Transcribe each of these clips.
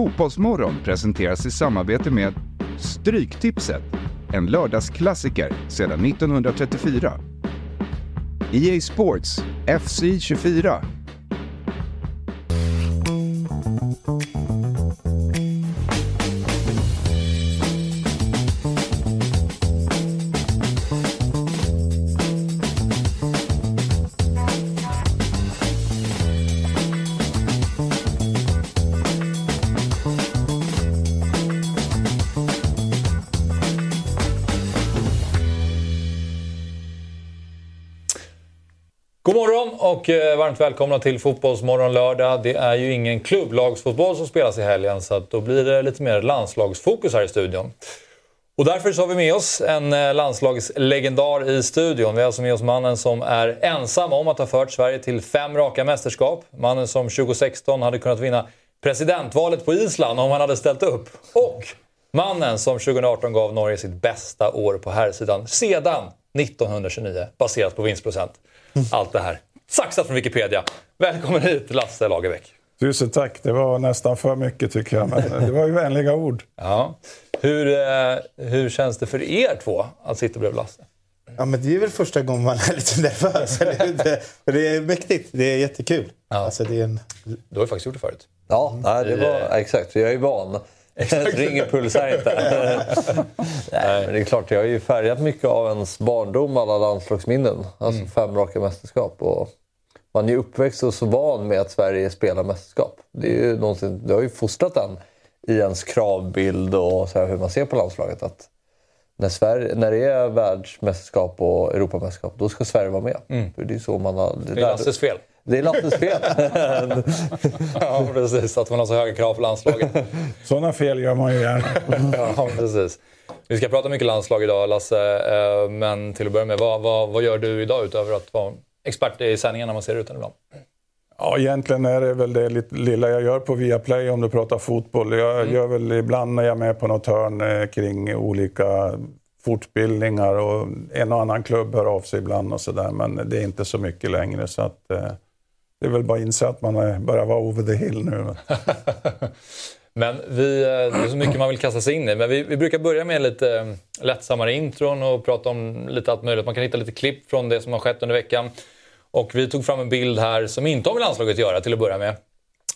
Fotbollsmorgon presenteras i samarbete med Stryktipset, en lördagsklassiker sedan 1934. EA Sports FC 24 varmt välkomna till Fotbollsmorgon lördag. Det är ju ingen klubblagsfotboll som spelas i helgen så att då blir det lite mer landslagsfokus här i studion. Och därför så har vi med oss en eh, landslagslegendar i studion. Vi har alltså med oss mannen som är ensam om att ha fört Sverige till fem raka mästerskap. Mannen som 2016 hade kunnat vinna presidentvalet på Island om han hade ställt upp. Och mannen som 2018 gav Norge sitt bästa år på herrsidan sedan 1929 baserat på vinstprocent. Allt det här. Saxat från Wikipedia. Välkommen hit Lasse Lagerbäck. Tusen tack. Det var nästan för mycket tycker jag. Men det var ju vänliga ord. Ja. Hur, eh, hur känns det för er två att sitta bredvid Lasse? Ja, men det är väl första gången man är lite nervös. eller det är mäktigt. Det är jättekul. Ja. Alltså, det är en... Du har ju faktiskt gjort det förut. Ja, nej, det var, exakt. Jag är van. Ringer puls här inte. nej, men det är klart, jag har ju färgat mycket av ens barndom, alla landslagsminnen. Alltså fem raka mästerskap. Och man är ju uppväxt och så van med att Sverige spelar mästerskap. Det, är ju någonsin, det har ju fostrat en i ens kravbild och så hur man ser på landslaget. Att när, Sverige, när det är världsmästerskap och Europamästerskap, då ska Sverige vara med. För det är så man har... Det är Lasses fel. Det är Lasses fel. Ja, precis. Att man har så höga krav på landslaget. Sådana fel gör man ju gärna. Ja, precis. Vi ska prata mycket landslag idag, Lasse. eh, Men till att börja med, vad, vad, vad gör du idag utöver att vara expert i sändningen när man ser ut ibland? Ja, egentligen är det väl det lilla jag gör på Viaplay om du pratar fotboll. Jag gör väl ibland när jag är med på något hörn eh, kring olika fortbildningar och en och annan klubb hör av sig ibland och sådär. Men det är inte så mycket längre så att eh, det är väl bara att inse att man börjar vara over the hill nu. Men vi, eh, det är så mycket man vill kasta sig in i. Men vi, vi brukar börja med lite eh, lättsammare intron och prata om lite allt möjligt. Man kan hitta lite klipp från det som har skett under veckan. Och vi tog fram en bild här som inte har med landslaget att göra till att börja med.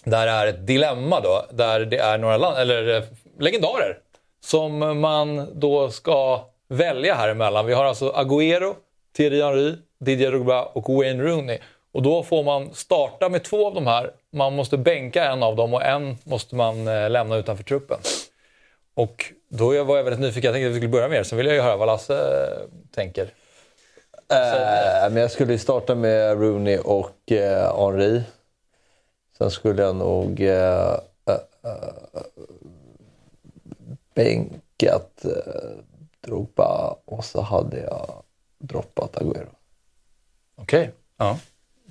Där är ett dilemma då, där det är några land, eller, eh, legendarer som man då ska välja här emellan. Vi har alltså Agüero, Thierry Henry, Didier Drogba och Wayne Rooney. Och då får man starta med två av de här. Man måste bänka en av dem och en måste man eh, lämna utanför truppen. Och då var jag väldigt nyfiken. Jag tänkte att vi skulle börja med er. Sen vill jag ju höra vad Lasse eh, tänker. Eh, men jag skulle starta med Rooney och eh, Henry. Sen skulle jag nog eh, eh, eh, bänkat eh, Drogba och så hade jag droppat Agüero. Okej. Ja.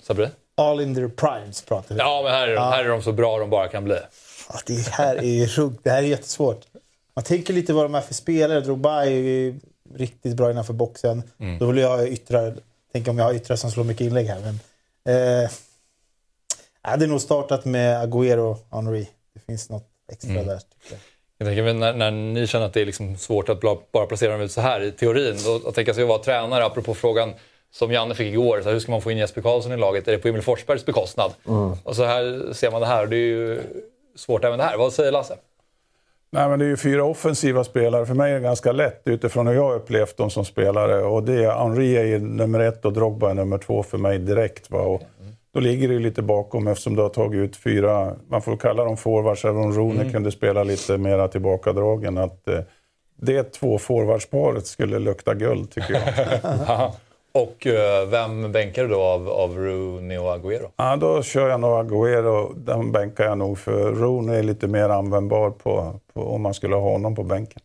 Sabri? All in their primes pratar vi. Ja, men här är, de, här är de så bra de bara kan bli. Ja, det här är ju rugg- Det här är jättesvårt. Man tänker lite vad de är för spelare. Drogba är ju riktigt bra innanför boxen. Då vill jag yttra... Tänk om jag har yttrar som slår mycket inlägg här. Men, eh, jag hade nog startat med Agüero och Henry. Det finns något extra där. Tycker jag. Jag tänker, när, när ni känner att det är liksom svårt att bara placera dem ut så här i teorin. Då, tänker jag sig att vara tränare, apropå frågan som Janne fick igår. Så här, hur ska man få in Jesper Karlsson i laget? Är det på Emil Forsbergs bekostnad? Och så här ser man det här och det är ju svårt även det här. Vad säger Lasse? Nej, men det är ju fyra offensiva spelare. För mig är det ganska lätt utifrån hur jag har upplevt dem som spelare. Och det är, Henry är nummer ett och Drogba är nummer två för mig direkt. Va? Och då ligger det ju lite bakom eftersom du har tagit ut fyra, man får kalla dem forwards, även om Rooney kunde spela lite mera tillbakadragen. Att, eh, det två forwardsparet skulle lukta guld tycker jag. Och eh, vem bänkar du då av, av Rooney och Agüero? ja, då kör jag nog Agüero, den bänkar jag nog för Rooney är lite mer användbar på, på, om man skulle ha honom på bänken.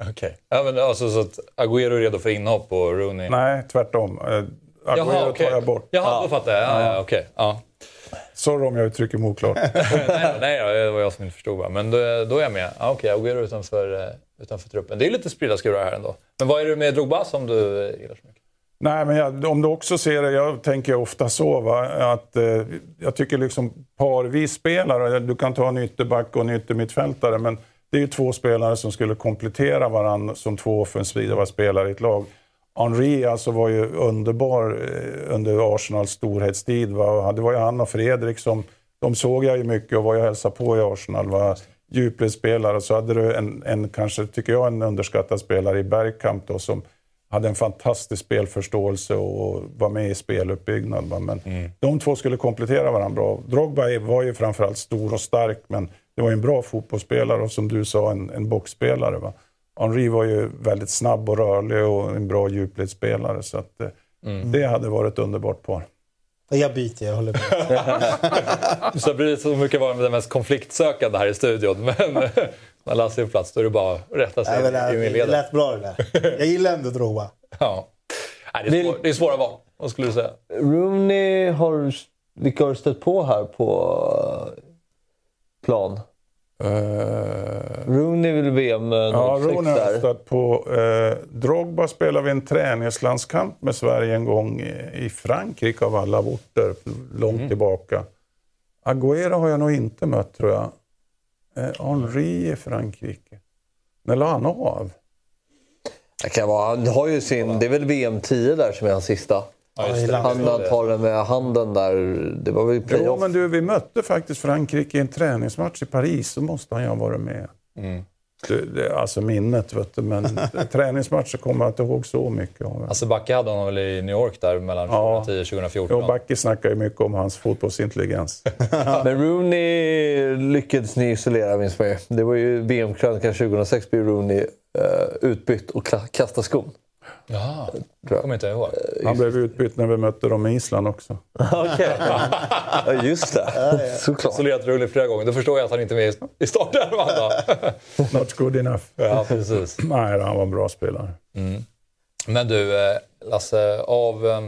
Okej. Ja, men alltså, så att Agüero är redo för inhopp och Rooney... Nej, tvärtom. Eh, Agüero okej. tar jag bort. Jaha, då fattar jag. Ja, ja, okej. Ja. Sorry om jag uttrycker mig oklart. nej, nej, det var jag som inte förstod. Men då, då är jag med. Ja, okej, Agüero utanför, eh, utanför truppen. Det är lite spridda skurar här ändå. Men vad är det med Drogba som du gillar så mycket? Nej, men jag, om du också ser det, jag tänker ofta så, va, att eh, jag tycker liksom parvis spelare, du kan ta en ytterback och en yttermittfältare, men det är ju två spelare som skulle komplettera varandra som två offensiva spelare i ett lag. Henri alltså var ju underbar eh, under Arsenals storhetstid. Va? Det var ju han och Fredrik som, de såg jag ju mycket och var jag hälsade på i Arsenal. Va? Djupledsspelare. Så hade du en, en, kanske tycker jag, en underskattad spelare i Bergkamp då, som hade en fantastisk spelförståelse och var med i speluppbyggnad. Men mm. de två skulle komplettera varandra bra. Drogba var ju framförallt stor och stark, men det var ju en bra fotbollsspelare och som du sa, en, en boxspelare. Va? Henri var ju väldigt snabb och rörlig och en bra djupledsspelare. Så att, eh, mm. det hade varit underbart par. Jag byter, jag håller med. så blir det så mycket vara den mest konfliktsökande här i studion. Men när Lasse är på plats då är det bara att rätta sig Nej, det, i Det lät bra det där. Jag gillar ändå Drogba. ja. Nej, det, är svår, det är svåra val. Vad skulle du säga? Rooney har... Vilka har du stött på här på eh, plan? Uh, Rooney vill VM 06 Ja, Rooney har stött på. Uh, Drogba spelade vi en träningslandskamp med Sverige en gång i, i Frankrike av alla orter, långt mm. tillbaka. Agüero har jag nog inte mött tror jag. Uh, Henri i Frankrike. När la han av? Det kan vara, han har ju sin, det är väl VM 10 där som är hans sista. Ja, han tar den med handen där. Det var väl playoff. Jo, men du, vi mötte faktiskt Frankrike i en träningsmatch i Paris. Så måste han ju ha varit med. Mm. Det, det, alltså minnet, vet du, men träningsmatcher kommer jag inte ihåg så mycket av. Alltså Backe hade honom väl i New York där mellan 2010 och 2014? Jo, Backe snackar ju mycket om hans fotbollsintelligens. men Rooney lyckades ni isolera, minns man ju. Det var ju VM-krönikan 2006 blev Rooney uh, utbytt och kastade skon. Jaha, det kommer inte ihåg. Han blev utbytt när vi mötte dem i Island också. Okej, ja, just det. Ja, ja. Såklart. Rulli flera gånger. Då förstår jag att han inte är med i startelvan Not good enough. Ja, precis. Nej, han var en bra spelare. Mm. Men du, eh, Lasse, av, eh,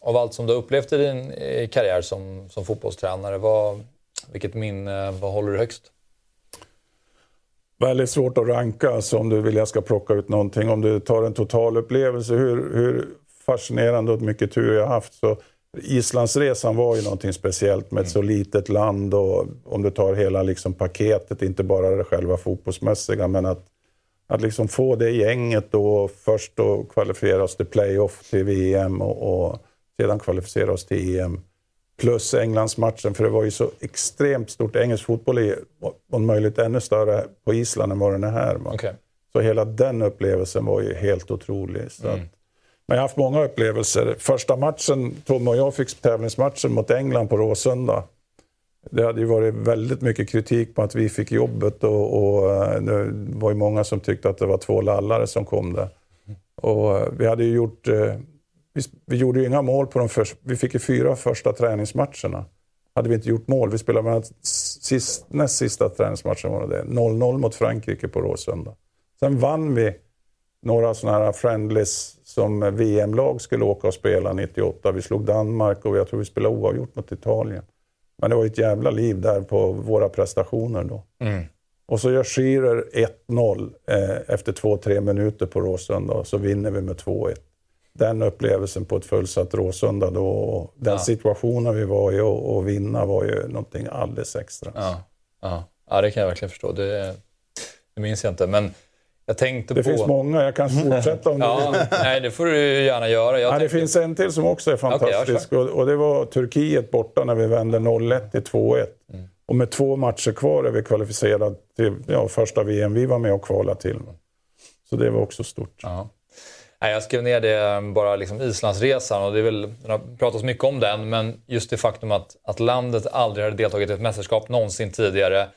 av allt som du har upplevt i din karriär som, som fotbollstränare, vad, vilket minne vad håller du högst? Väldigt svårt att ranka alltså, om du vill jag ska plocka ut någonting. Om du tar en totalupplevelse, hur, hur fascinerande och mycket tur jag haft. Så Islandsresan var ju någonting speciellt med ett så litet land och om du tar hela liksom paketet, inte bara det själva fotbollsmässiga, men att, att liksom få det gänget då först då kvalificera oss till playoff till VM och, och sedan kvalificera oss till EM plus Englandsmatchen, för det var ju så extremt stort. Engelsk fotboll är om möjligt ännu större på Island än vad den är här. Okay. Så hela den upplevelsen var ju helt otrolig. Så mm. att, men jag har haft många upplevelser. Första matchen, Tom och jag fick tävlingsmatchen mot England på Råsunda. Det hade ju varit väldigt mycket kritik på att vi fick jobbet och, och eh, det var ju många som tyckte att det var två lallare som kom där. Och eh, vi hade ju gjort eh, vi, vi gjorde ju inga mål på de första... Vi fick ju fyra första träningsmatcherna. Hade vi inte gjort mål. Vi spelade med sist, näst sista träningsmatchen var det 0-0 mot Frankrike på Råsunda. Sen vann vi några sådana här friendlies som VM-lag skulle åka och spela 98. Vi slog Danmark och jag tror vi spelade oavgjort mot Italien. Men det var ett jävla liv där på våra prestationer då. Mm. Och så gör Schirer 1-0 eh, efter 2-3 minuter på Råsunda och så vinner vi med 2-1 den upplevelsen på ett fullsatt Råsunda då, och den ja. situationen vi var i och, och vinna var ju någonting alldeles extra. Ja, ja. ja det kan jag verkligen förstå. Det, det minns jag inte. Men jag tänkte det på... finns många, jag kan fortsätta om ja, du vill. Nej, det får du gärna göra. Jag ja, tänkte... Det finns en till som också är fantastisk okay, och, och, det var Turkiet borta när vi vände 0-1 till 2-1. Mm. Och med två matcher kvar är vi kvalificerade till ja, första VM vi var med och kvalade till. Så det var också stort. Ja. Nej, jag skrev ner det bara liksom Islandsresan och det är väl, det har pratats mycket om den, men just det faktum att, att landet aldrig hade deltagit i ett mästerskap någonsin tidigare.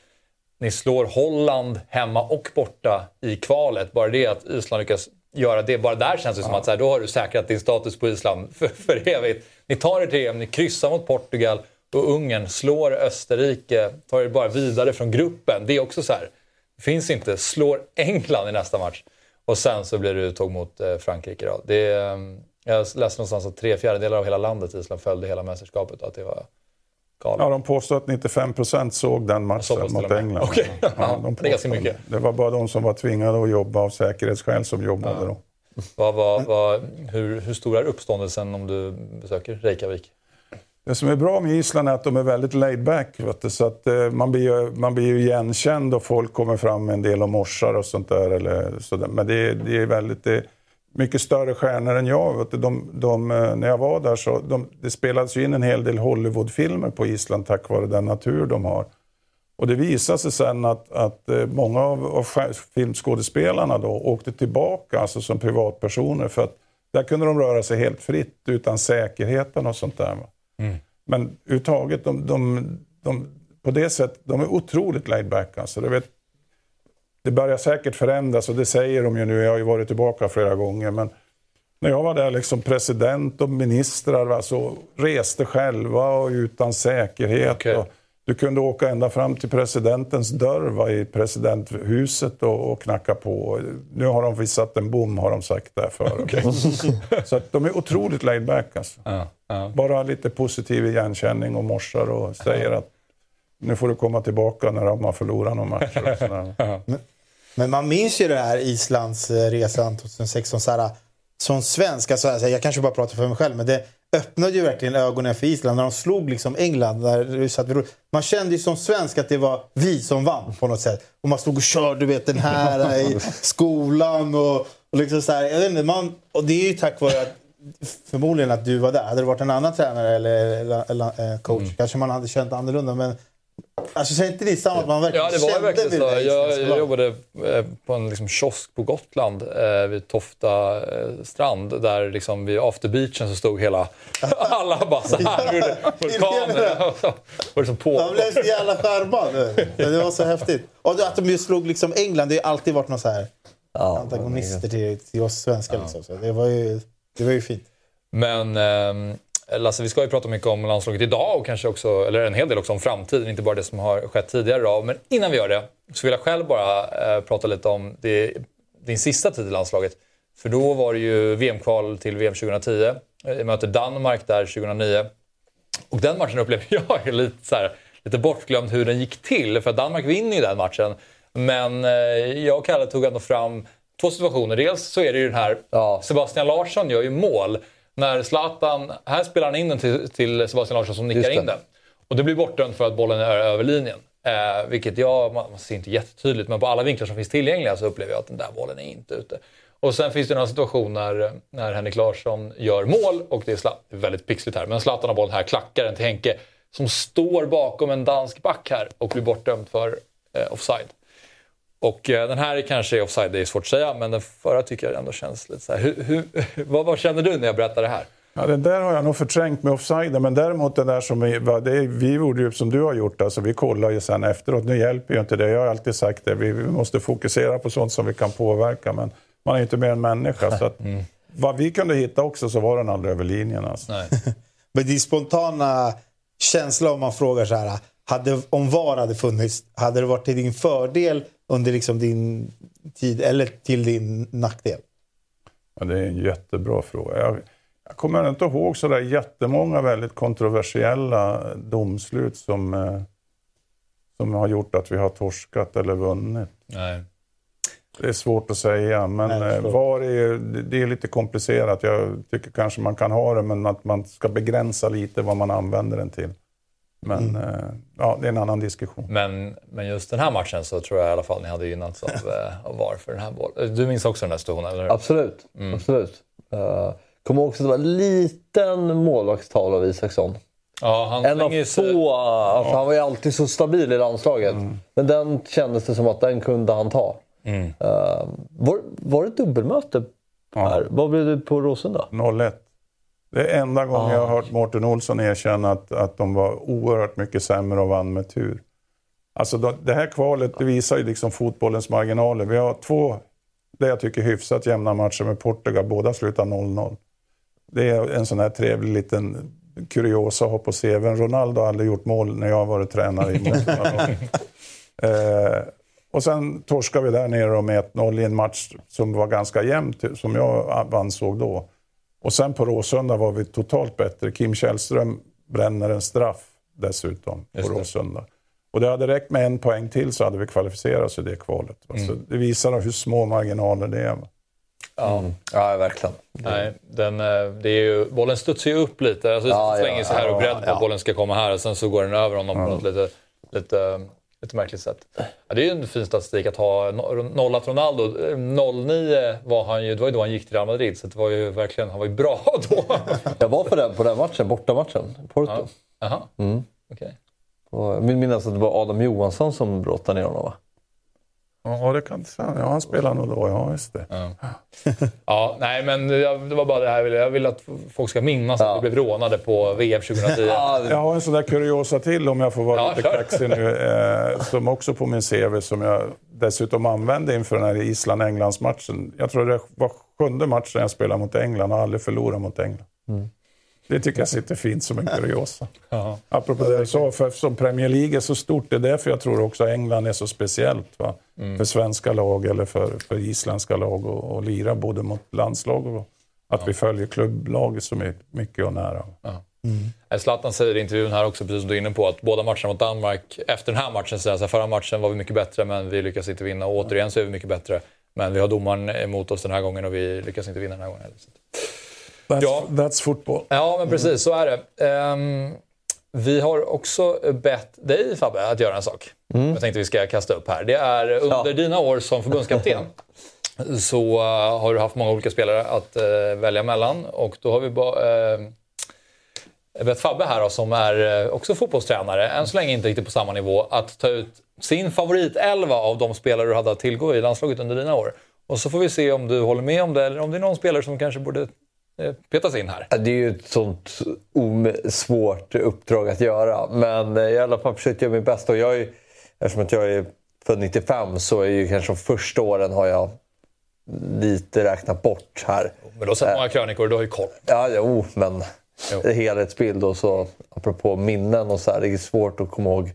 Ni slår Holland hemma och borta i kvalet. Bara det att Island lyckas göra det, bara där känns det som att så här, då har du säkrat din status på Island för, för evigt. Ni tar er till EM, ni kryssar mot Portugal och Ungern, slår Österrike, tar er bara vidare från gruppen. Det är också så här, det finns inte, slår England i nästa match. Och sen så blir det uttåg mot eh, Frankrike. Då. Det, mm, jag läste någonstans att tre fjärdedelar av hela landet Island följde hela mästerskapet. Att det var galet. Ja, de påstår att 95 procent såg den matchen mot England. Okay. Ja, de det är ganska mycket. Det var bara de som var tvingade att jobba av säkerhetsskäl som jobbade ja. då. Vad, vad, vad, hur, hur stor är uppståndelsen om du besöker Reykjavik? Det som är bra med Island är att de är väldigt laid back. Så att eh, man, blir ju, man blir ju igenkänd och folk kommer fram med en del och morsar och sånt där. Eller så där. Men det, det är väldigt... Det, mycket större stjärnor än jag. De, de, eh, när jag var där så de, det spelades ju in en hel del Hollywoodfilmer på Island tack vare den natur de har. Och det visade sig sen att, att eh, många av, av filmskådespelarna då åkte tillbaka alltså som privatpersoner för att där kunde de röra sig helt fritt utan säkerheten och sånt där. Mm. Men överhuvudtaget, de, de, de, på det sättet, de är otroligt laid back. Alltså. Du vet, det börjar säkert förändras och det säger de ju nu. Jag har ju varit tillbaka flera gånger. Men när jag var där, liksom president och ministrar alltså, reste själva och utan säkerhet. Okay. Och du kunde åka ända fram till presidentens dörr va, i presidenthuset och, och knacka på. Nu har de visst satt en bom har de sagt där för. Okay. Så att de är otroligt laid back alltså. Ja, ja. Bara lite positiv igenkänning och morsar och säger att nu får du komma tillbaka när de har förlorat någon match. men, men, man minns ju det här Islands eh, resan 2016. Så här, som svensk, alltså, jag kanske bara pratar för mig själv, men det öppnade ju verkligen ögonen för Island när de slog liksom England. Där man kände ju som svensk att det var vi som vann på något sätt. Och man stod och körde du vet, den här i skolan. Och, och, liksom så här, jag vet inte, man, och det är ju tack vare att, förmodligen att du var där. Hade det varit en annan tränare eller, eller, eller coach mm. kanske man hade känt annorlunda. Men Alltså kände inte ni samma att man verkligen Ja, det var verkligen så. Jag, jag jobbade eh, på en liksom, kiosk på Gotland eh, vid Tofta eh, strand. Där liksom, vid afterbeachen så stod hela... alla bara så här ur vulkanen. liksom på. Man blev så jävla charmad. Det var så häftigt. Och att de just slog liksom England, det har alltid varit någon så här ja, antagonister till, till oss svenskar. Ja. Liksom. Så det, var ju, det var ju fint. Men... Eh, Lasse, vi ska ju prata mycket om landslaget idag och kanske också, eller en hel del också om framtiden, inte bara det som har skett tidigare. Då. Men innan vi gör det så vill jag själv bara eh, prata lite om det, din sista tid i landslaget. För då var det ju VM-kval till VM 2010. Vi möter Danmark där 2009. Och den matchen upplever jag är lite, så här, lite bortglömd hur den gick till. För Danmark vinner ju den matchen. Men eh, jag och Kalle tog ändå fram två situationer. Dels så är det ju den här, ja. Sebastian Larsson gör ju mål när Zlatan, här spelar han in den till, till Sebastian Larsson som nickar in den. Och det blir bortdömt för att bollen är över linjen. Eh, vilket jag, man ser inte jättetydligt, men på alla vinklar som finns tillgängliga så upplever jag att den där bollen är inte ute. Och sen finns det några situationer när Henrik Larsson gör mål och det är Zlatan, väldigt pixligt här, men Zlatan har bollen här, klackar den till Henke som står bakom en dansk back här och blir bortdömd för eh, offside. Och eh, den här kanske är offside, det är svårt att säga, men den förra tycker jag ändå känns lite så här. Hur, hur, vad, vad känner du när jag berättar det här? Ja, den där har jag nog förträngt med offside, men däremot det där som vi, det, vi gjorde ju som du har gjort, alltså vi kollar ju sen efteråt. Nu hjälper ju inte det, jag har alltid sagt det, vi, vi måste fokusera på sånt som vi kan påverka, men man är ju inte mer än människa. Så att, mm. Vad vi kunde hitta också så var den aldrig över linjen. Alltså. men din spontana känsla om man frågar så här, hade, om VAR hade funnits, hade det varit till din fördel under liksom din tid eller till din nackdel? Ja, det är en jättebra fråga. Jag, jag kommer inte ihåg så där jättemånga väldigt kontroversiella domslut som, eh, som har gjort att vi har torskat eller vunnit. Nej. Det är svårt att säga, men Nej, eh, VAR är, det är lite komplicerat. Jag tycker kanske man kan ha det, men att man ska begränsa lite vad man använder den till. Men mm. eh, ja, det är en annan diskussion. Men, men just den här matchen så tror jag i alla fall ni hade gynnats av, eh, av VAR för den här bollen. Du minns också den här situationen, eller hur? Absolut. Mm. Absolut. Uh, kommer också att det var en liten målvaktstal av Isaksson. Ja, han en av få. Sig... Alltså, Han var ju alltid så stabil i landslaget. Mm. Men den kändes det som att den kunde han ta. Mm. Uh, var, var det dubbelmöte? Ja. Vad blev det på Råsunda? 0-1. Det är enda gången ah, jag har hört Mårten Olsson erkänna att, att de var oerhört mycket sämre och vann med tur. Alltså det här kvalet det visar ju liksom fotbollens marginaler. Vi har två, det jag tycker hyfsat jämna matcher med Portugal. Båda slutar 0-0. Det är en sån här trevlig liten kuriosa att ha på CVn. Ronaldo har aldrig gjort mål när jag har varit tränare i eh, Och sen torskade vi där nere med 1-0 i en match som var ganska jämn, som jag ansåg då. Och sen på Råsunda var vi totalt bättre. Kim Källström bränner en straff dessutom på Råsunda. Och det hade räckt med en poäng till så hade vi kvalificerat oss i det kvalet. Mm. Så det visar hur små marginaler det är. Ja. Mm. ja, verkligen. Nej, den, eh, det är ju, bollen studsar ju upp lite. Alltså, Ja, slänger ja, sig här och beredd på ja. att bollen ska komma här och sen så går den över honom på något lite, lite, lite märkligt sätt. Ja, det är ju en fin statistik att ha no- nollat Ronaldo. Eh, 09 var han ju, det var ju då han gick till Real Madrid så det var ju verkligen, han var ju bra då. Jag var på den, på den matchen, bortamatchen, Porto. Jaha, Mm. okej. Och jag vill minnas att det var Adam Johansson som brottade ner honom va? Ja, det kan ja, han spelar nog då. Ja, just det. Ja, nej men det var bara det här jag ville. Jag vill att folk ska minnas att Ja. vi blev rånade på VM 2010. Jag har en sån där kuriosa till om jag får vara Ja, lite kör. kaxig nu. Eh, som också på min CV som jag dessutom använde inför den här Island-Englands-matchen. Jag tror det var sjunde matchen jag spelade mot England och aldrig förlorat mot England. Det tycker jag sitter fint som en kuriosa. Ja. Apropå det jag sa, för eftersom Premier League är så stort, det är därför jag tror också England är så speciellt. Va? För svenska lag eller för, för isländska lag och, och lira både mot landslag och att vi följer klubblaget så my- mycket och nära. Eh, Zlatan säger i intervjun här också, precis som du är inne på, att båda matcherna mot Danmark, efter den här matchen säger han så här, förra matchen var vi mycket bättre men vi lyckas inte vinna. Och återigen så är vi mycket bättre. Men vi har domaren emot oss den här gången och vi lyckas inte vinna den här gången heller. That's, Ja. that's football. Ja, men precis. Så är det. Ehm, vi har också bett dig, Fabbe, att göra en sak. Jag tänkte vi ska kasta upp här. Det är under Ja. dina år som förbundskapten så eh, har du haft många olika spelare att eh, välja mellan. Och då har vi ba- uh, bett Fabbe här då, som är eh, också fotbollstränare, än så länge inte riktigt på samma nivå, att ta ut sin favoritelva av de spelare du hade att tillgå i landslaget under dina år. Och så får vi se om du håller med om det eller om det är någon spelare som kanske borde eh, petas in här. Det är ju ett sånt svårt uppdrag att göra. Men eh, i alla fall försökt göra mitt bästa. Och jag är, eftersom att jag är född 95 så är ju kanske de första åren har jag lite räknat bort här. Men du har sett många krönikor, du har ju koll. Ja, jo, men Jo. helhetsbild och så apropå minnen och så här. Det är svårt att komma ihåg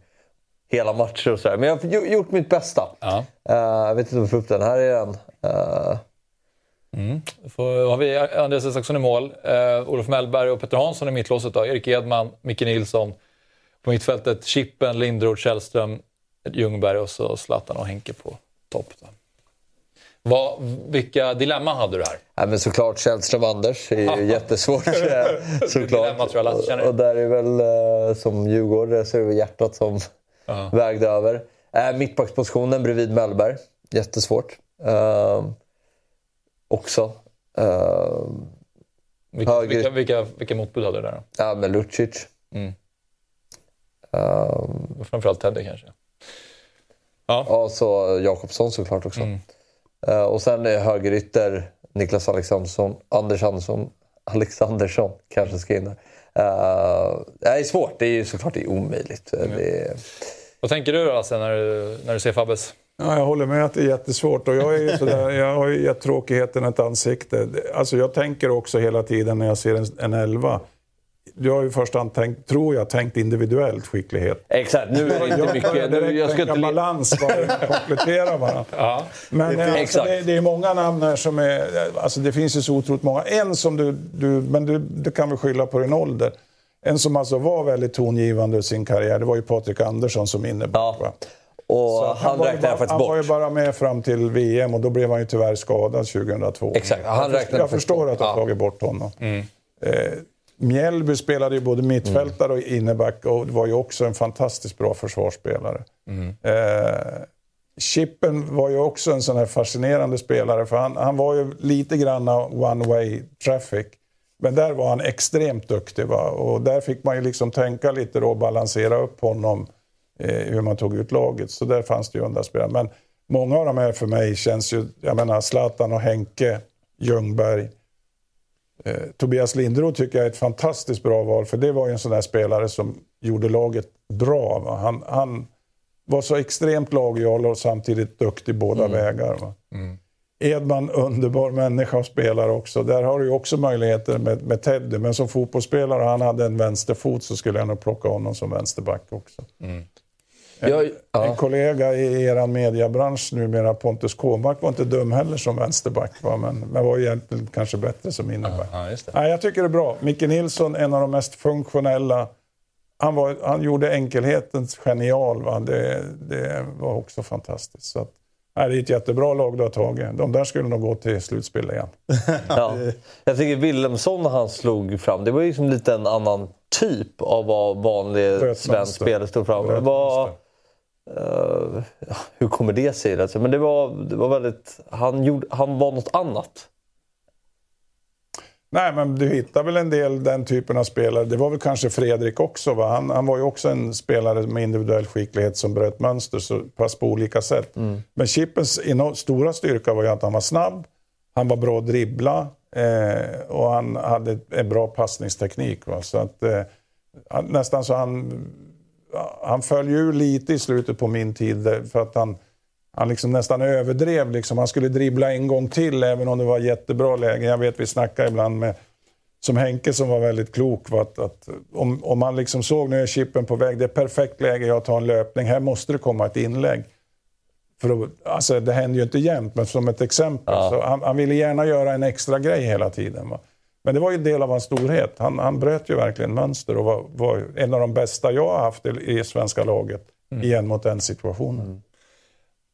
hela matcher och så här. Men jag har gjort mitt bästa. Ja. Eh, jag vet inte om vi får upp den. Här är den. Eh, Då har vi Andreas Isaksson i mål, eh, Olof Mellberg och Petter Hansson i mittlåset. Då. Erik Edman, Micke Nilsson. På mittfältet Chippen, Lindroth, Källström, Ljungberg och så Zlatan och Henke på topp. Då. Vad, vilka dilemman hade du här? Ja, men såklart Källström Anders är ju jättesvårt. såklart. Dilemma tror jag. Och, och där är väl eh, som djurgårdare så är det väl hjärtat som Ja. vägde över. Eh, mittbackspositionen bredvid Mellberg. Jättesvårt. Eh, också. Eh, Vilka, Höger. vilka, vilka, vilka motbud hade du där? Då? ja, men Lucic. Mm. Eh, Framförallt Teddy kanske. ja, så Jakobsson såklart också. Mm. Eh, och sen är högerytter Niklas Alexandersson. Anders Andersson. Alexandersson kanske ska in där. Uh, det är svårt. Det är ju såklart det är omöjligt. Mm. Det Vad tänker du då Lasse, när du, när du ser Fabbes? Ja, jag håller med att det är jättesvårt och jag, är ju sådär, jag har ju gett tråkigheten ett ansikte. Alltså jag tänker också hela tiden när jag ser en, en elva. Jag har ju i första hand tänkt, tror jag, tänkt individuellt skicklighet. Exakt, nu är det inte Jag mycket. Nu, direkt jag ska tänka inte balans, bara komplettera varandra. Ja. Men Det alltså, exakt. det, det är många namn här som är... Alltså det finns ju så otroligt många. En som du... du men du, du kan väl skylla på din ålder. En som alltså var väldigt tongivande i sin karriär, det var ju Patrik Andersson som innebar. Ja. va? Och han, var ju räknar bara, faktiskt han bort. var ju bara med fram till VM och då blev han ju tyvärr skadad 2002. Exakt, han jag, räknade förstår, jag förstår att du har tagit bort honom. Mm. Eh, Mjällby spelade ju både mittfältare och inneback och var ju också en fantastiskt bra försvarsspelare. Eh, Chippen var ju också en sån här fascinerande spelare för han, han var ju lite grann one way traffic. Men där var han extremt duktig va? och där fick man ju liksom tänka lite då och balansera upp honom hur man tog ut laget. Så där fanns det ju underspelare. Men många av de här för mig känns ju, jag menar Zlatan och Henke, Ljungberg. Eh, Tobias Lindroth tycker jag är ett fantastiskt bra val för det var ju en sån där spelare som gjorde laget bra. Va? Han, han var så extremt lojal och samtidigt duktig båda vägar. Va? Edman, underbar människa och spelare också. Där har du ju också möjligheter med, med Teddy. Men som fotbollsspelare, han hade en vänsterfot, så skulle jag nog plocka honom som vänsterback också. En, Jag, ja. en kollega i er mediabransch numera, Pontus Kåmark, var inte dum heller som vänsterback. Va? Men, men var egentligen kanske bättre som innerback. Ja, jag tycker det är bra. Micke Nilsson, en av de mest funktionella. Han, var, han gjorde enkelheten genial. Va? Det, det var också fantastiskt. Så att, Nej, det är ett jättebra lag du har tagit. De där skulle nog gå till slutspel igen. ja. Jag tycker Willemsson när han slog fram, det var ju liksom lite en annan typ av vad vanlig svensk spelare stod fram. Det var, uh, hur kommer det sig? Alltså, men det var, det var väldigt... Han, gjorde, han var något annat. Nej, men du hittar väl en del den typen av spelare. Det var väl kanske Fredrik också. Va? Han, han var ju också en spelare med individuell skicklighet som bröt mönster, så pass på olika sätt. Mm. Men Chippens stora styrka var ju att han var snabb, han var bra att dribbla eh, och han hade en bra passningsteknik. Va? Så att, eh, nästan så han, han föll ju lite i slutet på min tid för att han han liksom nästan överdrev. Liksom. Han skulle dribbla en gång till även om det var jättebra läge. Jag vet vi snackade ibland med som Henke som var väldigt klok. Var att, att om, om man liksom såg nu är chippen på väg, det är perfekt läge jag tar en löpning, här måste det komma ett inlägg. För då, alltså, det händer ju inte jämt, men som ett exempel. Ja. Så han, han, ville gärna göra en extra grej hela tiden. Va? Men det var ju en del av hans storhet. Han, han bröt ju verkligen mönster och var, var en av de bästa jag har haft i, i svenska laget mm. igen mot den situationen.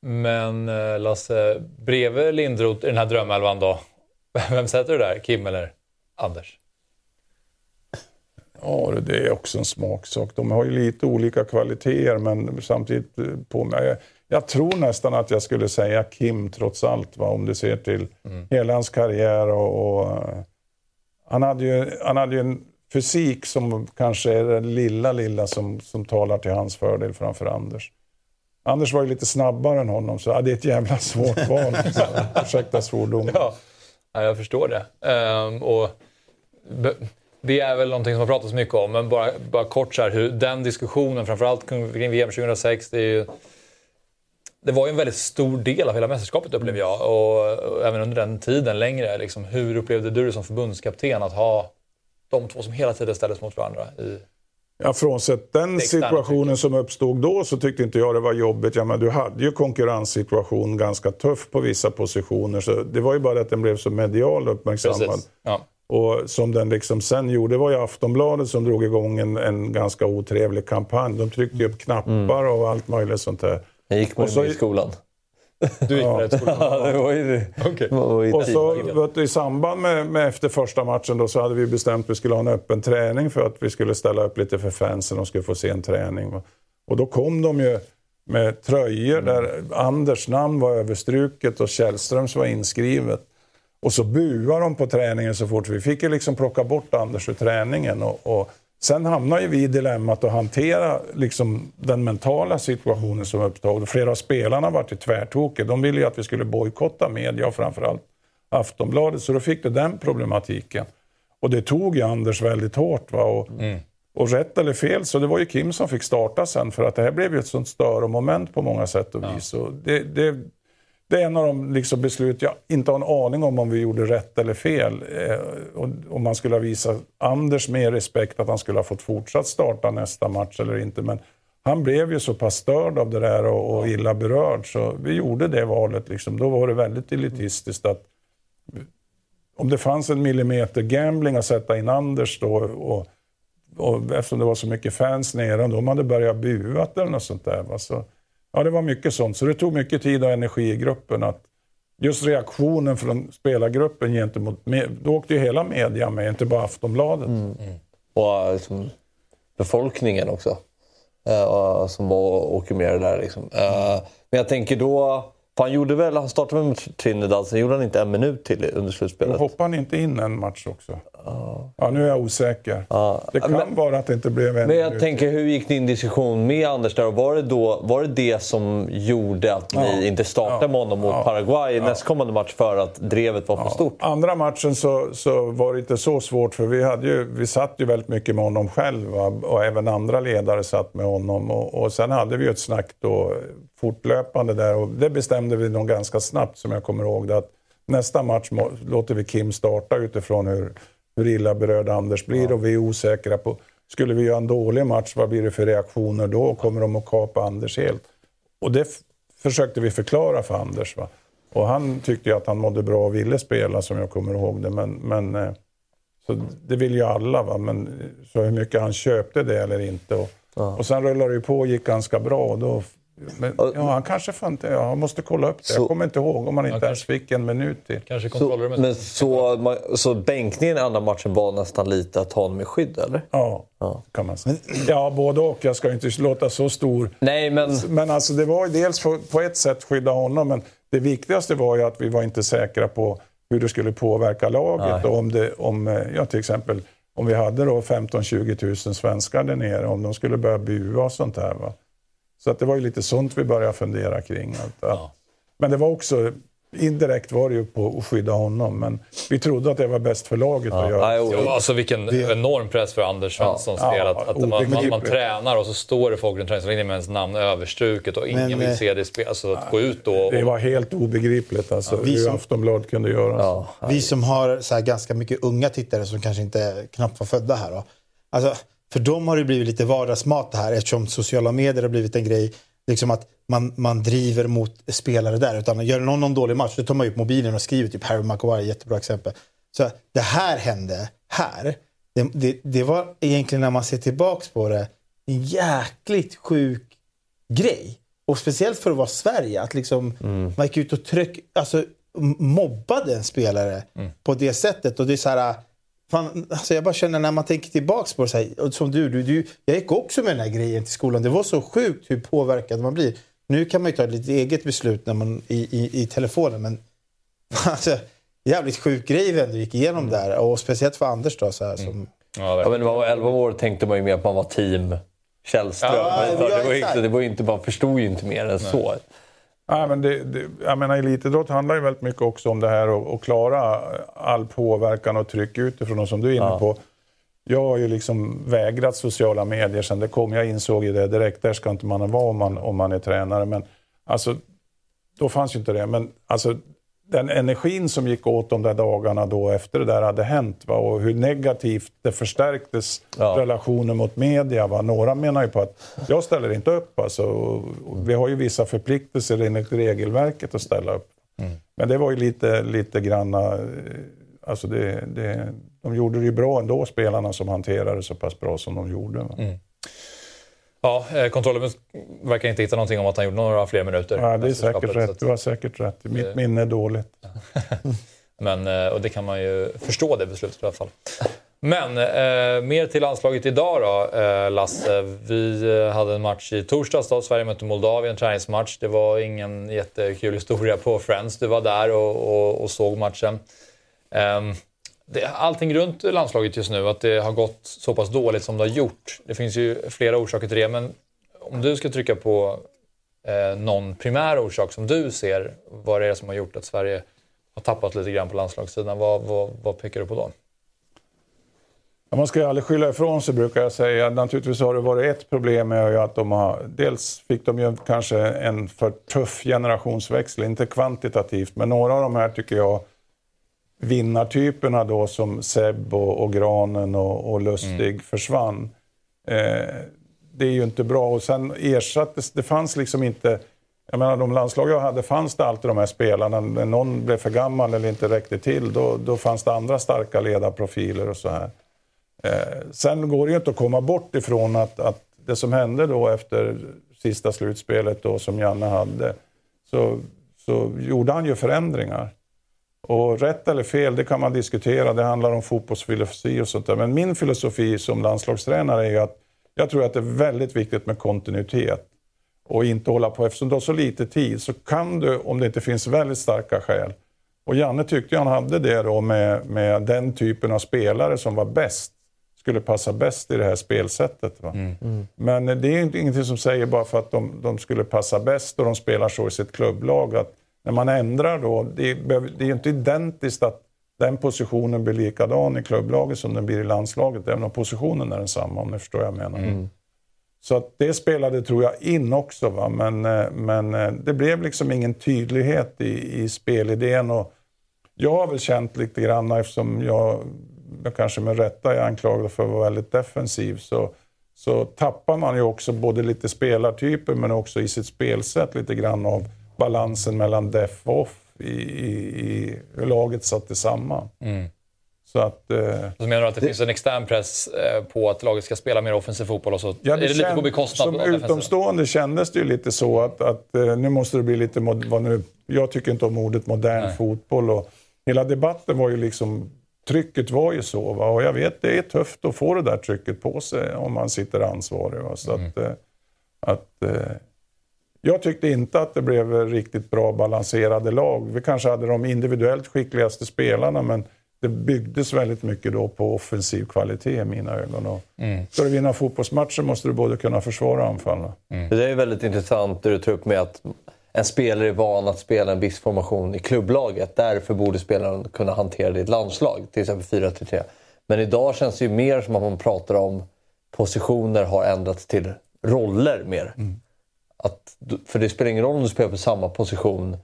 Mm. Men eh, Lasse, bredvid Lindroth i den här drömelvan då, vem sätter du där? Kim eller Anders? Ja, det är också en smaksak. De har ju lite olika kvaliteter men samtidigt eh, på mig. Jag, jag tror nästan att jag skulle säga Kim trots allt, va? om du ser till mm. hela hans karriär. Och, och, eh, han, hade ju, han hade ju en fysik som kanske är den lilla, lilla som, som talar till hans fördel framför Anders. Anders var ju lite snabbare än honom, så ja, det är ett jävla svårt val. Ursäkta svordomen. Ja. ja, jag förstår det. Um, och det är väl någonting som har pratats mycket om, men bara, bara kort så här, hur den diskussionen, framförallt kring VM 2006, det, ju, det var ju en väldigt stor del av hela mästerskapet upplever jag. Och, och även under den tiden längre. Liksom, hur upplevde du det som förbundskapten att ha de två som hela tiden ställdes mot varandra i Ja, frånsett den situationen som uppstod då så tyckte inte jag det var jobbigt. Ja, men du hade ju konkurrenssituation ganska tuff på vissa positioner. Så det var ju bara att den blev så medial uppmärksammad. Ja. Och som den liksom sen gjorde, var ju Aftonbladet som drog igång en, en ganska otrevlig kampanj. De tryckte upp knappar mm. och allt möjligt sånt där. Jag gick på i skolan. Du gick på? Ja, det var ju det. Okay. Och så vet du, i samband med, med, efter första matchen då, så hade vi bestämt att vi skulle ha en öppen träning för att vi skulle ställa upp lite för fansen och skulle få se en träning. Och då kom de ju med tröjor mm. där Anders namn var överstruket och Källströms var inskrivet. Och så buade de på träningen så fort vi fick ju liksom plocka bort Anders ur träningen. Och, och Sen hamnar ju vi i dilemmat att hantera liksom den mentala situationen som uppstod. Flera av spelarna var till tvärtokiga. De ville ju att vi skulle bojkotta media och framförallt Aftonbladet. Så då fick du den problematiken. Och det tog ju Anders väldigt hårt. Va? Och, mm. och rätt eller fel, så det var ju Kim som fick starta sen. För att det här blev ju ett sånt störmoment på många sätt och vis. Ja. Och det, det, det är en av de liksom beslut jag inte har en aning om om vi gjorde rätt eller fel. Eh, om man skulle ha visat Anders mer respekt att han skulle ha fått fortsatt starta nästa match eller inte. Men han blev ju så pass störd av det där och, och illa berörd så vi gjorde det valet. Liksom. Då var det väldigt elitistiskt att om det fanns en millimeter gambling att sätta in Anders då och, och eftersom det var så mycket fans nere, då hade börjat buat eller något sånt där. Va? Så, Ja, det var mycket sånt. Så det tog mycket tid och energi i gruppen. att Just reaktionen från spelargruppen gentemot... Då åkte ju hela media med, inte bara Aftonbladet. Mm. Och liksom, befolkningen också. Uh, som var, åker med det där. Liksom. Uh, men jag tänker då... Han, gjorde väl, han startade med Trinidad, sen gjorde han inte en minut till under slutspelet. hoppade han inte in en match också? Ja, nu är jag osäker. Ja. Det kan men, vara att det inte blev en Men jag tänker, hur gick din diskussion med Anders där? Var det, då, var det det som gjorde att ni ja. inte startade med honom mot Paraguay i nästkommande match för att drevet var för stort? Andra matchen så, så var det inte så svårt för vi, hade ju, vi satt ju väldigt mycket med honom själv och även andra ledare satt med honom. Och, och sen hade vi ju ett snack då fortlöpande där och det bestämde vi nog ganska snabbt som jag kommer ihåg det, att nästa match låter vi Kim starta utifrån hur hur illa berörd Anders blir ja. och vi är osäkra på, skulle vi göra en dålig match, vad blir det för reaktioner då? Kommer de att kapa Anders helt? Och det försökte vi förklara för Anders. Va? Och han tyckte ju att han mådde bra och ville spela som jag kommer ihåg det. Men, men, eh, så det vill ju alla. Va? Men så hur mycket han köpte det eller inte. Och, ja. och sen rullade det på och gick ganska bra. Och då Men, ja, han kanske fan inte... Ja, han måste kolla upp det. Så- jag kommer inte ihåg om han inte Ja, ens fick en minut till. Kanske Så, men så, man, så bänkningen i andra matchen var nästan lite att ha honom i skydd, eller? Ja, Ja. kan man säga. Ja, både och. Jag ska inte låta så stor. Nej, men... Men alltså det var ju dels för, på ett sätt skydda honom, men det viktigaste var ju att vi var inte säkra på hur det skulle påverka laget. Nej. Och om det, om, eh, ja, till exempel om vi hade då 15-20 000 svenskar där nere, om de skulle börja bua och sånt här. Va? Så att det var ju lite sånt vi började fundera kring. Att, att, Ja. Men det var också, indirekt var det ju på att skydda honom, men vi trodde att det var bäst för laget att göra. Jo, alltså vilken enorm press för Anders Svenssons Ja, del. ja, Att, att man, man, man tränar och så står det folk runt träningsanläggningen med ens namn överstruket och ingen Men, vill eh, se det i spel. Alltså att gå ut då. Och, Det var helt obegripligt alltså, vi hur som- Aftonbladet kunde göra ja, Vi som har så här ganska mycket unga tittare som kanske inte knappt var födda här. Då. Alltså, för dem har det blivit lite vardagsmat det här eftersom sociala medier har blivit en grej. Liksom att man, man driver mot spelare där. Utan gör någon någon dålig match då tar man upp mobilen och skriver typ Harry Maguire, jättebra exempel. Så det här hände här. Det, det, det var egentligen när man ser tillbaks på det en jäkligt sjuk grej. Och speciellt för att vara Sverige. Att liksom man gick ut och tryck, alltså, mobbade en spelare på det sättet. Och det är så här... Fan, alltså jag bara känner när man tänker tillbaks på det så här, som du, du, du, jag gick också med den här grejen till skolan. Det var så sjukt hur påverkad man blir. Nu kan man ju ta ett eget beslut när man, i, i, i telefonen. Men alltså, jävligt sjuk grej vi ändå gick igenom där. Och speciellt för Anders då. Så här, som, ja, ja, verkligen. men när man var 11 år tänkte man ju mer att man var team Källström. Ja, ja, det, var ju exakt. inte, det var inte, man förstod ju inte mer än så. Ja, men det, det, jag menar, elitidrott handlar ju väldigt mycket också om det här att klara all påverkan och tryck utifrån. Och som du är inne Ja. på, jag har ju liksom vägrat sociala medier sen det kom. Jag insåg ju det direkt, där ska inte man vara om man, om man är tränare. Men alltså, då fanns ju inte det. Men alltså, den energin som gick åt de där dagarna då efter det där hade hänt va? och hur negativt det förstärktes Ja. relationen mot media. Va? Några menar ju på att jag ställer inte upp. Alltså, vi har ju vissa förpliktelser enligt regelverket att ställa upp. Men det var ju lite, lite granna, eh, alltså det, det, de gjorde det ju bra ändå spelarna som hanterade det så pass bra som de gjorde. Va? Ja, eh, kontrollen verkar inte hitta någonting om att han gjorde några fler minuter. Ja, det är Mästerskapet, säkert rätt. Du har säkert rätt. Mitt Det- minne är dåligt. Men, eh, och det kan man ju förstå det beslutet i alla fall. Men eh, mer till landslaget idag då, eh, Lasse. Vi eh, hade en match i torsdags då. Sverige mötte Moldavien, träningsmatch. Det var ingen jättekul historia på Friends. Du var där och, och, och såg matchen. Ehm, det, allting runt landslaget just nu, att det har gått så pass dåligt som det har gjort. Det finns ju flera orsaker till det, men om du ska trycka på eh, någon primär orsak som du ser, vad det är som har gjort att Sverige har tappat lite grann på landslagssidan? Vad, vad, vad pekar du på då? Ja, man ska aldrig skylla ifrån sig brukar jag säga. Naturligtvis har det varit ett problem med att de har, dels fick de ju kanske en för tuff generationsväxling, inte kvantitativt, men några av de här tycker jag vinnartyperna då som Seb och, och Granen och, och Lustig försvann. Eh, det är ju inte bra och sen ersattes, det fanns liksom inte jag menar de landslag jag hade fanns det alltid de här spelarna. När någon blev för gammal eller inte räckte till då, då fanns det andra starka ledarprofiler och så här. Eh, sen går det ju inte att komma bort ifrån att, att det som hände då efter sista slutspelet då som Janne hade så, så gjorde han ju förändringar. Och rätt eller fel, det kan man diskutera. Det handlar om fotbollsfilosofi och sånt där. Men min filosofi som landslagstränare är ju att jag tror att det är väldigt viktigt med kontinuitet. Och inte hålla på, eftersom du har så lite tid så kan du, om det inte finns väldigt starka skäl. Och Janne tyckte han hade det då med, med den typen av spelare som var bäst. Skulle passa bäst i det här spelsättet. Va? Men det är inte ingenting som säger bara för att de, de skulle passa bäst och de spelar så i sitt klubblag. Att när man ändrar då, det, behöver- det är ju inte identiskt att den positionen blir likadan i klubblaget som den blir i landslaget. Även om positionen är densamma om ni förstår vad jag menar. Så att det spelade tror jag in också. Va? Men, eh, men eh, det blev liksom ingen tydlighet i, i spelidén. Och jag har väl känt lite grann eftersom jag, jag kanske med rätta är anklagad för att vara väldigt defensiv. Så, så tappar man ju också både lite spelartyper men också i sitt spelsätt lite grann av balansen mellan def och off i, i, i hur laget satte samman. Så att, eh, så menar du att det, det, finns en extern press eh, på att laget ska spela mer offensiv fotboll och så ja, det är det lite på bekostnad Som utomstående kändes det ju lite så att, att eh, nu måste det bli lite, vad nu, jag tycker inte om ordet modern Nej. fotboll och hela debatten var ju liksom trycket var ju så. Va? Och jag vet, det är tufft att få det där trycket på sig om man sitter ansvarig. Va? Så mm. att, eh, att, jag tyckte inte att det blev riktigt bra balanserade lag. Vi kanske hade de individuellt skickligaste spelarna, men det byggdes väldigt mycket då på offensiv kvalitet i mina ögon. Och mm. Ska du vinna fotbollsmatcher måste du både kunna försvara och anfalla. Mm. Det är väldigt intressant det du tar upp med att en spelare är van att spela en viss formation i klubblaget. Därför borde spelaren kunna hantera det i ett landslag, till exempel 4-3-3. Men idag känns det ju mer som att man pratar om positioner har ändrats till roller mer. Mm. Att, för det spelar ingen roll om du spelar på samma position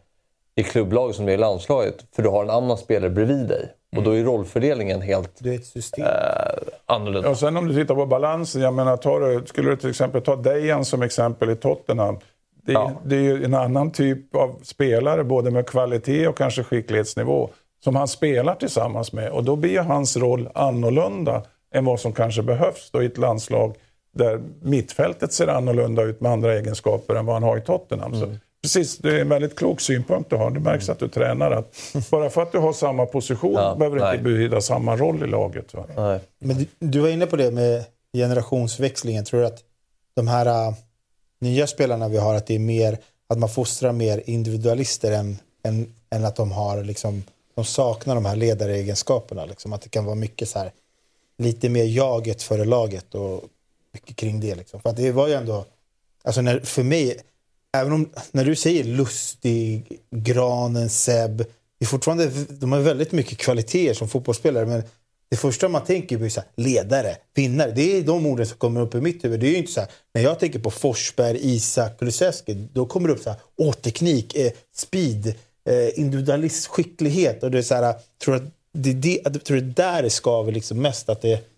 i klubblaget som det är i landslaget. För du har en annan spelare bredvid dig. Mm. Och då är rollfördelningen helt det är ett system. Eh, annorlunda. Och sen om du tittar på balansen. Jag menar, tar skulle du till exempel ta Dejan som exempel i Tottenham. Det, ja. det är ju en annan typ av spelare, både med kvalitet och kanske skicklighetsnivå, som han spelar tillsammans med. Och då blir hans roll annorlunda än vad som kanske behövs då i ett landslag där mittfältet ser annorlunda ut med andra egenskaper än vad han har i Tottenham. Mm. Så, precis, det är en väldigt klok synpunkt du har. Det märks att du tränar. Att bara för att du har samma position ja, behöver det inte betyda samma roll i laget. Va? Men du, du, var inne på det med generationsväxlingen. Tror du att de här uh, nya spelarna vi har, att det är mer att man fostrar mer individualister än, än, än att de har liksom, de saknar de här ledaregenskaperna. Liksom. Att det kan vara mycket så här, lite mer jaget före laget och mycket kring det. Liksom. För att det var ju ändå, alltså när, för mig, även om, när du säger Lustig, Granen, Seb, det är fortfarande, de har väldigt mycket kvaliteter som fotbollsspelare, men det första man tänker på är så här, ledare, vinnare. Det är de orden som kommer upp i mitt huvud. Det är inte så här, när jag tänker på Forsberg, Isak, Kulusevski, då kommer det upp så här, återknick, eh, speed, eh, individualist, skicklighet. Och det är så här, tror att det, det, tror det är där det skaver liksom mest. Att det,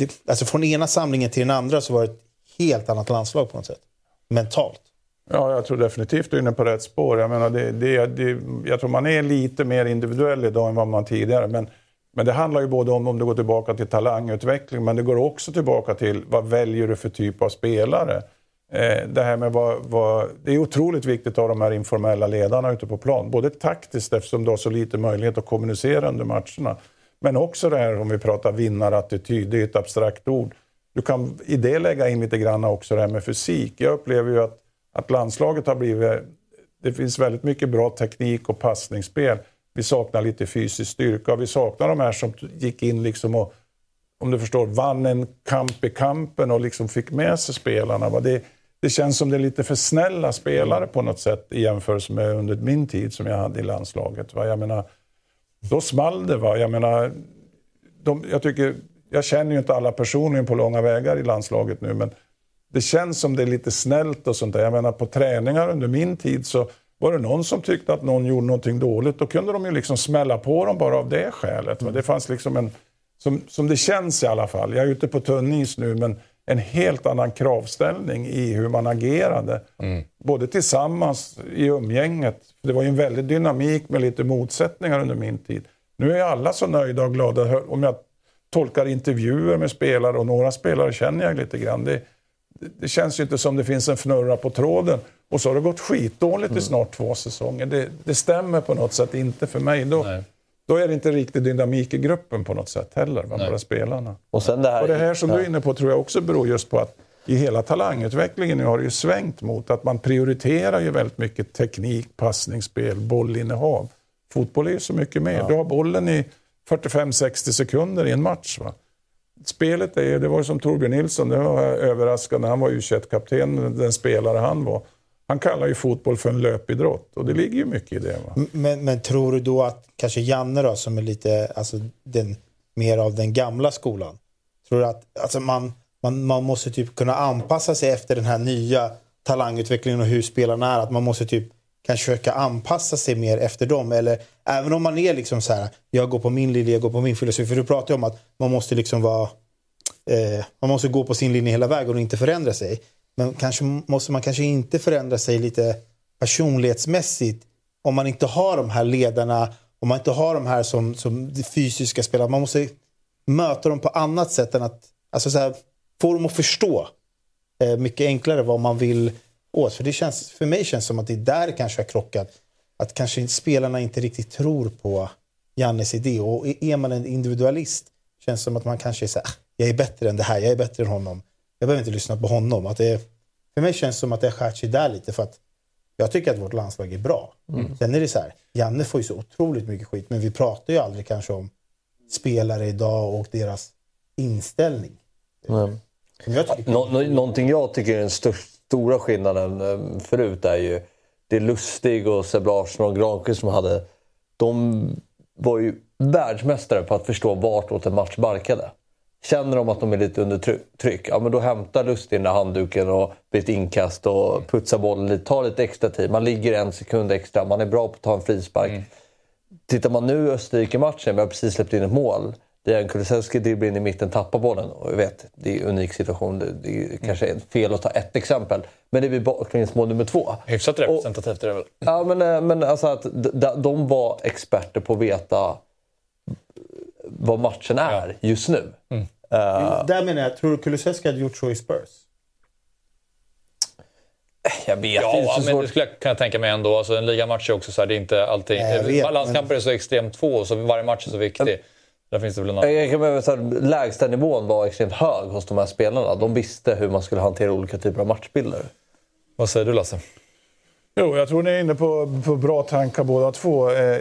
det, alltså från ena samlingen till den andra så var det ett helt annat landslag på något sätt. Mentalt. Ja, jag tror definitivt du är inne på rätt spår. Jag, menar, det, det, det, jag tror man är lite mer individuell idag än vad man tidigare. Men, men det handlar ju både om, om du går tillbaka till talangutveckling, men det går också tillbaka till vad väljer du för typ av spelare. Eh, det här med vad, vad, det är otroligt viktigt att ha de här informella ledarna ute på plan. Både taktiskt eftersom du har så lite möjlighet att kommunicera under matcherna. Men också det här om vi pratar vinnarattityd, det är ett abstrakt ord. Du kan i det lägga in lite grann också det här med fysik. Jag upplever ju att, att landslaget har blivit... Det finns väldigt mycket bra teknik och passningsspel. Vi saknar lite fysisk styrka vi saknar de här som gick in liksom och, om du förstår, vann en kamp i kampen och liksom fick med sig spelarna. Det, det känns som det är lite för snälla spelare på något sätt i jämförelse med under min tid som jag hade i landslaget. Jag menar, då small det. Va? Jag menar, de, jag, tycker, jag känner ju inte alla personligen på långa vägar i landslaget nu, men det känns som det är lite snällt och sånt där. Jag menar på träningar under min tid så var det någon som tyckte att någon gjorde någonting dåligt, då kunde de ju liksom smälla på dem bara av det skälet. Mm. Det fanns liksom en, som, som det känns i alla fall, jag är ute på tunn is nu, men en helt annan kravställning i hur man agerade. Mm. Både tillsammans i umgänget. Det var ju en väldig dynamik med lite motsättningar under min tid. Nu är alla så nöjda och glada. Om jag tolkar intervjuer med spelare och några spelare känner jag lite grann. Det, det känns ju inte som det finns en fnurra på tråden. Och så har det gått skitdåligt mm. i snart två säsonger. Det, det, stämmer på något sätt inte för mig. Då, då är det inte riktigt dynamik i gruppen på något sätt heller, bara spelarna. Och, sen det, här, och det här som ja. du är inne på tror jag också beror just på att i hela talangutvecklingen nu har det ju svängt mot att man prioriterar ju väldigt mycket teknik, passningsspel, bollinnehav. Fotboll är ju så mycket mer. Ja. Du har bollen i 45-60 sekunder i en match. Va? Spelet är, det var som Torbjörn Nilsson, det var överraskande, han var u kapten den spelare han var. Han kallar ju fotboll för en löpidrott och det ligger ju mycket i det. Va? Men, men tror du då att kanske Janne då, som är lite alltså, den, mer av den gamla skolan. Tror du att alltså, man, man, man måste typ kunna anpassa sig efter den här nya talangutvecklingen och hur spelarna är? Att man måste typ kanske försöka anpassa sig mer efter dem? Eller även om man är liksom så här, jag går på min linje, jag går på min filosofi. För du pratar ju om att man måste liksom vara eh, man måste gå på sin linje hela vägen och inte förändra sig. Men kanske måste man kanske inte förändra sig lite personlighetsmässigt om man inte har de här ledarna om man inte har de här som, som de fysiska spelarna, man måste möta dem på annat sätt än att alltså så här, få dem att förstå eh, mycket enklare vad man vill åt. För, det känns, för mig känns det som att det är där det kanske har krockat. Att kanske spelarna inte riktigt tror på Jannes idé. Och är man en individualist känns det som att man kanske är så här, ah, jag är bättre än det här, jag är bättre än honom. Jag behöver inte lyssna på honom. Att det är, för mig känns det som att det har skärt sig där lite för att jag tycker att vårt landslag är bra. Sen är det så här, Janne får ju så otroligt mycket skit men vi pratar ju aldrig kanske om spelare idag och deras inställning. Som jag tycker Nå, nå, någonting jag tycker är den största, stora skillnaden eh, förut är ju det Lustig och Seb Larsson och Granqvist som hade. De var ju världsmästare på att förstå vartåt en match barkade. Känner de att de är lite under try- tryck, ja men då hämtar Lustig den där handduken och blir ett inkast och putsar bollen lite, tar lite extra tid. Man ligger en sekund extra, man är bra på att ta en frispark. Tittar man nu Österrike-matchen, vi har precis släppt in ett mål. Dejan Kulusevski dribblar in i mitten, tappar bollen. Och jag vet, det är en unik situation. Det, det är kanske är fel att ta ett exempel. Men det blir bakgrundsmål nummer två. Hyfsat representativt är det väl? Ja, men, eh, men alltså att de var experter på att veta vad matchen är just nu. Eh, Där menar jag, tror du Kulusevski hade gjort så i Spurs? jag vet Ja, det är så men det skulle jag kunna tänka mig ändå. Alltså, en ligamatch är också så här, det är inte alltid... Vet, Balanskamper är så extremt få, så varje match är så viktig. Där finns det väl någon... Jag kan väl säga att lägsta nivån var extremt hög hos de här spelarna. De visste hur man skulle hantera olika typer av matchbilder. Vad säger du Lasse? Jo, jag tror ni är inne på, på bra tankar båda två. Eh,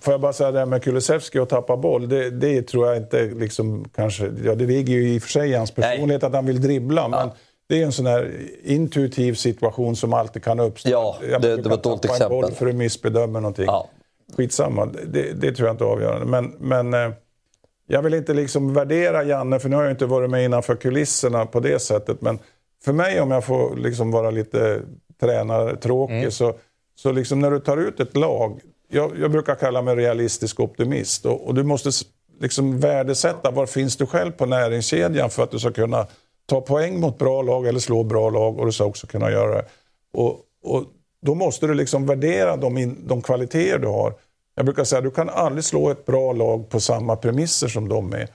får jag bara säga det här med Kulusevski och tappa boll. Det, det tror jag inte liksom kanske... Ja, det ligger ju i och för sig i hans personlighet att han vill dribbla. Men det är en sån här intuitiv situation som alltid kan uppstå. Ja, det- det var ett dåligt en boll exempel. för att missbedöma någonting. Ja. Skitsamma, det, det tror jag inte är avgörande. Men, men eh, jag vill inte liksom värdera Janne, för nu har jag inte varit med innanför kulisserna på det sättet. Men för mig, om jag får liksom vara lite tränartråkig, så, så liksom när du tar ut ett lag. Jag, jag brukar kalla mig realistisk optimist. Och, och du måste liksom värdesätta var finns du själv på näringskedjan för att du ska kunna ta poäng mot bra lag eller slå bra lag och du ska också kunna göra det. Och, och då måste du liksom värdera de, in, de kvaliteter du har. Jag brukar säga att du kan aldrig slå ett bra lag på samma premisser som de är.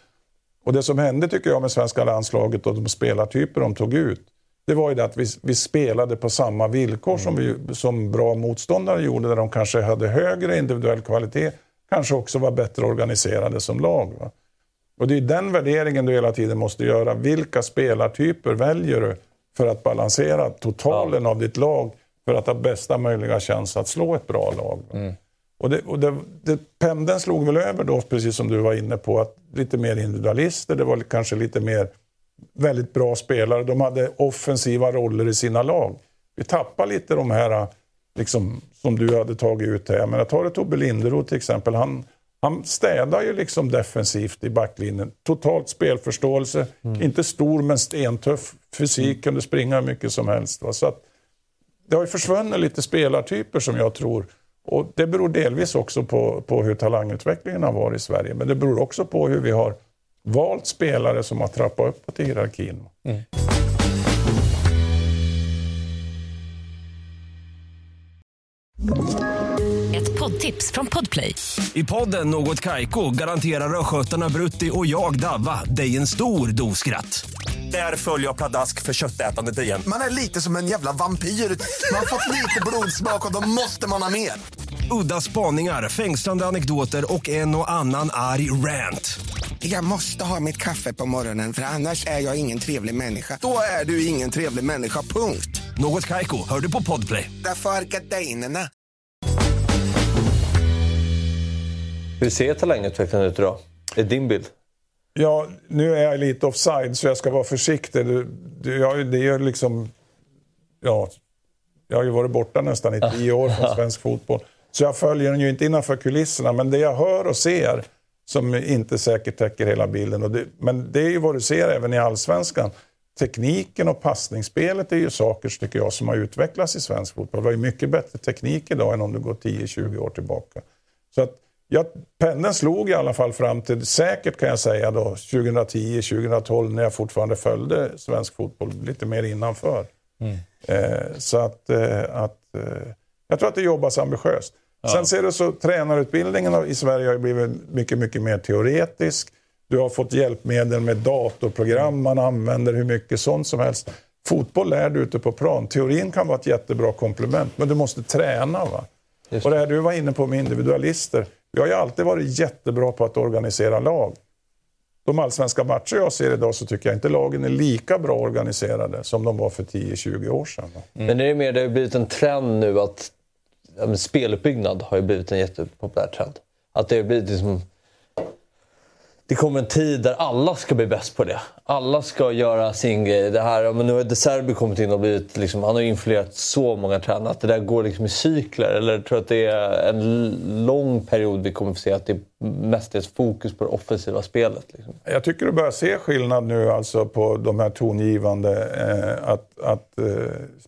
Och det som hände tycker jag med svenska landslaget och de spelartyper de tog ut. Det var ju det att vi, vi spelade på samma villkor som, vi, som bra motståndare gjorde. Där de kanske hade högre individuell kvalitet. Kanske också var bättre organiserade som lag. Va? Och det är den värderingen du hela tiden måste göra. Vilka spelartyper väljer du för att balansera totalen av ditt lag för att ha bästa möjliga chans att slå ett bra lag? va? Och det, och det, det, pendeln slog väl över då, precis som du var inne på, att lite mer individualister, det var kanske lite mer väldigt bra spelare. De hade offensiva roller i sina lag. Vi tappar lite de här liksom, som du hade tagit ut här. Men jag tar Tobbe Linderoth till exempel. Han, han städar ju liksom defensivt i backlinjen. Totalt spelförståelse. Inte stor men stentuff fysik. Kunde springa hur mycket som helst. Va? Så att, det har ju försvunnit lite spelartyper som jag tror. Och Det beror delvis också på, på hur talangutvecklingen har varit i Sverige. Men det beror också på hur vi har valt spelare som har trappat uppåt i hierarkin. Ett poddtips från Podplay. I podden Något Kaiko garanterar östgötarna Brutti och jag, Davva, dig en stor dos skratt. Där följer jag pladask för köttätandet igen. Man är lite som en jävla vampyr. Man har fått lite blodsmak och då måste man ha mer. Udda spaningar, fängslande anekdoter och en och annan arg rant. Jag måste ha mitt kaffe på morgonen för annars är jag ingen trevlig människa. Då är du ingen trevlig människa, punkt. Något Kaiko, hör du på Podplay. Därför är gardinerna. Hur ser talangutvecklingen ut idag? Är din bild? Ja, nu är jag lite offside så jag ska vara försiktig. Du, du, jag, det är liksom... Ja, jag har ju varit borta nästan i tio år från svensk fotboll. Så jag följer den ju inte innanför kulisserna. Men det jag hör och ser, som inte säkert täcker hela bilden. Det, men det är ju vad du ser även i allsvenskan. Tekniken och passningsspelet är ju saker, tycker jag, som har utvecklats i svensk fotboll. Det har ju mycket bättre teknik idag än om du går 10-20 år tillbaka. Så att, ja, pendeln slog i alla fall fram till, säkert kan jag säga då, 2010-2012 när jag fortfarande följde svensk fotboll lite mer innanför. Eh, så att, eh, att eh, jag tror att det jobbas ambitiöst. Sen ser du så tränarutbildningen i Sverige har blivit mycket, mycket mer teoretisk. Du har fått hjälpmedel med datorprogram man använder hur mycket sånt som helst. Fotboll lär du ute på plan. Teorin kan vara ett jättebra komplement, men du måste träna. Va? Och det här du var inne på med individualister. Vi har ju alltid varit jättebra på att organisera lag. De allsvenska matcher jag ser idag så tycker jag inte lagen är lika bra organiserade som de var för 10-20 år sedan. Mm. Men det är mer, det har blivit en trend nu att ja, speluppbyggnad har ju blivit en jättepopulär trend. Att det har blivit liksom det kommer en tid där alla ska bli bäst på det. Alla ska göra sin grej. Det här, men nu har De Serbi kommit in och blivit, liksom, han har influerat så många tränare. Att det där går liksom i cykler. Eller tror att det är en lång period vi kommer att få se att det mest är fokus på det offensiva spelet. Liksom. Jag tycker du börjar se skillnad nu alltså på de här tongivande. Eh, att, att eh,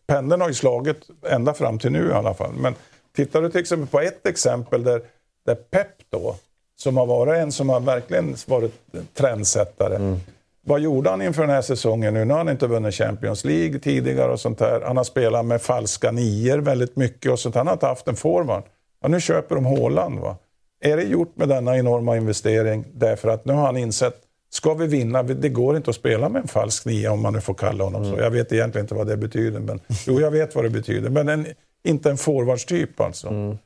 pendeln har ju slagit ända fram till nu i alla fall. Men tittar du till exempel på ett exempel där, där Pep då som har varit en som har verkligen varit trendsättare. Mm. Vad gjorde han inför den här säsongen nu? Nu har han inte vunnit Champions League tidigare och sånt där. Han har spelat med falska nior väldigt mycket och sånt. Han har inte haft en forward. Ja, nu köper de Haaland. Va? Är det gjort med denna enorma investering därför att nu har han insett Ska vi vinna, det går inte att spela med en falsk nia om man nu får kalla honom mm. så. Jag vet egentligen inte vad det betyder. Men, jo, jag vet vad det betyder. Men en, inte en forwardstyp alltså. Mm.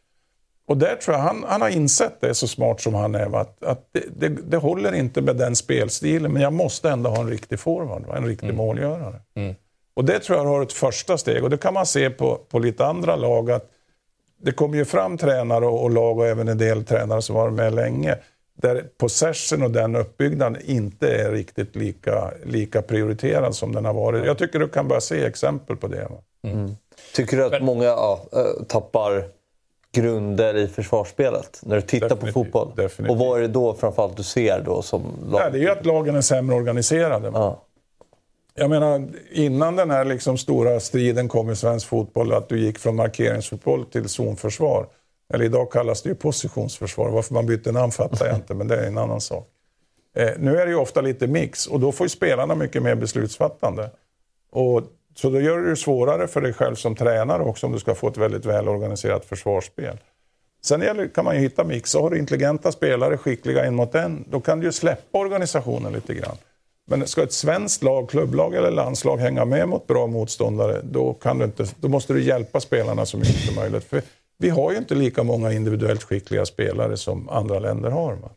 Och där tror jag han, han har insett det så smart som han är. Att, att det, det, det, håller inte med den spelstilen, men jag måste ändå ha en riktig forward, en riktig mm. målgörare. Mm. Och det tror jag har ett första steg. Och det kan man se på, på lite andra lag. att Det kommer ju fram tränare och, och lag och även en del tränare som varit med länge. Där possession och den uppbyggnaden inte är riktigt lika, lika prioriterad som den har varit. Jag tycker du kan börja se exempel på det. Mm. Tycker du att många ja, äh, tappar grunder i försvarsspelet när du tittar definitivt, på fotboll? Definitivt. Och vad är det då framförallt du ser då som lag? Ja, det är ju att lagen är sämre organiserade. Ja. Jag menar, innan den här liksom stora striden kom i svensk fotboll, att du gick från markeringsfotboll till zonförsvar. Eller idag kallas det ju positionsförsvar. Varför man bytte namn fattar jag inte, men det är en annan sak. Eh, nu är det ju ofta lite mix och då får ju spelarna mycket mer beslutsfattande. Och så då gör det det svårare för dig själv som tränare också om du ska få ett väldigt välorganiserat försvarsspel. Sen kan man ju hitta mix. Har du intelligenta spelare, skickliga en mot en, då kan du ju släppa organisationen lite grann. Men ska ett svenskt lag, klubblag eller landslag hänga med mot bra motståndare, då, kan du inte, då måste du hjälpa spelarna så mycket som möjligt. För vi har ju inte lika många individuellt skickliga spelare som andra länder har. Va?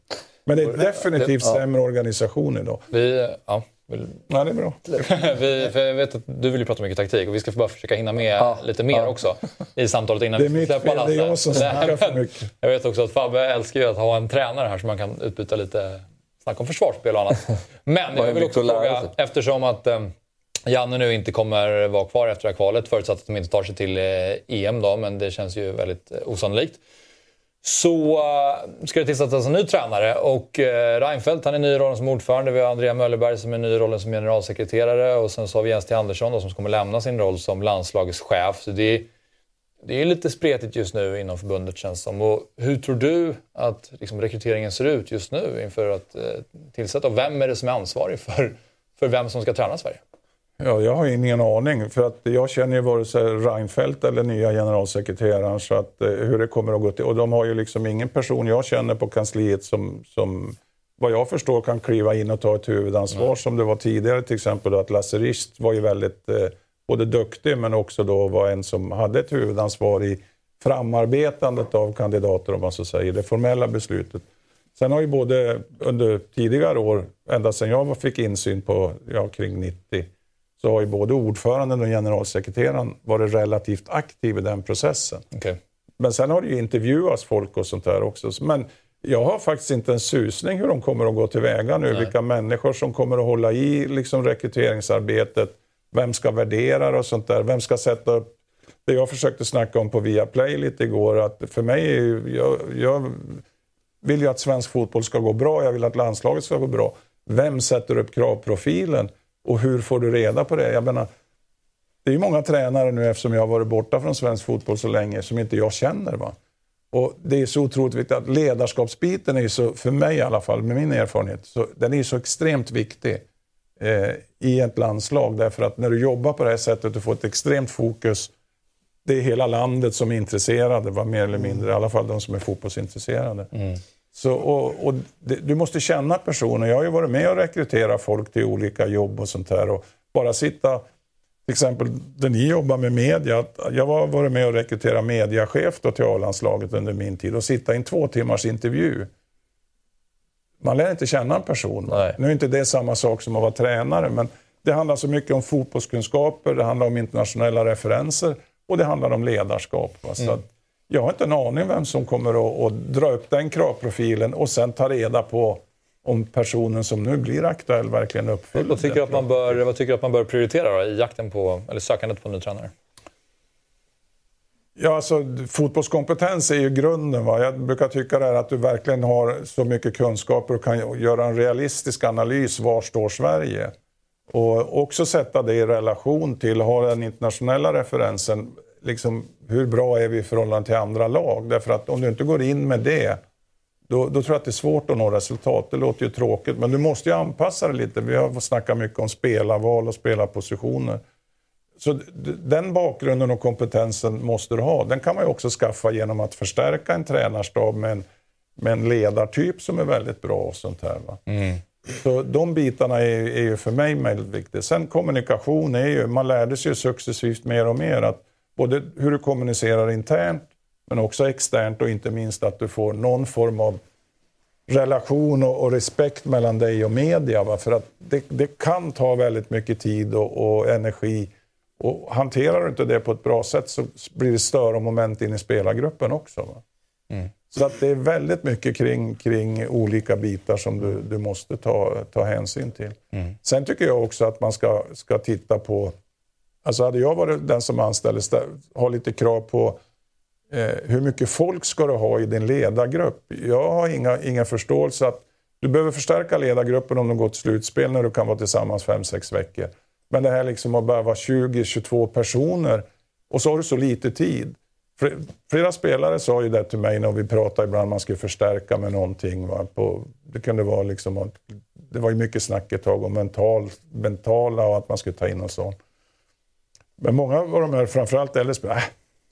Men det är definitivt sämre organisation idag. Vi, ja. Vill... Ja, det är bra. vi, för jag vet att du vill ju prata mycket taktik och vi ska bara försöka hinna med ja. lite mer ja. också i samtalet innan det är vi släpper Lasse. Det är jag som snackar för mycket. Jag vet också att Fabbe älskar ju att ha en tränare här så man kan utbyta lite snack om försvarsspel och annat. Men jag vill också fråga, eftersom att eh, Janne nu inte kommer vara kvar efter det här kvalet, förutsatt att de inte tar sig till eh, EM då, men det känns ju väldigt eh, osannolikt så eh, ska det tillsättas en ny tränare och eh, Reinfeldt han är ny i rollen som ordförande. Vi har Andrea Möllerberg som är ny i rollen som generalsekreterare och sen så har vi Jens T. Andersson då, som kommer lämna sin roll som landslagets chef. Så det, är, det är lite spretigt just nu inom förbundet känns som. Och hur tror du att liksom, rekryteringen ser ut just nu inför att eh, tillsätta? Och vem är det som är ansvarig för, för vem som ska träna Sverige? Ja, jag har ingen aning. För att jag känner ju vare sig Reinfeldt eller nya generalsekreteraren. Så att, eh, hur det kommer att gå till. Och de har ju liksom ingen person jag känner på kansliet som, som vad jag förstår kan kliva in och ta ett huvudansvar mm. som det var tidigare. Till exempel då, att Lasse Rist var ju väldigt eh, både duktig men också då var en som hade ett huvudansvar i framarbetandet av kandidater om man så säger, det formella beslutet. Sen har ju både under tidigare år, ända sedan jag fick insyn på ja, kring 90, så har ju både ordföranden och generalsekreteraren varit relativt aktiva i den processen. Okay. Men sen har det ju intervjuats folk och sånt där också. Men jag har faktiskt inte en susning hur de kommer att gå tillväga nu. Nej. Vilka människor som kommer att hålla i liksom, rekryteringsarbetet. Vem ska värdera och sånt där. Vem ska sätta upp det jag försökte snacka om på Viaplay lite igår. Att för mig är jag, jag vill ju att svensk fotboll ska gå bra. Jag vill att landslaget ska gå bra. Vem sätter upp kravprofilen? Och hur får du reda på det? Jag menar, det är ju många tränare nu, eftersom jag har varit borta från svensk fotboll så länge, som inte jag känner. Va? Och Det är så otroligt viktigt att ledarskapsbiten är så, för mig i alla fall, med min erfarenhet, så, den är så extremt viktig eh, i ett landslag. Därför att när du jobbar på det här sättet, du får ett extremt fokus det är hela landet som är intresserade, va? mer eller mindre, i alla fall de som är fotbollsintresserade. Mm. Så, och, och det, du måste känna personer. Jag har ju varit med och rekryterat folk till olika jobb och sånt här. Och bara sitta, till exempel där ni jobbar med media. Jag har varit med och rekryterat mediachef då till A-landslaget under min tid och sitta i en två timmars intervju. Man lär inte känna en person. Nej. Nu är inte det samma sak som att vara tränare, men det handlar så mycket om fotbollskunskaper, det handlar om internationella referenser och det handlar om ledarskap. Va? Så att jag har inte en aning vem som kommer att, att dra upp den kravprofilen och sen ta reda på om personen som nu blir aktuell verkligen uppfyller Vad tycker, att man bör, vad tycker du att man bör prioritera då, i jakten på, eller sökandet på en ny tränare? Ja, alltså, fotbollskompetens är ju grunden. Va? Jag brukar tycka det att du verkligen har så mycket kunskaper och kan göra en realistisk analys. Var står Sverige? Och också sätta det i relation till, ha den internationella referensen. Liksom, hur bra är vi i förhållande till andra lag? Därför att om du inte går in med det, då, då tror jag att det är svårt att nå resultat. Det låter ju tråkigt, men du måste ju anpassa det lite. Vi har snackat mycket om spelarval och spelarpositioner. Så den bakgrunden och kompetensen måste du ha. Den kan man ju också skaffa genom att förstärka en tränarstab med en, med en ledartyp som är väldigt bra och sånt här. Va? Så de bitarna är, är ju för mig väldigt viktiga. Sen kommunikation är ju, man lärde sig ju successivt mer och mer att både hur du kommunicerar internt men också externt och inte minst att du får någon form av relation och, och respekt mellan dig och media. Va? För att det, det kan ta väldigt mycket tid och, och energi. Och hanterar du inte det på ett bra sätt så blir det större moment in i spelargruppen också. Va? Så att det är väldigt mycket kring, kring olika bitar som du, du måste ta, ta hänsyn till. Sen tycker jag också att man ska, ska titta på, alltså hade jag varit den som anställdes, ha lite krav på eh, hur mycket folk ska du ha i din ledargrupp? Jag har inga, ingen förståelse att du behöver förstärka ledargruppen om de går till slutspel när du kan vara tillsammans 5-6 veckor. Men det här liksom att bara vara 20-22 personer och så har du så lite tid. Flera spelare sa ju det till mig när vi pratade ibland man skulle förstärka med någonting. Va? På, det kunde vara liksom, det var ju mycket snack ett tag om mental, mentala och att man skulle ta in och sånt. Men många av de här, framförallt äldre spelare, äh,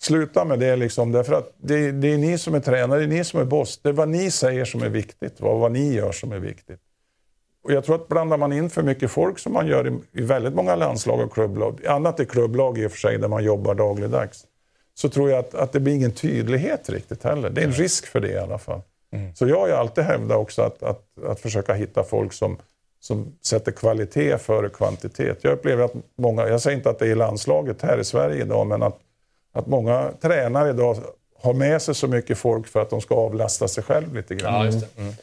sluta med det liksom. Därför att det, det är ni som är tränare, det är ni som är boss. Det är vad ni säger som är viktigt, vad, vad ni gör som är viktigt. Och jag tror att blandar man in för mycket folk som man gör i, i väldigt många landslag och klubblag, annat är klubblag i och för sig där man jobbar dagligdags, så tror jag att, att det blir ingen tydlighet riktigt heller. Det är en risk för det i alla fall. Så jag har ju alltid hävdat också att, att, att försöka hitta folk som, som sätter kvalitet före kvantitet. Jag upplever att många, jag säger inte att det är i landslaget här i Sverige idag, men att, att många tränare idag har med sig så mycket folk för att de ska avlasta sig själv lite grann. Ja, just det. Mm.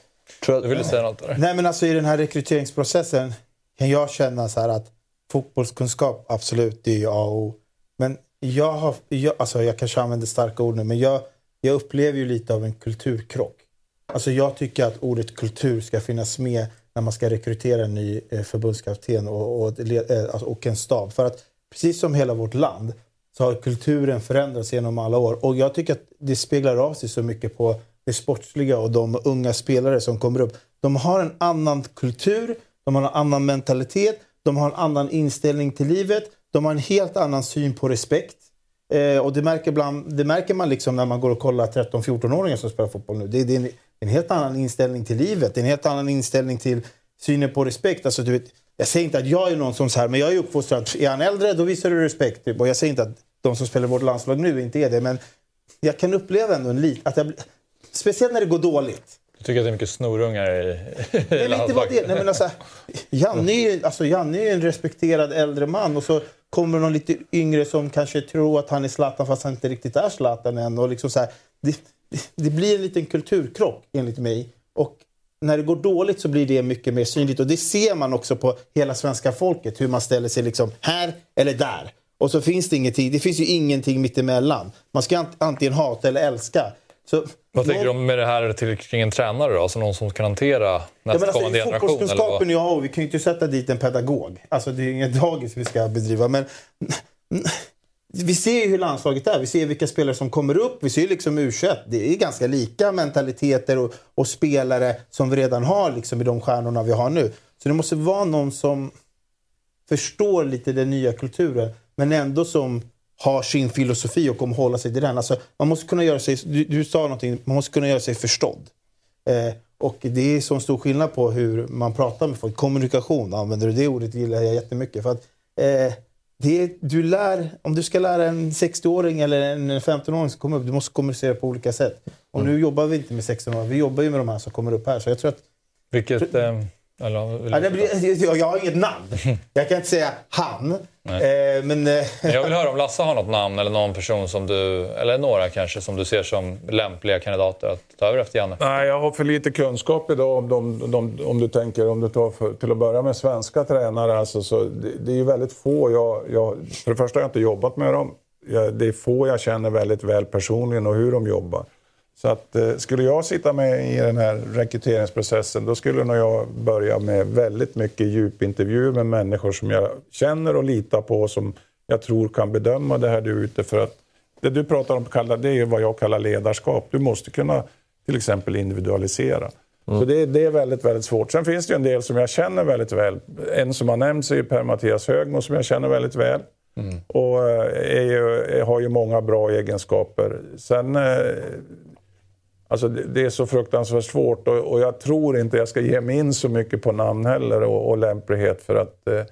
Tror jag, Du ville säga något där? Nej men alltså i den här rekryteringsprocessen kan jag känna så här att fotbollskunskap absolut det är ju A och O. Men jag har, jag, alltså jag kanske använder starka ord nu men jag, jag upplever ju lite av en kulturkrock. Alltså jag tycker att ordet kultur ska finnas med när man ska rekrytera en ny eh, förbundskapten och, och, eh, alltså, och en stab. För att precis som hela vårt land så har kulturen förändrats genom alla år. Och jag tycker att det speglar av sig så mycket på det sportsliga och de unga spelare som kommer upp. De har en annan kultur, de har en annan mentalitet, de har en annan inställning till livet, de har en helt annan syn på respekt. Eh, och det märker, bland, det märker man liksom när man går och kollar 13-14-åringar som spelar fotboll nu. Det, det är en, en helt annan inställning till livet, det är en helt annan inställning till synen på respekt. Alltså, du vet, jag säger inte att jag är någon som så här, men jag är uppfostrad. Är han äldre, då visar du respekt. Typ. Och jag säger inte att de som spelar vårt landslag nu inte är det, men jag kan uppleva ändå en lit, att jag, Speciellt när det går dåligt. Du tycker att det är mycket snorungar i, Nej, men inte bara det. Nej, men alltså, Janne, är ju, alltså, Janne är ju en respekterad äldre man och så kommer någon lite yngre som kanske tror att han är Zlatan fast han inte riktigt är Zlatan än. Och liksom så här, det, det, det blir en liten kulturkrock enligt mig. Och när det går dåligt så blir det mycket mer synligt. Och det ser man också på hela svenska folket. Hur man ställer sig liksom här eller där. Och så finns det ingenting. Det finns ju ingenting mittemellan. Man ska antingen hata eller älska. Så Vad tänker du om med det här till, kring en tränare då? Alltså någon som kan hantera Ja, men alltså, nästkommande generation? Fotbollskunskapen jag har, vi kan ju inte sätta dit en pedagog. Alltså det är inget dagis vi ska bedriva. Men vi ser ju hur landslaget är. Vi ser vilka spelare som kommer upp. Vi ser ju liksom U21. Det är ganska lika mentaliteter och, och spelare som vi redan har liksom i de stjärnorna vi har nu. Så det måste vara någon som förstår lite den nya kulturen men ändå som har sin filosofi och kommer hålla sig till den. Alltså, man måste kunna göra sig, du, du sa någonting, man måste kunna göra sig förstådd. Eh, och det är så stor skillnad på hur man pratar med folk. Kommunikation använder du det ordet gillar jag jättemycket. För att, eh, det du lär, om du ska lära en 60-åring eller en 15-åring som kommer upp, du måste kommunicera på olika sätt. Och nu jobbar vi inte med 16-åringar, vi jobbar ju med de här som kommer upp här. Så jag tror att... Vilket... Eh, eller, Ja, det blir, jag, jag har inget namn. Jag kan inte säga han. Eh, men, eh, Jag vill höra om Lasse har något namn eller någon person som du, eller några kanske, som du ser som lämpliga kandidater att ta över efter Janne. Nej, jag har för lite kunskap idag om, de, de, om du tänker, om du tar för, till att börja med svenska tränare. Alltså, så det, det är ju väldigt få jag, jag... För det första har jag inte jobbat med dem. Jag, det är få jag känner väldigt väl personligen och hur de jobbar. Så att, eh, skulle jag sitta med i den här rekryteringsprocessen då skulle nog jag börja med väldigt mycket djupintervjuer med människor som jag känner och litar på som jag tror kan bedöma det här du är ute för att det du pratar om det är vad jag kallar ledarskap. Du måste kunna till exempel individualisera. Så det, det är väldigt, väldigt svårt. Sen finns det ju en del som jag känner väldigt väl. En som har nämnts är ju Per-Mattias Högmo som jag känner väldigt väl. Och eh, ju, har ju många bra egenskaper. Sen eh, Alltså det, det är så fruktansvärt svårt och, och jag tror inte jag ska ge mig in så mycket på namn heller och, och lämplighet för att eh,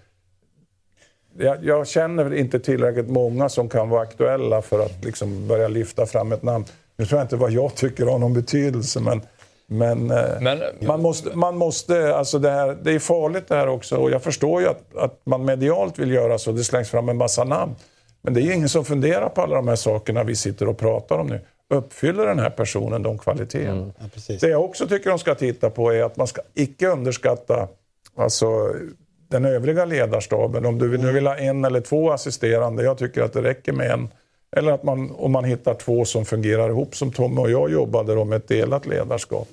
jag, jag känner inte tillräckligt många som kan vara aktuella för att liksom börja lyfta fram ett namn. Nu tror jag inte vad jag tycker har någon betydelse men, men, eh, Men, man måste, man måste alltså det, här, det är farligt det här också och jag förstår ju att, att man medialt vill göra så, det slängs fram en massa namn. Men det är ingen som funderar på alla de här sakerna vi sitter och pratar om nu. Uppfyller den här personen de kvaliteterna? ja, precis. Det jag också tycker de ska titta på är att man ska icke underskatta alltså, den övriga ledarstaben. Om du nu vill ha en eller två assisterande, jag tycker att det räcker med en. Eller att man, om man hittar två som fungerar ihop, som Tommy och jag jobbade då med ett delat ledarskap.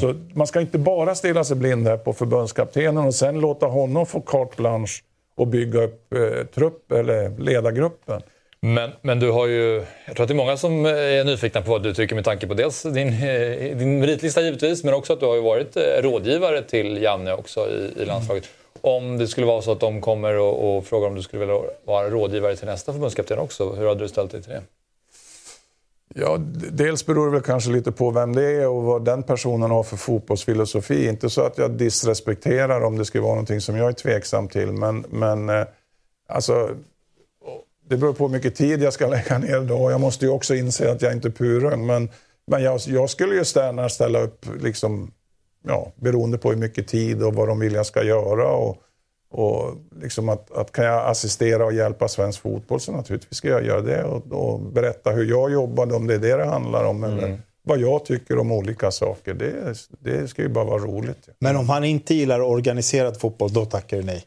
Så man ska inte bara stirra sig blind här på förbundskaptenen och sen låta honom få carte blanche och bygga upp eh, trupp eller ledargruppen. Men, men du har ju... Jag tror att det är många som är nyfikna på vad du tycker med tanke på dels din, eh, din meritlista givetvis, men också att du har ju varit eh, rådgivare till Janne också i, i landslaget. Om det skulle vara så att de kommer och, och frågar om du skulle vilja vara rådgivare till nästa förbundskapten också, hur hade du ställt dig till det? Ja, dels beror det väl kanske lite på vem det är och vad den personen har för fotbollsfilosofi. Inte så att jag disrespekterar om det skulle vara någonting som jag är tveksam till, men, men eh, alltså, det beror på hur mycket tid jag ska lägga ner då. Jag måste ju också inse att jag inte är purung, men, men jag, jag skulle ju gärna ställa upp liksom, ja, beroende på hur mycket tid och vad de vill jag ska göra. Och, och liksom att, att kan jag assistera och hjälpa svensk fotboll så naturligtvis ska jag göra det och, och berätta hur jag jobbade, om det är det det handlar om. Eller vad jag tycker om olika saker. Det, det ska ju bara vara roligt. Men om han inte gillar organiserad fotboll, då tackar du nej.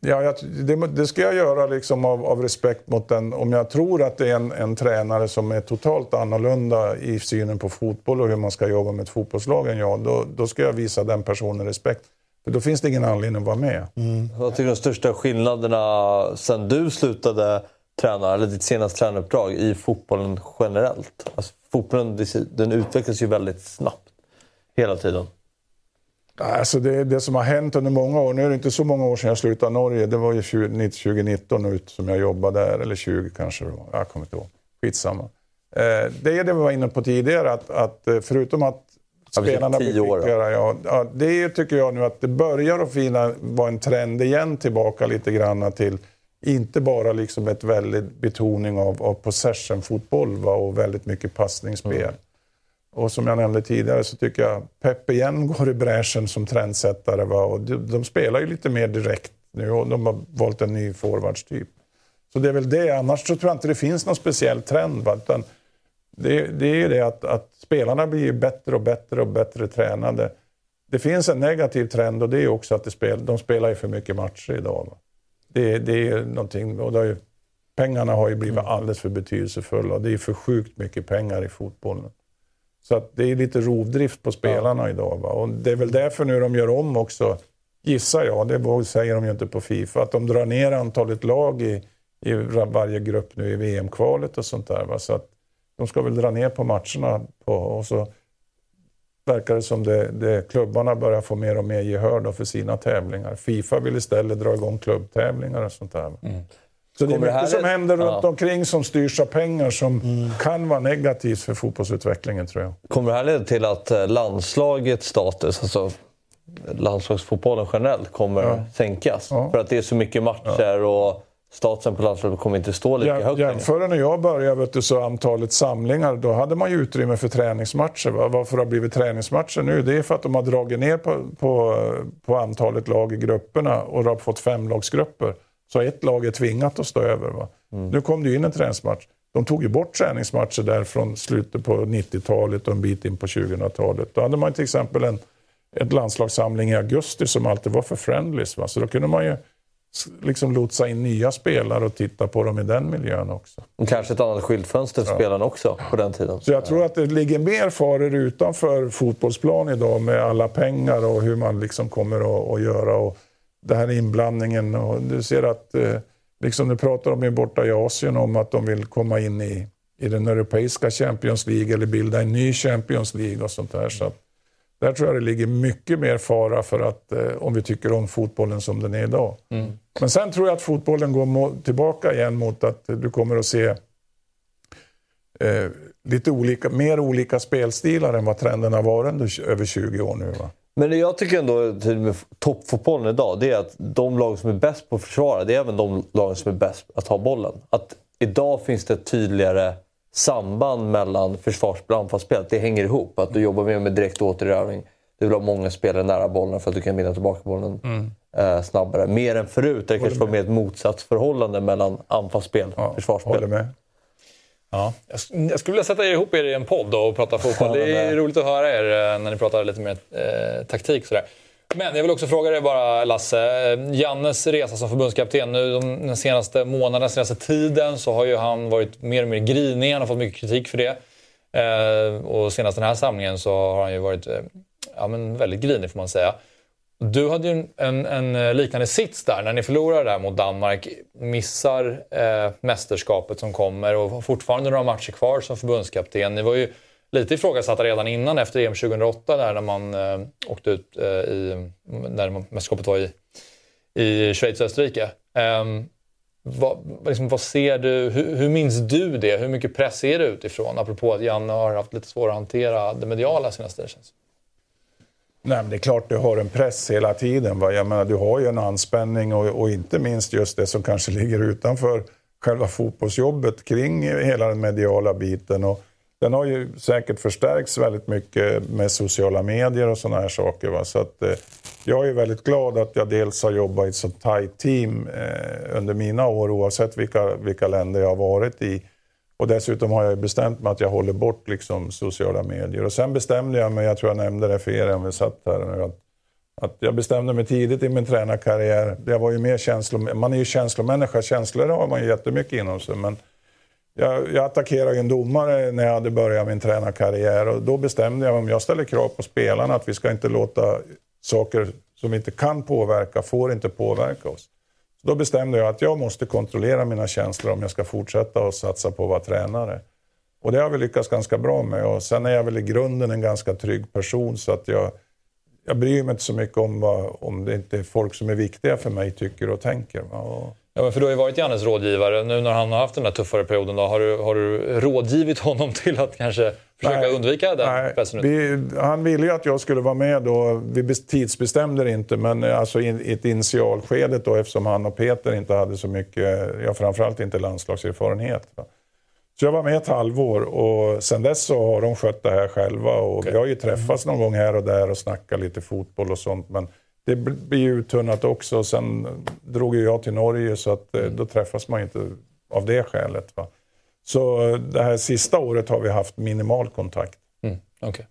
Ja, jag, det, det ska jag göra liksom av, av respekt mot den. Om jag tror att det är en, en tränare som är totalt annorlunda i synen på fotboll och hur man ska jobba med ett fotbollslag än jag, då, då ska jag visa den personen respekt. För då finns det ingen anledning att vara med. Mm. Vad tycker du de största skillnaderna sen du slutade träna, eller ditt senaste tränaruppdrag, i fotbollen generellt? Alltså, fotbollen den utvecklas ju väldigt snabbt hela tiden. Alltså det, det som har hänt under många år, nu är det inte så många år sedan jag slutade Norge, det var ju 20, 2019 ut som jag jobbade där, eller 20 kanske det var, jag kommer inte ihåg. Skitsamma. Eh, det är det vi var inne på tidigare, att, att eh, förutom att spelarna blir skickligare, ja, ja, det tycker jag nu att det börjar att fina, vara en trend igen tillbaka lite grann till inte bara liksom ett väldigt betoning av, av possession-fotboll och väldigt mycket passningsspel. Mm. Och som jag nämnde tidigare så tycker jag Pep igen går i bräschen som trendsättare. Va? Och de, de spelar ju lite mer direkt nu och de har valt en ny forwardstyp. Så det är väl det. Annars så tror jag inte det finns någon speciell trend. Va? Utan det, det är ju det att, att spelarna blir bättre och bättre och bättre tränade. Det finns en negativ trend och det är också att spel, de spelar ju för mycket matcher idag. Va? Det, det är någonting, och det har ju, pengarna har ju blivit alldeles för betydelsefulla det är för sjukt mycket pengar i fotbollen. Så att det är lite rovdrift på spelarna idag. Va? Och det är väl därför nu de gör om också, gissar jag, det säger de ju inte på Fifa, att de drar ner antalet lag i, i varje grupp nu i VM-kvalet och sånt där. Va? Så att de ska väl dra ner på matcherna på, och så verkar det som det, det klubbarna börjar få mer och mer gehör för sina tävlingar. Fifa vill istället dra igång klubbtävlingar och sånt där. va? Så det är mycket som händer runt Ja. omkring som styrs av pengar som kan vara negativt för fotbollsutvecklingen tror jag. Kommer det här leda till att eh, landslagets status, alltså landslagsfotbollen generellt, kommer Ja. sänkas? Ja. För att det är så mycket matcher och statusen på landslaget kommer inte stå lika högt. Jämför när jag började vet du, så antalet samlingar, då hade man ju utrymme för träningsmatcher. Va? Varför det har blivit träningsmatcher nu? Det är för att de har dragit ner på, på, på antalet lag i grupperna och de har fått femlagsgrupper. Så ett lag är tvingat att stå över. Va? Nu kom det in en träningsmatch. De tog ju bort träningsmatcher där från slutet på 90-talet och en bit in på 2000-talet. Då hade man till exempel en ett landslagssamling i augusti som alltid var för friendlies. Va? Så då kunde man ju liksom lotsa in nya spelare och titta på dem i den miljön också. Och kanske ett annat skyltfönster för spelarna också på den tiden. Så jag tror att det ligger mer faror utanför fotbollsplan idag med alla pengar och hur man liksom kommer att, att göra. Och den här inblandningen. Och du ser att, eh, liksom du pratar om borta i Asien om att de vill komma in i, i den europeiska Champions League eller bilda en ny Champions League och sånt där. Så att, där tror jag det ligger mycket mer fara för att, eh, om vi tycker om fotbollen som den är idag. Men sen tror jag att fotbollen går tillbaka igen mot att du kommer att se eh, lite olika, mer olika spelstilar än vad trenden har varit under över 20 år nu. Va? Men jag tycker ändå med toppfotbollen idag, det är att de lag som är bäst på att försvara, det är även de lag som är bäst att ha bollen. Att idag finns det ett tydligare samband mellan försvarsspel och anfallsspel. Att Det hänger ihop. Att du jobbar mer med direkt återerövring. Du vill ha många spelare nära bollen för att du kan vinna tillbaka bollen eh, snabbare. Mer än förut, där det kanske var mer ett motsatsförhållande mellan anfallsspel och Ja, försvarsspel. Ja. Jag sk- jag skulle vilja sätta er ihop er i en podd och prata fotboll. Det är roligt att höra er eh, när ni pratar lite mer eh, taktik. Sådär. Men jag vill också fråga dig bara, Lasse. Eh, Jannes resa som förbundskapten. Nu de, den senaste månaden, den senaste tiden så har ju han varit mer och mer grinig. Han har fått mycket kritik för det. Eh, och senast den här samlingen så har han ju varit eh, ja, men väldigt grinig får man säga. Du hade ju en, en, eh, liknande sits där när ni förlorade där mot Danmark. Missar eh, mästerskapet som kommer och har fortfarande några matcher kvar som förbundskapten. Ni var ju lite ifrågasatta redan innan efter EM 2008 där när man eh, åkte ut eh, i, när mästerskapet var i, i Schweiz och Österrike. Ehm, vad, liksom, vad ser du, hur, hur minns du det? Hur mycket press är det utifrån? Apropå att Janne har haft lite svårare att hantera det mediala senaste det känns. Nej, men det är klart du har en press hela tiden. Va? Jag menar, du har ju en anspänning och, och inte minst just det som kanske ligger utanför själva fotbollsjobbet kring hela den mediala biten. Och den har ju säkert förstärkts väldigt mycket med sociala medier och sådana här saker. Va? Så att, eh, jag är väldigt glad att jag dels har jobbat i ett så tajt team eh, under mina år oavsett vilka, vilka länder jag har varit i. Och dessutom har jag bestämt mig att jag håller bort liksom, sociala medier. Och sen bestämde jag mig, jag tror jag nämnde det för er när vi satt här nu, att, att jag bestämde mig tidigt i min tränarkarriär. Jag var ju mer känslom, man är ju känslomänniska, känslor har man ju jättemycket inom sig. Men jag, jag attackerade en domare när jag hade börjat min tränarkarriär och då bestämde jag mig om jag ställer krav på spelarna att vi ska inte låta saker som vi inte kan påverka, får inte påverka oss. Då bestämde jag att jag måste kontrollera mina känslor om jag ska fortsätta och satsa på att vara tränare. Och det har vi lyckats ganska bra med. Och sen är jag väl i grunden en ganska trygg person så att jag, jag bryr mig inte så mycket om vad, om det inte är folk som är viktiga för mig tycker och tänker. Och, Ja, men för du har ju varit Jannes rådgivare. Nu när han har haft den där tuffare perioden, då, har, du, har du rådgivit honom till att kanske försöka Nej, undvika den Nej, pressen? vi, han ville ju att jag skulle vara med då. Vi bes- tidsbestämde det inte, men eh, alltså i, ett initialskede då eftersom han och Peter inte hade så mycket, ja framförallt inte landslagserfarenhet. Så jag var med ett halvår och sen dess så har de skött det här själva och Okej. vi har ju träffats någon gång här och där och snackat lite fotboll och sånt. Men det bl- blir ju uttunnat också. Sen drog ju jag till Norge så att eh, då träffas man ju inte av det skälet. Va? Så eh, det här sista året har vi haft minimal kontakt. Mm, okej.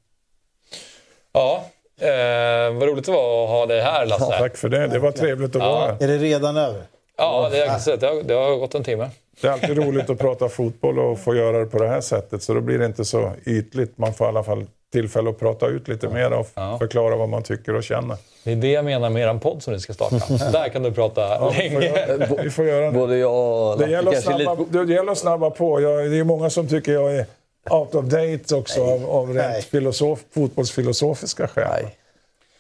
Ja, eh, vad roligt det var att ha dig här Lasse. Ja, tack för det. Det var trevligt att vara här. Är det redan över? Ja, det, jag kan säga att det, har, det har gått en timme. Det är alltid roligt att prata fotboll och få göra det på det här sättet. Så då blir det inte så ytligt. Man får i alla fall tillfälle att prata ut lite mer och Ja. förklara vad man tycker och känner. Det är det jag menar med er podd som ni ska starta. Där kan du prata Vi får länge. göra, vi får göra det. Både jag och Det gäller, snabba, lite... det gäller att snabba på. Jag, det är många som tycker jag är out of date också av, av Nej. rent filosof, fotbollsfilosofiska skäl. Nej.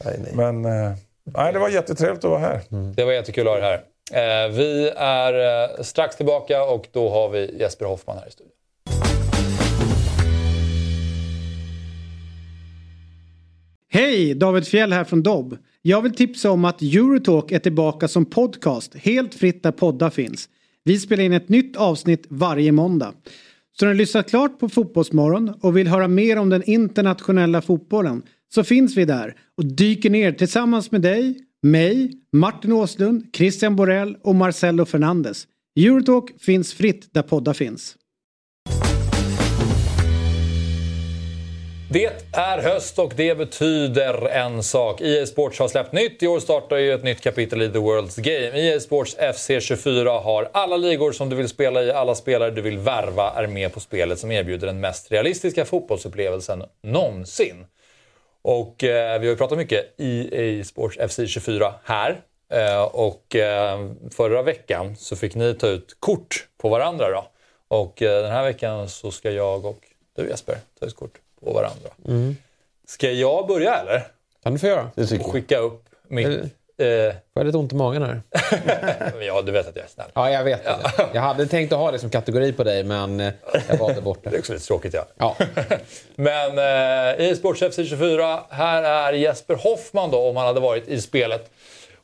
Nej, nej. Men eh, nej, det var jättetrevligt att vara här. Det var jättekul att ha er här. Eh, vi är eh, strax tillbaka och då har vi Jesper Hoffman här i studion. Hej! David Fjell här från Dobb. Jag vill tipsa om att Eurotalk är tillbaka som podcast helt fritt där poddar finns. Vi spelar in ett nytt avsnitt varje måndag. Så när du lyssnat klart på Fotbollsmorgon och vill höra mer om den internationella fotbollen så finns vi där och dyker ner tillsammans med dig, mig, Martin Åslund, Christian Borell och Marcelo Fernandes. Eurotalk finns fritt där poddar finns. Det är höst och det betyder en sak. EA Sports har släppt nytt. I år startar ju ett nytt kapitel i The World's Game. EA Sports FC24 har alla ligor som du vill spela i. Alla spelare du vill värva är med på spelet som erbjuder den mest realistiska fotbollsupplevelsen någonsin. Och eh, vi har ju pratat mycket EA Sports FC24 här. Eh, och eh, förra veckan så fick ni ta ut kort på varandra då. Och eh, den här veckan så ska jag och du Jesper ta ut kort på varandra. Mm. Ska jag börja eller? kan du få göra. Jag. Skicka upp mitt... Eller- Eh, Får jag lite ont i magen här? ja, du vet att jag är snäll. Ja, jag vet det. Jag hade tänkt att ha det som kategori på dig, men eh, jag valde bort Det är det. också lite tråkigt ja. Ja. Men eh, i Sports FC24, här är Jesper Hoffman då om han hade varit i spelet.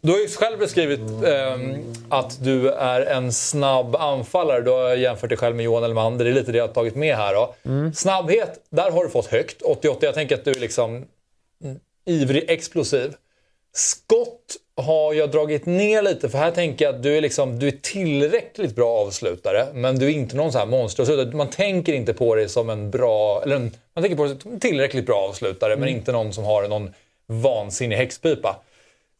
Du har ju själv beskrivit ehm, att du är en snabb anfallare. Du har jämfört dig själv med Johan Elmander. Det är lite det jag har tagit med här. Då. Snabbhet, där har du fått högt. 88. Jag tänker att du är liksom mm, ivrig, explosiv. Skott har jag dragit ner lite för här tänker jag att du är, liksom, du är tillräckligt bra avslutare men du är inte någon så här monsteravslutare. Man tänker inte på dig som en bra, eller en, man tänker på dig som en tillräckligt bra avslutare men inte någon som har någon vansinnig häxpipa.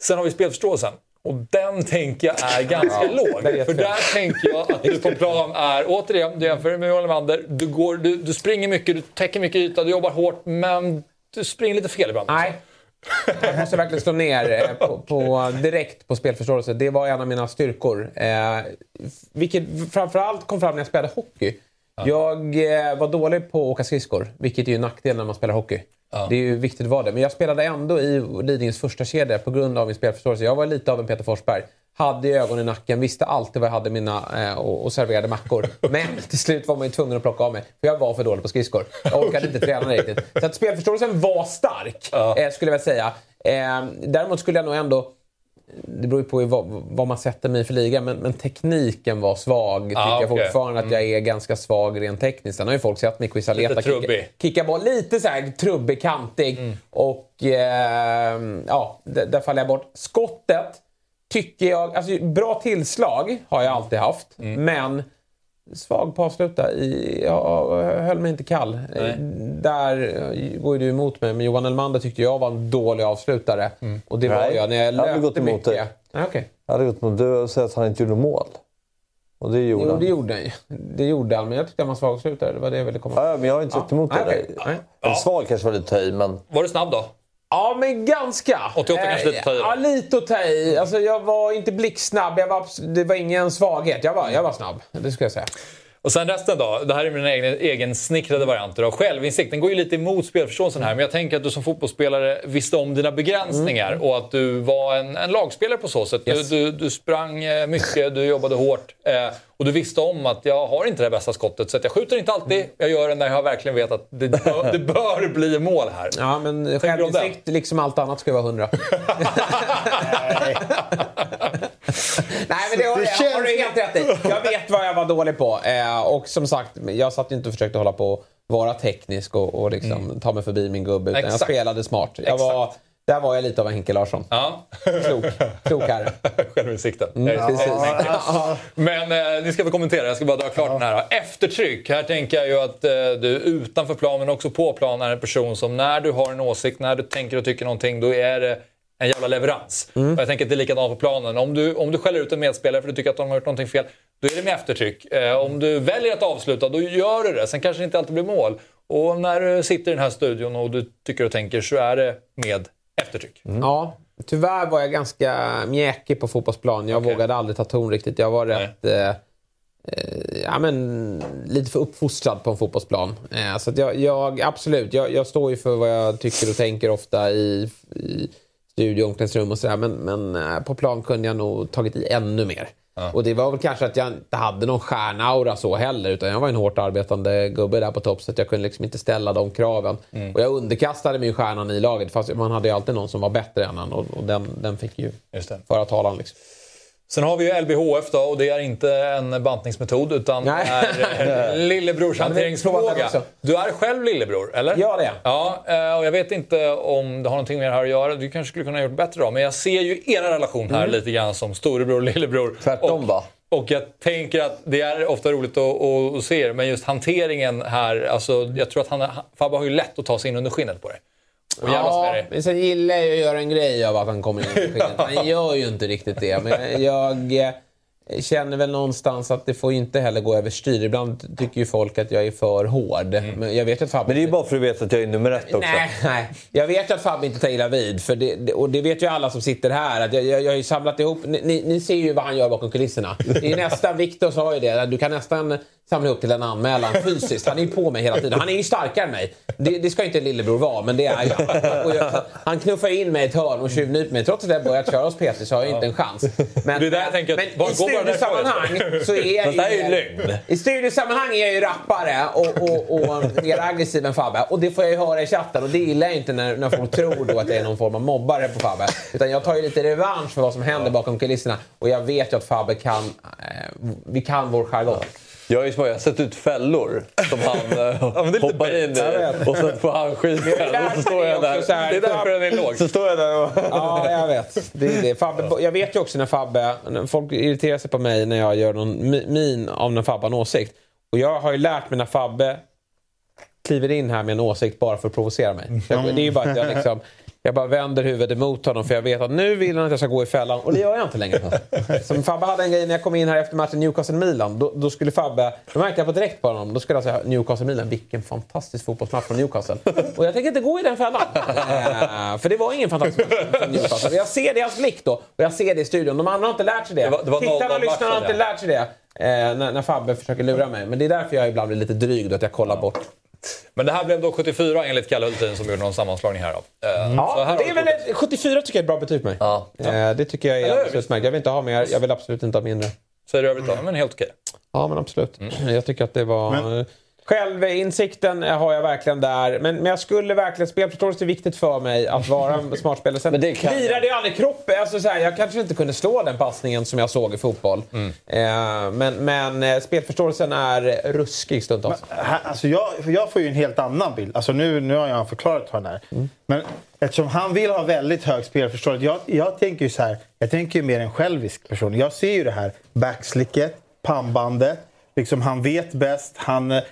Sen har vi spelförståelsen. Och den tänker jag är ganska låg. det är För där tänker jag att du på plan är, återigen, du jämför med Johan Lemander. Du, går, du, du springer mycket, du täcker mycket yta, du jobbar hårt men du springer lite fel ibland. Nej. Jag måste verkligen slå ner eh, på, på, direkt på spelförståelse. Det var en av mina styrkor. Eh, vilket framförallt kom fram när jag spelade hockey. Jag eh, var dålig på att åka skridskor, vilket är ju en nackdel när man spelar hockey. Det är ju viktigt att vara det. Men jag spelade ändå i Lidingös första kedja på grund av min spelförståelse. Jag var lite av en Peter Forsberg. Hade ögon i nacken, visste alltid var jag hade mina eh, och, och serverade mackor. Men till slut var man ju tvungen att plocka av mig. För jag var för dålig på skridskor. Jag orkade inte träna riktigt. Så att spelförståelsen var stark, eh, skulle jag vilja säga. Eh, däremot skulle jag nog ändå det beror ju på i vad, vad man sätter mig i för liga, men, men tekniken var svag. Tycker Ah, jag fortfarande att jag är ganska svag rent tekniskt. Sen har ju folk sett mig quizza Lite leta, trubbig. kicka, kicka boll. Lite så här trubbig, kantig. Och eh, ja, där, där faller jag bort. Skottet tycker jag... Alltså, bra tillslag har jag alltid haft, men svag på att avsluta. I, jag höll mig inte kall. Nej. Där går du emot mig, men Johan Elmander tyckte jag var en dålig avslutare. Och det var Nej, jag när jag löpte gått emot mycket. dig. Nej, okej. Jag hade gått mot du säger att han inte gjorde mål. Och det gjorde Jo, han. det gjorde han. Det gjorde han, men jag tyckte han var svag avslutare. Det var det jag ville komma Ja, men jag har inte sagt emot Nej, dig. Eller svag kanske var lite i, men... Var du snabb då? Ja, men ganska. 88 kanske lite att ta i. Ja, lite att ta i. Alltså, jag var inte blixtsnabb. Jag var, det var ingen svaghet. Jag var, jag var snabb. Det skulle jag säga. Och sen resten då? Det här är mina egna, egensnickrade varianter. Och självinsikt, den går ju lite emot spelförståelsen här. Men jag tänker att du som fotbollsspelare visste om dina begränsningar och att du var en, en lagspelare på så sätt. Yes. Du, du, du sprang eh, mycket, du jobbade hårt eh, och du visste om att jag har inte det bästa skottet så att jag skjuter inte alltid. Jag gör det när jag verkligen vet att det bör, det bör bli mål här. Ja, men självinsikt, liksom allt annat, ska ju vara hundra. Nej, men det har, Det känns- har du helt rätt i. Jag vet vad jag var dålig på. Eh, och som sagt, jag satt ju inte och försökte hålla på och vara teknisk och, och liksom ta mig förbi min gubbe. Utan jag Mm. Exakt. spelade smart. Jag var, där var jag lite av en Henke Larsson. Ja. Klok, klok herre. Självinsikten. Jag är precis. enkel. Men eh, ni ska få kommentera, jag ska bara dra klart den här. Eftertryck. Här tänker jag ju att eh, du utanför plan men också på plan är en person som när du har en åsikt, när du tänker och tycker någonting, då är det en jävla leverans. Och jag tänker att det är likadant på planen. Om du, om du skäller ut en medspelare för du tycker att de har gjort någonting fel, då är det med eftertryck. Eh, om du väljer att avsluta, då gör du det. Sen kanske det inte alltid blir mål. Och när du sitter i den här studion och du tycker och tänker så är det med eftertryck. Ja, tyvärr var jag ganska mjäkig på fotbollsplan. Jag Okej. vågade aldrig ta ton riktigt. Jag var rätt... Eh, eh, ja, men, lite för uppfostrad på en fotbollsplan. Eh, så att jag, jag, absolut, jag, jag står ju för vad jag tycker och tänker ofta i, i studio, omklädningsrum och sådär. Men, men eh, på plan kunde jag nog tagit i ännu mer. Och det var väl kanske att jag inte hade någon stjärnaura så heller. Utan jag var en hårt arbetande gubbe där på topp. Så att jag kunde liksom inte ställa de kraven. Mm. Och jag underkastade mig stjärnan i laget. Fast man hade ju alltid någon som var bättre än han. Och, och den, den fick ju föra talan liksom. Sen har vi ju LBHF då och det är inte en bantningsmetod utan Nej. är eh, lillebrors också. Du är själv lillebror, eller? Ja, det är. Ja, eh, och jag vet inte om det har någonting med det här att göra. Du kanske skulle kunna ha gjort bättre då. Men jag ser ju era relation här Mm. lite grann som storebror och lillebror. Tvärtom och, va? Och jag tänker att det är ofta roligt att, att, att se er, men just hanteringen här. Alltså, jag tror att han, Fabbe har ju lätt att ta sig in under skinnet på det. Och Ja, men sen gillar jag att göra en grej av att han kommer in i skinnet. Han gör ju inte riktigt det. Men jag eh, känner väl någonstans att det får ju inte heller gå överstyr. Ibland tycker ju folk att jag är för hård. Men jag vet ju att Fabbe... Men det är ju bara för att du vet att jag är nummer ett också. Nej, nej. Jag vet ju att Fabbe inte tar illa vid. För det, det- och det vet ju alla som sitter här. Att jag, jag, jag har ju samlat ihop... Ni, ni- ni ser ju vad han gör bakom kulisserna. Det är nästan, Viktor sa ju det, du kan nästan samla ihop till en anmälan fysiskt. Han är ju på mig hela tiden. Han är ju starkare än mig. Det, det ska ju inte en lillebror vara, men det är jag. Och jag han knuffar in mig i ett hörn och tjuvnyper mig. Trots att jag börjat köra hos Peter så har jag inte en chans. Men, Det är där jag tänker att- men studiosammanhang så är jag här är ju lögn. i studiosammanhang är jag ju rappare och, och, och mer aggressiv än Fabbe. Och det får jag ju höra i chatten och det gillar jag inte när, när folk tror då att jag är någon form av mobbare på Fabbe. Utan jag tar ju lite revansch för vad som händer bakom kulisserna. Och jag vet ju att Fabbe kan, eh, vi kan vår jargong. Jag har ju jag har sett ut fällor som han eh, lite hoppar in i. Och sen får han skiten. Och så står jag också så här- där. Det är därför den är låg. Så står jag där och... Ja, jag vet. Det är det. Fabbe, jag vet ju också när Fabbe... Folk irriterar sig på mig när jag gör någon mi- min av när Fabbe har en åsikt. Och jag har ju lärt mig när Fabbe kliver in här med en åsikt bara för att provocera mig. Jag, det är ju bara att jag liksom... Jag bara vänder huvudet emot honom för jag vet att nu vill han att jag ska gå i fällan och det gör jag inte längre. Som Fabbe hade en grej när jag kom in här efter matchen Newcastle-Milan. Då, då skulle Fabbe, då märkte jag på direkt på honom, då skulle jag säga Newcastle-Milan, vilken fantastisk fotbollsmatch från Newcastle. Och jag tänker inte gå i den fällan. Eh, för det var ingen fantastisk match från Newcastle. Jag ser det i hans blick då och jag ser det i studion. De andra har inte lärt sig det. Det var- det var Tittarna 0-0 och lyssnarna har inte lärt sig det. Eh, när, när Fabbe försöker lura mig. Men det är därför jag ibland blir lite dryg då, att jag kollar bort. Men det här blev då 74 enligt Kalle Hultin som gjorde någon sammanslagning här. Då. Eh, här Ja, har det är väl ett, 74 tycker jag är ett bra betyg på mig. Ja. Eh, det tycker jag är alldeles utmärkt. Jag vill inte ha mer, jag vill absolut inte ha mindre. Säger du övrigt då? Men helt okej. Ja, men absolut. Mm. Jag tycker att det var... Men- Självinsikten har jag verkligen där. Men, men jag skulle verkligen... Spelförståelse är viktigt för mig att vara en smart spelare. Sen Men det lirade jag aldrig kroppen. Alltså, så här, jag kanske inte kunde slå den passningen som jag såg i fotboll. Mm. Eh, men men eh, spelförståelsen är ruskig stundtals. Här, alltså jag, jag får ju en helt annan bild. Alltså nu, nu har jag förklarat vad han är. Men eftersom han vill ha väldigt hög spelförståelse. Jag, jag tänker ju så här. Jag tänker ju mer en självisk person. Jag ser ju det här backslicket, pannbandet. Liksom han vet bäst. Han, eh,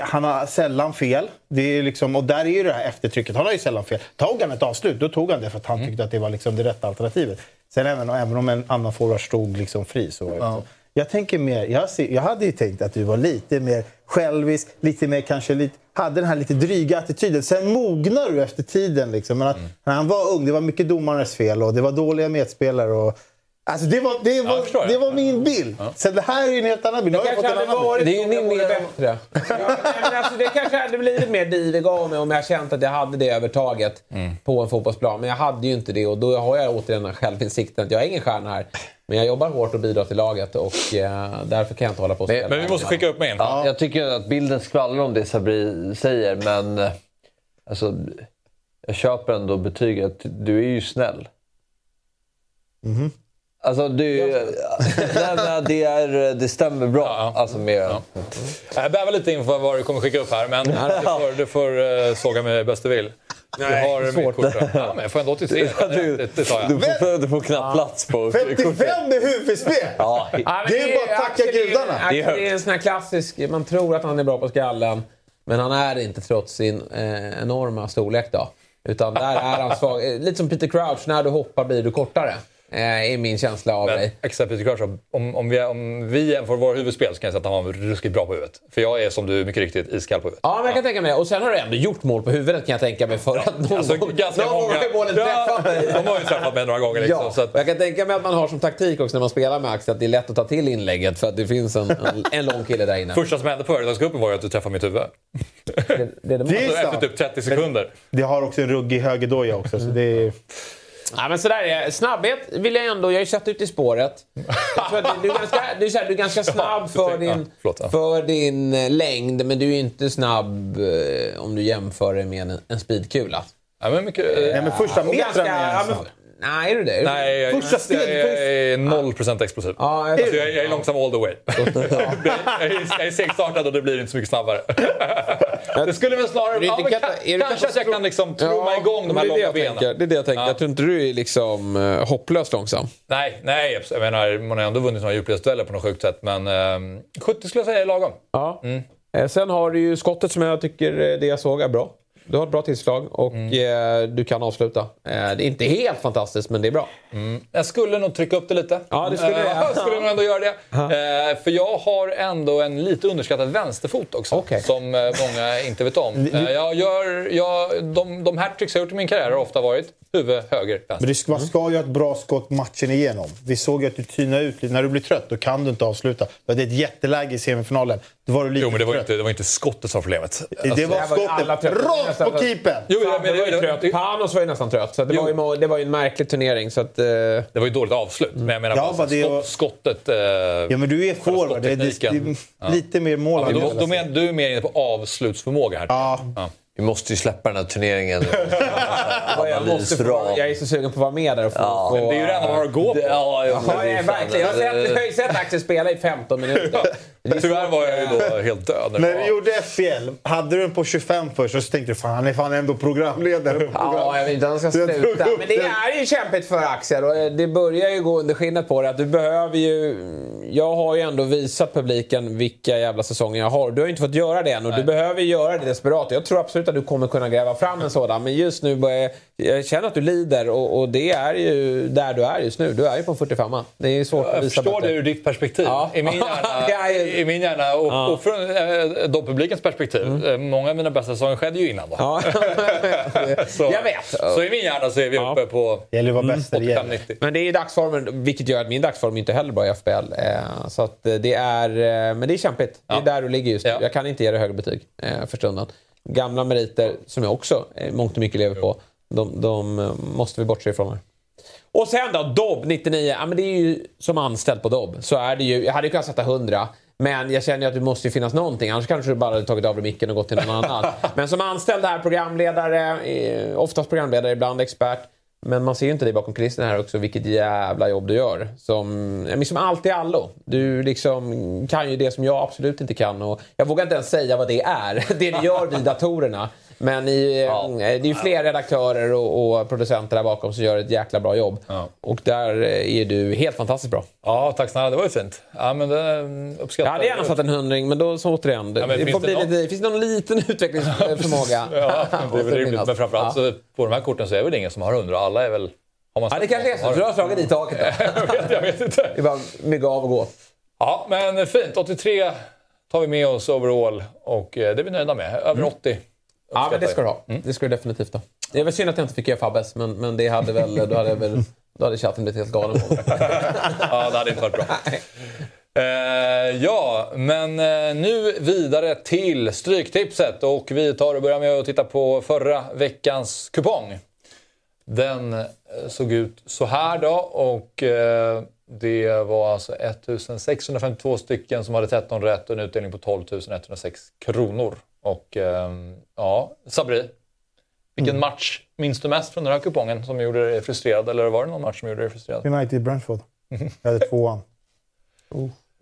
han har sällan fel. Det är liksom, och där är ju det här eftertrycket. Han har ju sällan fel. Tog han ett avslut, då tog han det för att han tyckte att det var liksom det rätta alternativet. Sen även, även om en annan forward stod liksom fri så så. Jag tänker mer, jag, ser, jag hade ju tänkt att du var lite mer självisk, lite mer kanske lite, hade den här lite dryga attityden. Sen mognar du efter tiden liksom. Men att, när han var ung, det var mycket domarens fel och det var dåliga medspelare och Alltså det var, det var, förstår det. det var min bild. Sen det här är ju en helt annan bild. Jag kanske hade annan varit. Det är ju så min bättre. Ja, men alltså, det kanske hade blivit mer divig av mig om jag känt att jag hade det övertaget Mm. på en fotbollsplan. Men jag hade ju inte det och då har jag återigen den här självinsikten att jag är ingen stjärna här. Men jag jobbar hårt och bidrar till laget och eh, därför kan jag inte hålla på och Men- spela. Men vi måste skicka upp med en. Ja, jag tycker att bilden skvallrar om det Sabri säger, men eh, alltså, jag köper ändå betyget. Du är ju snäll. Alltså, du, nej, men det, är, det stämmer bra. Ja, ja. Alltså, med, Jag bävar lite inför vad du kommer skicka upp här, men du får, du får uh, såga mig bäst du vill. Du har mitt svårt. kort där. Ja, men jag får ändå 83. du, Det, det tar jag. du, får, du får knappt plats på 55 med huvudspel! Ja, Ja, Det är bara att tacka gudarna. Det är högt. är en sån här klassisk, man tror att han är bra på skallen. Men han är det inte trots sin eh, enorma storlek då. Utan där är han svag. Eh, Lite som Peter Crouch, när du hoppar blir du kortare. Eh, är min känsla av Men dig. Peter Crouch, om, om, vi, om vi jämför våra huvudspel så kan jag säga att han var ruskigt bra på huvudet. För jag är som du mycket riktigt iskall på huvudet. Ja, men jag kan tänka mig det. Och sen har du ändå gjort mål på huvudet kan jag tänka mig. För att någon Alltså, gång, ganska någon gång många... har ju bollen träffat mig. de har ju träffat mig några gånger. Liksom, Ja, så att, jag kan tänka mig att man har som taktik också när man spelar med Axel att det är lätt att ta till inlägget för att det finns en, en, en lång kille där inne. första som hände på Världscupen var ju att du träffade mitt huvud. Det, det är det Det är Alltså, efter typ 30 sekunder. Det har också en ruggig högerdoja också. Så det är... Ja, men sådär är Snabbhet vill jag ändå... Jag har ju sett ut i spåret. Jag du, är ganska, du, är här, du är ganska snabb för din, för din eh, längd, men du är inte snabb eh, om du jämför det med en, en speedkula. Ja, men mycket, Nej, men första ganska- är ja, en men- snabb. Nej, är du det? Nej, jag, Första jag, steg, jag, är 0% explosiv. Ja, jag, Alltså, jag, jag är långsam all the way. jag, är, jag är segstartad och det blir inte så mycket snabbare. det skulle väl snarare... Är du Ja, inte men, kata- ka- är du kanske att jag kan liksom trumma Ja, igång de här långa jag benen. tänker. Det är det jag tänker. Ja. Jag tror inte du är liksom uh, hopplöst långsam. Nej, nej, jag menar, man har ändå vunnit några djupledsdueller på något sjukt sätt. Men eh, 70 skulle jag säga är lagom. Ja. Eh, Sen har du ju skottet som jag tycker eh, det jag såg är bra. Du har ett bra tillslag och eh, du kan avsluta. Eh, det är inte helt fantastiskt, men det är bra. Jag skulle nog trycka upp det lite. Ja, det skulle Eh, jag. jag skulle nog ändå göra det. Eh, för jag har ändå en lite underskattad vänsterfot också. Okej. Som eh, många inte vet om. Eh, jag gör, jag, de, de hattricks jag gjort i min karriär har ofta varit huvud, höger, Men vänster. det ska, man ska ju ha ett bra skott matchen igenom. Vi såg ju att du tynade ut lite. När du blir trött då kan du inte avsluta. Du hade ett jätteläge i semifinalen. Då var du lite Jo, men det var, inte, det var inte skottet som var problemet. Det var Det var skottet rakt på keepern! Jo, ja, men det var ju det, trött. det, Panos var ju nästan trött, så det, Jo. var ju, det var ju en märklig turnering. Så att, eh, det var ju dåligt avslut. Men jag menar Ja, bara, det skott, var- skottet... Eh, Ja, men du är forward. Det det, det lite mer mål. ja, då, då men, du är mer inne på avslutsförmåga här. Ja. Ja. Vi måste ju släppa den här turneringen. jag, måste få, jag är så sugen på att vara med där och få... Ja, få Det är ju det enda man har att gå på. Det- Ja, ja, Ja, det är ja, verkligen. Jag har, sett, jag har ju sett Axel spela i 15 minuter. Tyvärr var jag ju då helt död. när du gjorde FPL, hade du den på 25 först och så tänkte du fan han är fan ändå programledare på program. Ja, jag vet inte han ska sluta. Men det är ju kämpigt för Axel och det börjar ju gå under skinnet på det. Att du behöver ju... Jag har ju ändå visat publiken vilka jävla säsonger jag har. Du har ju inte fått göra det än och du behöver ju göra det desperat. Jag tror absolut att du kommer kunna gräva fram en sådan. Men just nu börjar jag... Jag känner att du lider och, och det är ju där du är just nu. Du är ju på en 45 Det är svårt att Jag visa förstår det bättre. ur ditt perspektiv. Ja. I min hjärna, Ja, ja. i min hjärna och, och från eh, då publikens perspektiv. eh, Många av mina bästa säsonger skedde ju innan då. Ja. Så, jag vet. Så i min hjärna så är vi Ja. uppe på Det gäller att vara bäst när det gäller. 85-90. Men det är ju dagsformen, vilket gör att min dagsform inte heller är bra i FBL. Eh, så att det är, eh, men det är kämpigt. Det Ja. är där du ligger just nu. Ja. Jag kan inte ge dig högre betyg eh, för stunden. Gamla meriter, som jag också eh, mångt och mycket lever på, de, de eh, måste vi bortse ifrån här. Och sen då, Dobb 99. Ja, men det är ju som anställd på Dobb. Så är det ju. Jag hade ju kunnat sätta 100. Men jag känner ju att det måste ju finnas någonting. Annars kanske du bara hade tagit av dig micken och gått till någon annan. Men som anställd här, programledare, eh, oftast programledare, ibland expert. Men man ser ju inte dig bakom kulisserna här också, vilket jävla jobb du gör. Som, ja, men som allt i allo. Du liksom kan ju det som jag absolut inte kan. Och jag vågar inte ens säga vad det är, det du gör vid datorerna. Men i, Ja. eh, det är ju fler redaktörer och, och producenter där bakom som gör ett jäkla bra jobb. Ja. Och där eh, är du helt fantastiskt bra. Ja, tack snälla. Det var ju fint. Ja, men det mm, uppskattar Jag hade gärna satt en hundring, men då så återigen. Det, Ja, det finns det någon- lite, finns det någon liten utvecklingsförmåga? Ja, det är väl rimligt. Men framförallt Ja. på de här korten så är väl ingen som har 100. Alla är väl... Har man Ja, det kanske är så. Du har- slagit i taket jag, vet, jag vet inte. Det är bara mygga av och gå. Ja, men fint. 83 tar vi med oss overall och eh, det är vi nöjda med. Över 80. Ja, men det ska du ha. Det ska du definitivt ha. Det är väl synd att jag inte fick göra Fabbes, men, men det hade väl, då hade väl, då hade chatten blivit helt galen på. Ja, det hade inte varit bra. Eh, ja, men eh, nu vidare till Stryktipset och vi tar och börjar med att titta på förra veckans kupong. Den eh, såg ut så här då och eh, det var alltså 1652 stycken som hade 13 rätt och en utdelning på 12 106 kronor. Och eh, ja, Sabri, vilken match minns du mest från den här kupongen som gjorde dig frustrerad? Eller var det någon match som gjorde dig frustrerad? United Brentford. Jag hade tvåan.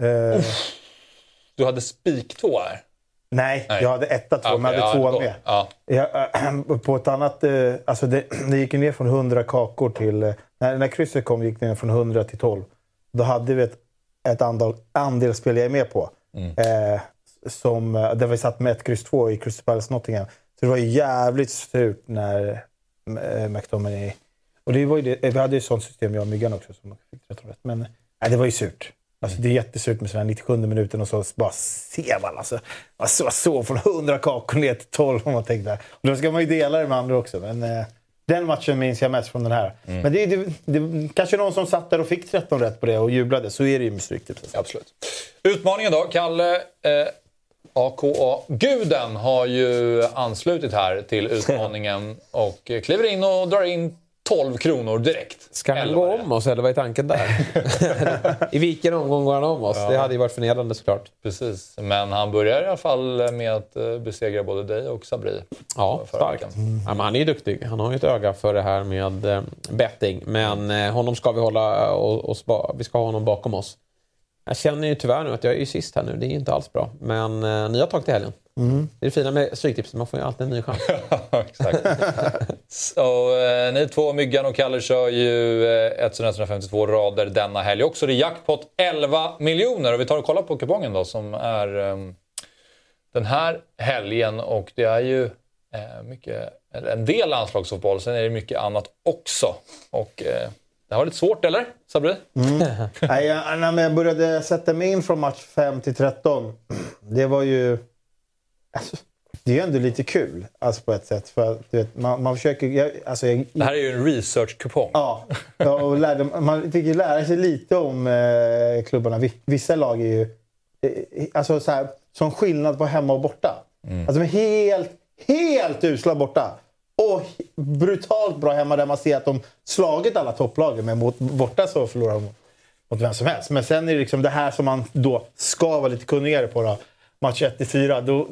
Eh, Du hade spik två här. nej, Nej. jag hade etta, två, Ja, men jag hade ja, tvåan med. Ja. Jag, på ett annat... eh, Alltså det, det gick ner från 100 kakor till... eh, När, när krysset kom gick det ner från 100 till 12. Då hade vi ett, ett andel, andelsspel jag är med på. Eh, som, eh, där vi satt med ett kryss 2 i Crystal Palace Nottingham. Så det var ju jävligt surt när eh, McTominay... Och det var ju det, vi hade ju ett sånt system, jag och Myggan också, som fick 13 rätt. Men nej, det var ju surt. Alltså, det är jättesurt med sådär 97 minuten och så bara ser man alltså. Man så, så från 100 kakor ner till 12 och man tänkte. Och då ska man ju dela det med andra också. Men eh, den matchen minns jag mest från den här. Men det, det, det, kanske någon som satt där och fick 13 rätt på det och jublade. Så är det ju med Stryktipset. Absolut. Utmaningen då. Kalle eh, AKA-guden har ju anslutit här till utmaningen och kliver in och drar in 12 kronor direkt. Ska han gå om oss eller vad är tanken där? I vilken omgång går han om oss? Ja. Det hade ju varit förnedrande såklart. Precis, men han börjar i alla fall med att eh, besegra både dig och Sabri. Ja, starkt. veckan. Ja, han är ju duktig. Han har ju ett öga för det här med eh, betting. Men eh, honom ska vi hålla och, vi ska ha honom bakom oss. Jag känner ju tyvärr nu att jag är ju sist här nu. Det är ju inte alls bra. Men eh, nya tag till helgen. Mm. Det är det fina med Stryktipset. Man får ju alltid en ny chans. Exakt. Så, eh, ni två, Myggan och Kalle, kör ju eh, 1152 rader denna helg också. Det är jackpot 11 miljoner. Och vi tar och kollar på kupongen då som är eh, den här helgen. Och det är ju eh, mycket, en del landslagsfotboll. Sen är det mycket annat också. Och eh, det har varit svårt, eller? Sabri? Nej, jag, när jag började sätta mig in från match 5 till 13. Det var ju... Alltså, det är ju ändå lite kul alltså på ett sätt. För du vet, man, man försöker... Jag, alltså, jag, Det här är ju en research-kupong. Ja, och lärde, man fick ju lära sig lite om eh, klubbarna. Vi- Vissa lag är ju... Eh, alltså så här, som skillnad på hemma och borta. Alltså de är helt, helt usla borta. Brutalt bra hemma där man ser att de slagit alla topplagen. Men mot borta så förlorar de mot vem som helst. Men sen är det liksom det här som man då ska vara lite kunnigare på. Då. Match 1-4. Då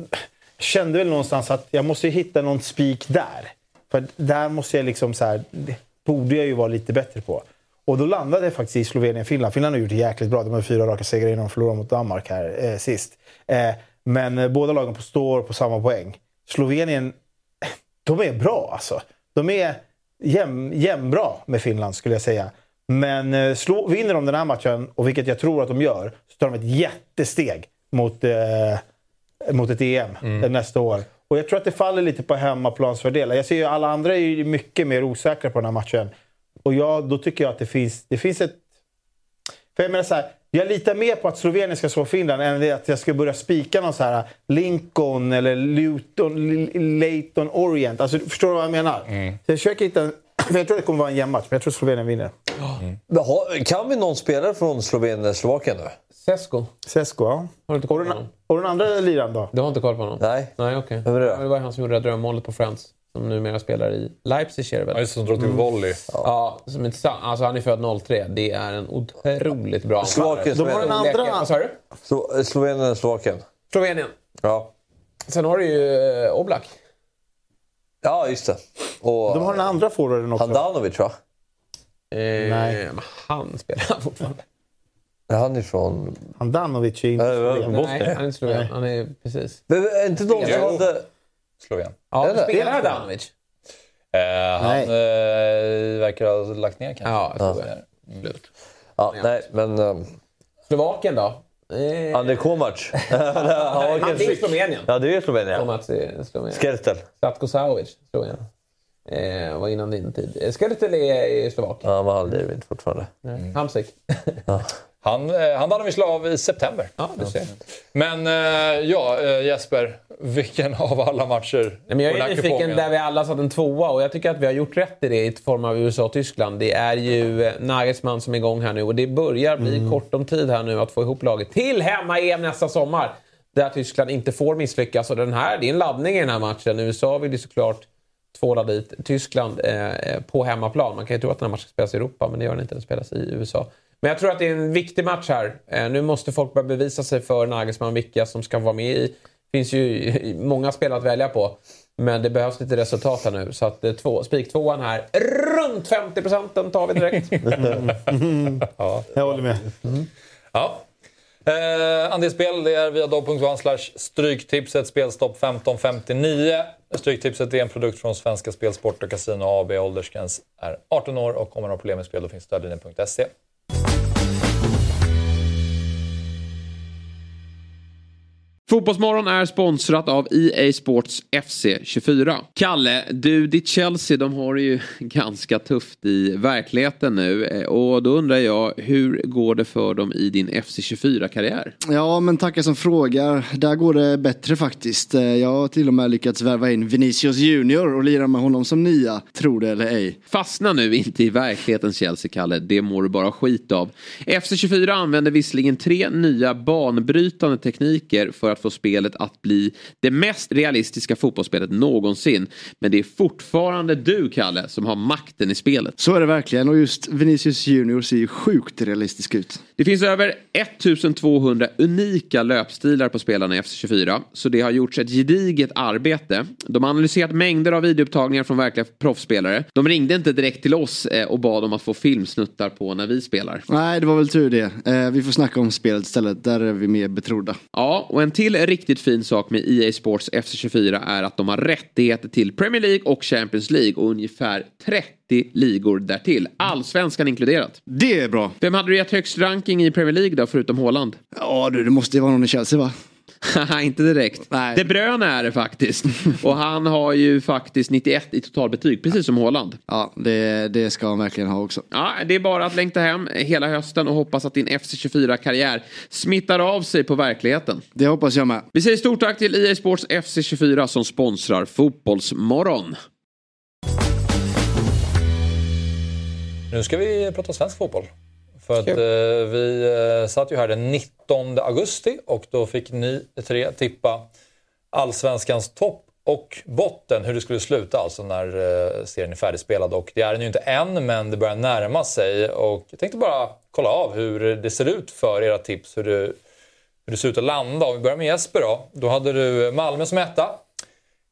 kände väl någonstans att jag måste hitta någon spik där. För där måste jag liksom så här, det borde jag ju vara lite bättre på. Och då landade jag faktiskt i Slovenien-Finland. Finland har gjort det jäkligt bra. De har fyra raka segrar innan de förlorade mot Danmark här eh, sist. Eh, men eh, båda lagen på står på samma poäng. Slovenien, de är bra alltså. De är jäm, jämnbra med Finland skulle jag säga. Men eh, slå, vinner de den här matchen, och vilket jag tror att de gör, så tar de ett jättesteg mot, eh, mot ett EM Mm. nästa år. Och jag tror att det faller lite på hemmaplansfördelar. Jag ser ju alla andra är ju mycket mer osäkra på den här matchen. Och jag, då tycker jag att det finns, det finns ett... För jag menar så här, jag litar mer på att Slovenien ska slå Finland än det att jag ska börja spika någon så här Lincoln eller Luton, L- Leyton Orient. Alltså, förstår du vad jag menar? Så jag försöker hitta... en- För jag tror det kommer vara en jämn match, men jag tror Slovenien vinner. Men har- Kan vi någon spelare från Slovenien eller Slovakien nu? Sesko. Sesko, ja. Har du inte koll på honom? Och den andra liraren då? Du har inte koll på honom? Nej. Nej, okej. Vem är det? Ja, det var han som gjorde det drömmålet på Friends. Som numera spelar i Leipzig är det väl? Ja, som drog till volley. Ja, som är alltså han är född 03. Det är en otroligt bra Slovakien, De har en Slovenien. andra... Vad? Slo- Slovenien eller Slovakien? Slovenien. Ja. Sen har du ju eh, Oblak. Ja, just det. Och De har den andra forwarden också. Handanovic, va? Eh, Nej. Men han spelar fortfarande. Ja, Han är från... Handanovic är inte Ja, det var- Sloven. Bosnien. Nej, han är inte sloven. Han är precis. Men är inte de som hade... Sloven. Ja, det? spelar Hadanovic? Eh, han eh, verkar ha lagt ner kanske. Ja, jag tror det. Ja, nej, men... Um, Slovakien då? Eh, André Komac. Han är i Slovenien. Ja, det är Slovenien. ja. Komac är Slovenien. Skertel. Zlatko Savic, Slovenien. Eh, var innan din tid. Eh, Skertel är i Slovakien. Ja, han var halvlivet fortfarande. Mm. Hamsik. Han, eh, han vann vi av i september. Ja. Men eh, ja, eh, Jesper. Vilken av alla matcher Nej, men jag är nyfiken där vi alla satt en tvåa och jag tycker att vi har gjort rätt i det i form av USA och Tyskland. Det är ju Nagelsmann som är igång här nu och det börjar bli kort om tid här nu att få ihop laget till hemma-EM nästa sommar. Där Tyskland inte får misslyckas. Och den här, det är en laddning i den här matchen. USA vill ju såklart tvåla dit Tyskland eh, på hemmaplan. Man kan ju tro att den här matchen spelas i Europa, men det gör den inte. Den spelas i USA. Men jag tror att det är en viktig match här. Eh, nu måste folk börja bevisa sig för Nagelsmann vilka som ska vara med i. Det finns ju många spelare att välja på. Men det behövs lite resultat här nu. Så att eh, två, spiktvåan här, runt 50 procenten tar vi direkt. Ja. Jag håller med. Ja. Eh, andelsspel det är via dobb.one stryktipset. Spelstopp 1559. Stryktipset är en produkt från Svenska Spel, Sport och Casino AB. Åldersgräns är 18 år och om man har problem med spel då finns stödlinjen.se. Fotbollsmorgon är sponsrat av EA Sports FC24. Kalle, du, ditt Chelsea, de har det ju ganska tufft i verkligheten nu. Eh, Och då undrar jag, hur går det för dem i din FC24-karriär? Ja, men tackar som frågar. Där går det bättre faktiskt. Eh, Jag har till och med lyckats värva in Vinicius Junior och lira med honom som nia, tro det eller ej. Fastna nu inte i verklighetens Chelsea, Kalle. Det mår du bara skit av. FC24 använder visserligen tre nya banbrytande tekniker för att få spelet att bli det mest realistiska fotbollsspelet någonsin. Men det är fortfarande du, Kalle, som har makten i spelet. Så är det verkligen och just Vinicius Junior ser ju sjukt realistisk ut. Det finns över 1200 unika löpstilar på spelarna i FC24. Så det har gjorts ett gediget arbete. De har analyserat mängder av videoupptagningar från verkliga proffsspelare. De ringde inte direkt till oss eh, och bad om att få filmsnuttar på när vi spelar. Nej, det var väl tur det. Eh, vi får snacka om spelet istället. Där är vi mer betrodda. Ja, och en till riktigt fin sak med EA Sports FC24 är att de har rättigheter till Premier League och Champions League och ungefär 30 ligor därtill. Allsvenskan inkluderat. Det är bra. Vem hade du gett högst ranking i Premier League då, förutom Haaland? Ja du, det måste ju vara någon i Chelsea va? Inte direkt. Nej. De Bruyne är det faktiskt. Och han har ju faktiskt 91 i totalbetyg, precis som Haaland. Ja, det, det ska han verkligen ha också. Ja, det är bara att längta hem hela hösten och hoppas att din FC24-karriär smittar av sig på verkligheten. Det hoppas jag med. Vi säger stort tack till EA Sports FC24 som sponsrar Fotbollsmorgon. Nu ska vi prata svensk fotboll. För att eh, vi eh, satt ju här den 19 augusti och då fick ni tre tippa allsvenskans topp och botten, hur det skulle sluta alltså när eh, serien är färdigspelad. Och det är den ju inte än, men det börjar närma sig. Och jag tänkte bara kolla av hur det ser ut för era tips, hur det, hur det ser ut att landa. Om vi börjar med Jesper då. Då hade du Malmö som etta.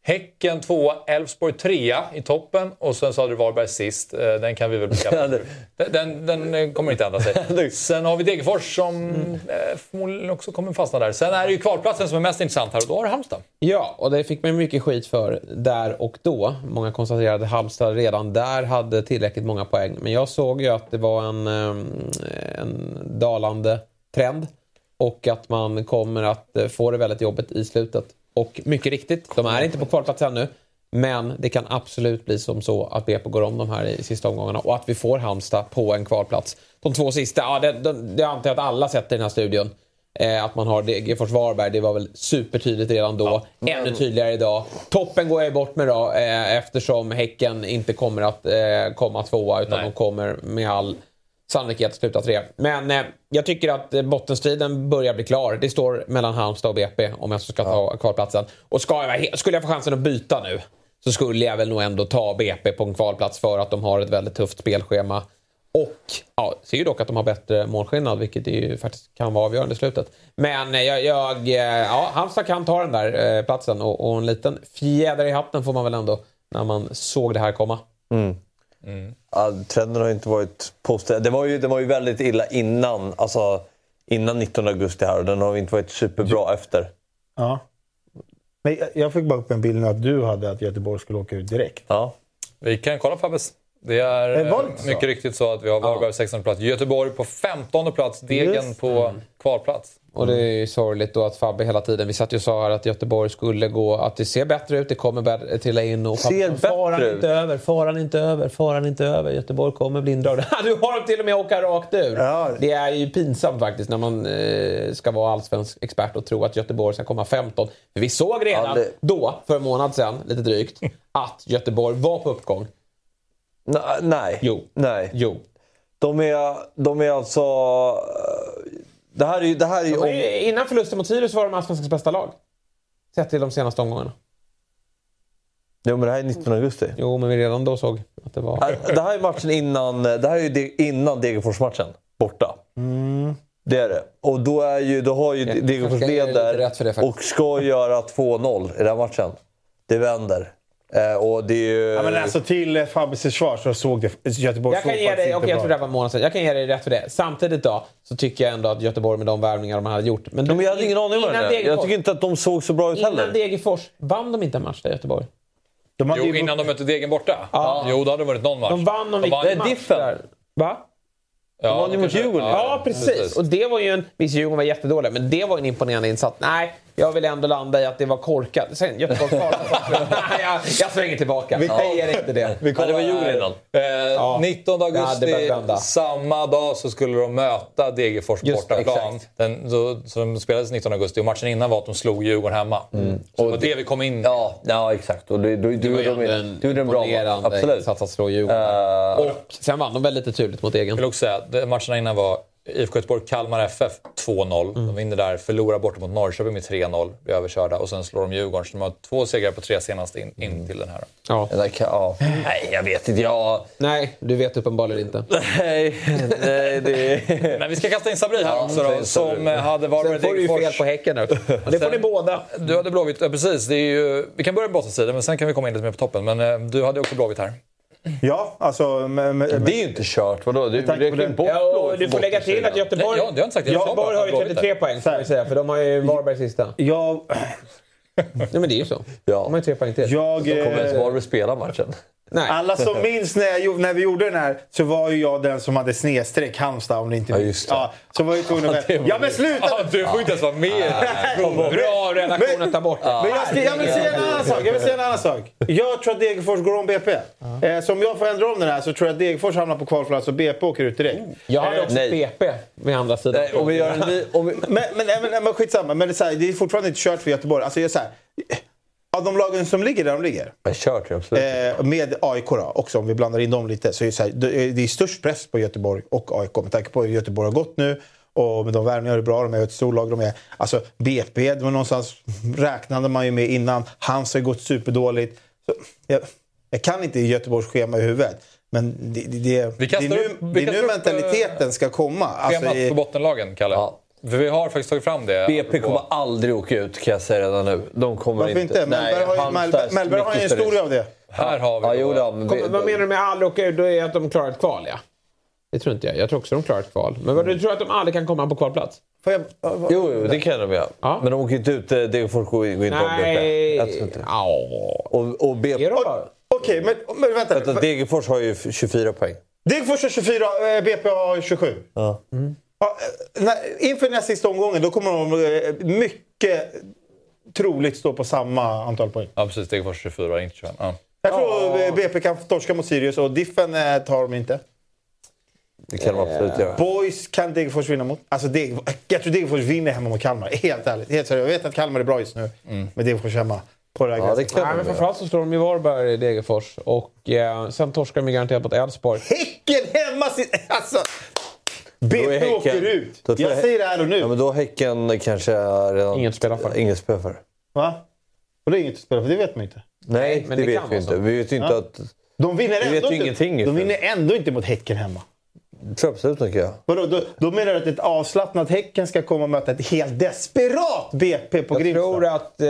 Häcken tvåa, Elfsborg trea i toppen och sen så hade du Varberg sist. Eh, Den kan vi väl bekräfta. den, den, den eh, kommer inte ändra sig. Sen har vi Degerfors som eh, förmodligen också kommer fastna där. Sen är det ju kvalplatsen som är mest intressant här och då har du Halmstad. Ja, och det fick man mycket skit för där och då. Många konstaterade att Halmstad redan där hade tillräckligt många poäng. Men jag såg ju att det var en, en dalande trend. Och att man kommer att få det väldigt jobbigt i slutet. Och mycket riktigt, de är inte på kvalplats ännu. Men det kan absolut bli som så att BP går om de här i sista omgångarna och att vi får Halmstad på en kvalplats. De två sista, ja det, det, det antar jag att alla sett i den här studion. Eh, att man har Degerfors Varberg, det var väl supertydligt redan då. Ännu tydligare idag. Toppen går jag bort med då eh, eftersom Häcken inte kommer att eh, komma tvåa utan de kommer med all sannolikhet att sluta tre. Men eh, jag tycker att eh, bottenstriden börjar bli klar. Det står mellan Halmstad och BP om jag ska ta kvalplatsen. Och ska jag, skulle jag få chansen att byta nu så skulle jag väl nog ändå ta BP på en kvalplats för att de har ett väldigt tufft spelschema. Och ja, ser ju dock att de har bättre målskillnad vilket ju faktiskt kan vara avgörande i slutet. Men eh, jag, jag, eh, ja, Halmstad kan ta den där eh, platsen och, och en liten fjäder i hatten får man väl ändå när man såg det här komma. Mm. Ja, trenden har inte varit positiv. Det var ju, det var ju väldigt illa innan, alltså, innan 19 augusti här och den har inte varit superbra efter. Ja. Men jag- fick bara upp en bild nu att du hade att Göteborg skulle åka ut direkt. Ja. Vi kan kolla Fabbes. Det är Eh, det mycket riktigt så att vi har Varberg på 16 plats, Göteborg på 15 plats, Degen Just på kvalplats. Och det är ju sorgligt då att Fabbe hela tiden, vi satt ju och sa här att Göteborg skulle gå, att det ser bättre ut, det kommer bä- trilla in och Ser Fabbe, faran bättre ut. inte över, faran inte över, faran inte över, Göteborg kommer bli indragna. Du har dem till och med åka rakt ur! Ja. Det är ju pinsamt faktiskt när man eh, ska vara allsvensk expert och tro att Göteborg ska komma 15. För vi såg redan Ja, det- då, för en månad sedan, lite drygt, att Göteborg var på uppgång. N- nej. Jo. Nej. Jo. De är, de är alltså... Det här är ju... Det här är ju var om, Innan förlusten mot Sirius var de allsvenskans bästa lag. Sett till de senaste omgångarna. jo, men det här är 19 augusti. Jo, men vi redan då såg att det var... Det här är matchen innan, det här är ju innan Degerfors-matchen. Borta. Det är det. Och då, är ju, då har ju Degerfors leder och ska göra 2-0 i den matchen. Det vänder. Eh, och det är ju... Ja, men alltså till eh, Fabbes försvar så såg det Göteborg Jag kan såg ge dig, okej jag tror det var en månad sedan. Jag kan ge dig rätt för det. Samtidigt då så tycker jag ändå att Göteborg med de värvningar de hade gjort. Men, Ja, men jag hade ingen aning om innan det. Jag Degerfors- tycker inte att de såg så bra ut Innan heller. Degerfors, vann de inte en match där Göteborg? De hade Jo, ju- innan de mötte Degen borta. Ja. Jo, då hade det varit någon match. De vann någon De vann- viktig Det är match diffen. där. Va? Ja, vann ju de mot Djurgården. Ja, precis. Och det var ju en... Visst, Djurgården var jättedåliga, men det var en imponerande insats. Nej, jag vill ändå landa i att det var korkat. Sen Göteborg kvar. Nej, jag, jag svänger tillbaka. Jag ger inte det. Ja, det var Djurgården innan. Eh, 19 hade augusti, börjat vända. samma dag så skulle de möta Degerfors bortaplan. exakt. Den, så, så de spelades 19 augusti och matchen innan var att de slog Djurgården hemma. Så det var det vi kom in Ja, ja exakt. Och du, du, du, var du, du, du, en bra match. Absolut. att slå Djurgården. Eh, Och sen vann de väl lite turligt mot Jag egen. vill också säga matcherna innan var IFK Göteborg-Kalmar FF 2-0. De vinner där, förlorar borta mot Norrköping med 3-0, blir överkörda. Och sen slår de Djurgården, så de har två segrar på tre senaste in, in till den här. Ja. Kan- ja. Nej, jag vet inte. Jag... Nej, du vet uppenbarligen inte. Nej, nej det... Men vi ska kasta in Sabri här Ja, också då, som hade varit Sen får du ju fel på Häcken också. Det får ni båda. Du hade Blåvitt, ja, precis. Det är ju, vi kan börja på bottensidan, men sen kan vi komma in lite mer på toppen. Men eh, du hade också Blåvitt här. Ja, alltså... Men, men, Det är ju inte kört. Vadå? Du räknar bort Ja, du får lägga till att. Göteborg, Nej, ja, jag. Jag Göteborg har ju att Blåvitt 33 är. poäng vi säga, för de har ju Varberg sista. jag... Nej men det är ju så. Ja. De har ju tre poäng till. jag Kommer ens eh, Varberg spela matchen? Nej. alla som minns när, jag, när vi gjorde den här så var ju jag den som hade snedstreck Halmstad om ni inte Ja, minns. just det. Ja, så var jag tvungen att... Ja men sluta! Ja, du får inte ens vara med. Bra redaktion att ta bort det. Men jag, ska, jag vill säga en annan sak. Jag vill säga en annan sak. Jag tror att Degerfors går om BP. Eh, så om jag får ändra om den här så tror jag att Degerfors hamnar på kvalplats och BP åker ut direkt. Jag hade också Nej. BP med andra sidan. Nej, om vi gör en ny... Om vi... Men, men, men, men skitsamma, men det är, så här, det är fortfarande inte kört för Göteborg. Alltså, jag är så här, av de lagen som ligger där de ligger, Jag kört, absolut. eh, med AIK då, också om vi blandar in dem lite, så är det, så här, det är det är störst press på Göteborg och AIK med tanke på hur Göteborg har gått nu. Och med de värvningar är bra, de är ett storlag. De är, alltså BP, det var någonstans räknade man ju med innan. Hans har gått superdåligt. Så, jag, jag kan inte Göteborgs schema i huvudet. Men det, det, det, det är nu, upp- det är nu upp, mentaliteten ska komma. Alltså, Schemat i- för bottenlagen, Kalle. Ja. För vi har faktiskt tagit fram det. BP kommer aldrig åka ut kan jag säga redan nu. De kommer varför inte? Mellberg har ju, Halmstad är Mellberg, har ju en historia av det. Här har vi Ja, jo, vi- Kommer, vad menar du med aldrig åka ut? Då är att de klarar ett kval, ja. Det tror inte jag. Jag tror också de klarar ett kval. Men vad, du tror att de aldrig kan komma på kvalplats? Får jag, Jo, jo, det kan de göra. Ja. Men de åker inte ut. eh, Degerfors går inte om BP. Nej. Inte. Och, och BP... De? Okej, men, men vänta. Vänta, Degerfors har ju 24 poäng. Degerfors har 24, eh, BP har 27. Ja. Ja, eh, när, inför nästa sista omgången då kommer de eh, mycket troligt stå på samma antal poäng. Ja, precis. Degerfors 24, inte 25. Ja. Jag tror eh, BP kan torska mot Sirius och Diffen tar de inte. Det kan de absolut göra. Boys kan Degerfors vinna mot. Alltså Deg, jag tror Degerfors vinner hemma mot Kalmar. Helt ärligt. Helt seriöst. Jag vet att Kalmar är bra just nu. Men Degerfors hemma. På det här Ja, det kan Nej, men framförallt så slår de ju Varberg i Degerfors. Och eh, sen torskar de garanterat mot Elfsborg. Häcken hemma! Alltså! BP Häcken- åker ut. då tror Jag säger det här och nu. Ja, men då har Häcken kanske redan... Inget att spela för. Inget att spela för. Va? Och det är inget att spela för, det vet man inte. Nej, men det, det vet vi inte. så. Vi vet ju inte Ja. att... De vinner Vi ändå vet ju inte. ingenting De vinner ändå inte mot Häcken hemma. Det tror jag absolut kan göra. Vadå, då, då menar du att ett avslappnat Häcken ska komma och möta ett helt desperat BP på Jag Grimsta? tror att eh,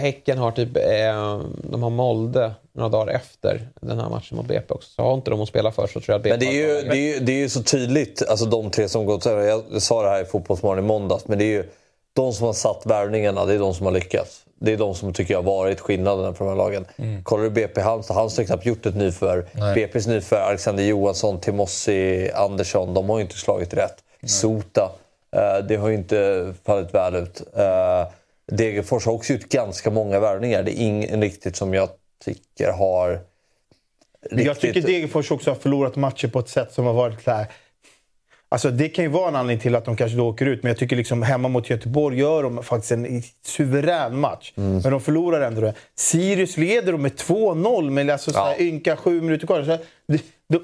Häcken har typ... Eh, de har Molde några dagar efter den här matchen mot BP också. Så har inte de att spela för så tror jag att BP Men det är ju, det är ju, det är ju så tydligt, alltså de tre som gått över. Jag, sa det här i Fotbollsmorgon i måndags, men det är ju de som har satt värvningarna, det är de som har lyckats. Det är de som tycker jag har varit skillnaden för de här lagen. Kollar du BP Halmstad, Halmstad har knappt gjort ett nyförvärv. BP's nyförvärv, Alexander Johansson, Timossi, Andersson, de har ju inte slagit rätt. Sota, eh, det har ju inte fallit väl ut. Eh, Degerfors har också gjort ganska många värvningar. Det är ingen riktigt som jag tycker har... Men Jag tycker Degerfors också har förlorat matcher på ett sätt som har varit så här. Alltså det kan ju vara en anledning till att de kanske då åker ut, men jag tycker liksom hemma mot Göteborg gör de faktiskt en suverän match. Mm. Men de förlorar ändå det. Sirius leder de med 2-0 med alltså så här ynka sju minuter kvar. Så här, det, de,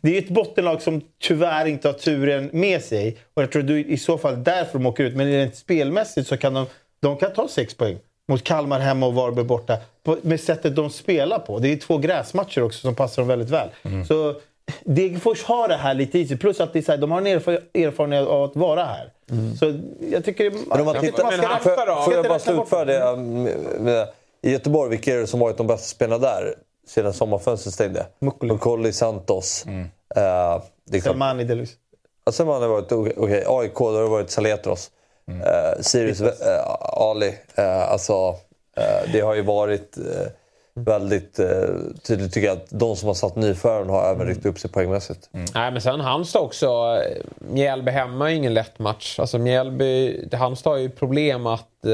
det är ju ett bottenlag som tyvärr inte har turen med sig. Och jag tror att det är i så fall därför de åker ut. Men rent spelmässigt så kan de, de kan ta sex poäng. Mot Kalmar hemma och Varberg borta. På, med sättet de spelar på. Det är två gräsmatcher också som passar dem väldigt väl. Så Degerfors har det här lite i sig. Plus att det är så här, de har en erf- erfarenhet av att vara här. Så jag tycker... Men om man tittar, man ska- man ska får jag bara slutföra det? um, med- I Göteborg, vilka är det som varit de bästa spelarna där sedan sommarfönstret stängde? Mukolli, Santos. Det är klart. Selmani delvis. Ja, Selmani har varit okej. Okay. AIK, då har det varit Saletros. Eh, Sirius, eh, Ali. Eh, alltså, det har ju varit väldigt tydligt tycker jag att de som har satt nyföraren har även ryckt upp sig poängmässigt. Nej, men sen Halmstad också. Mjällby hemma är ingen lätt match. Alltså Mjällby, Halmstad har ju problem att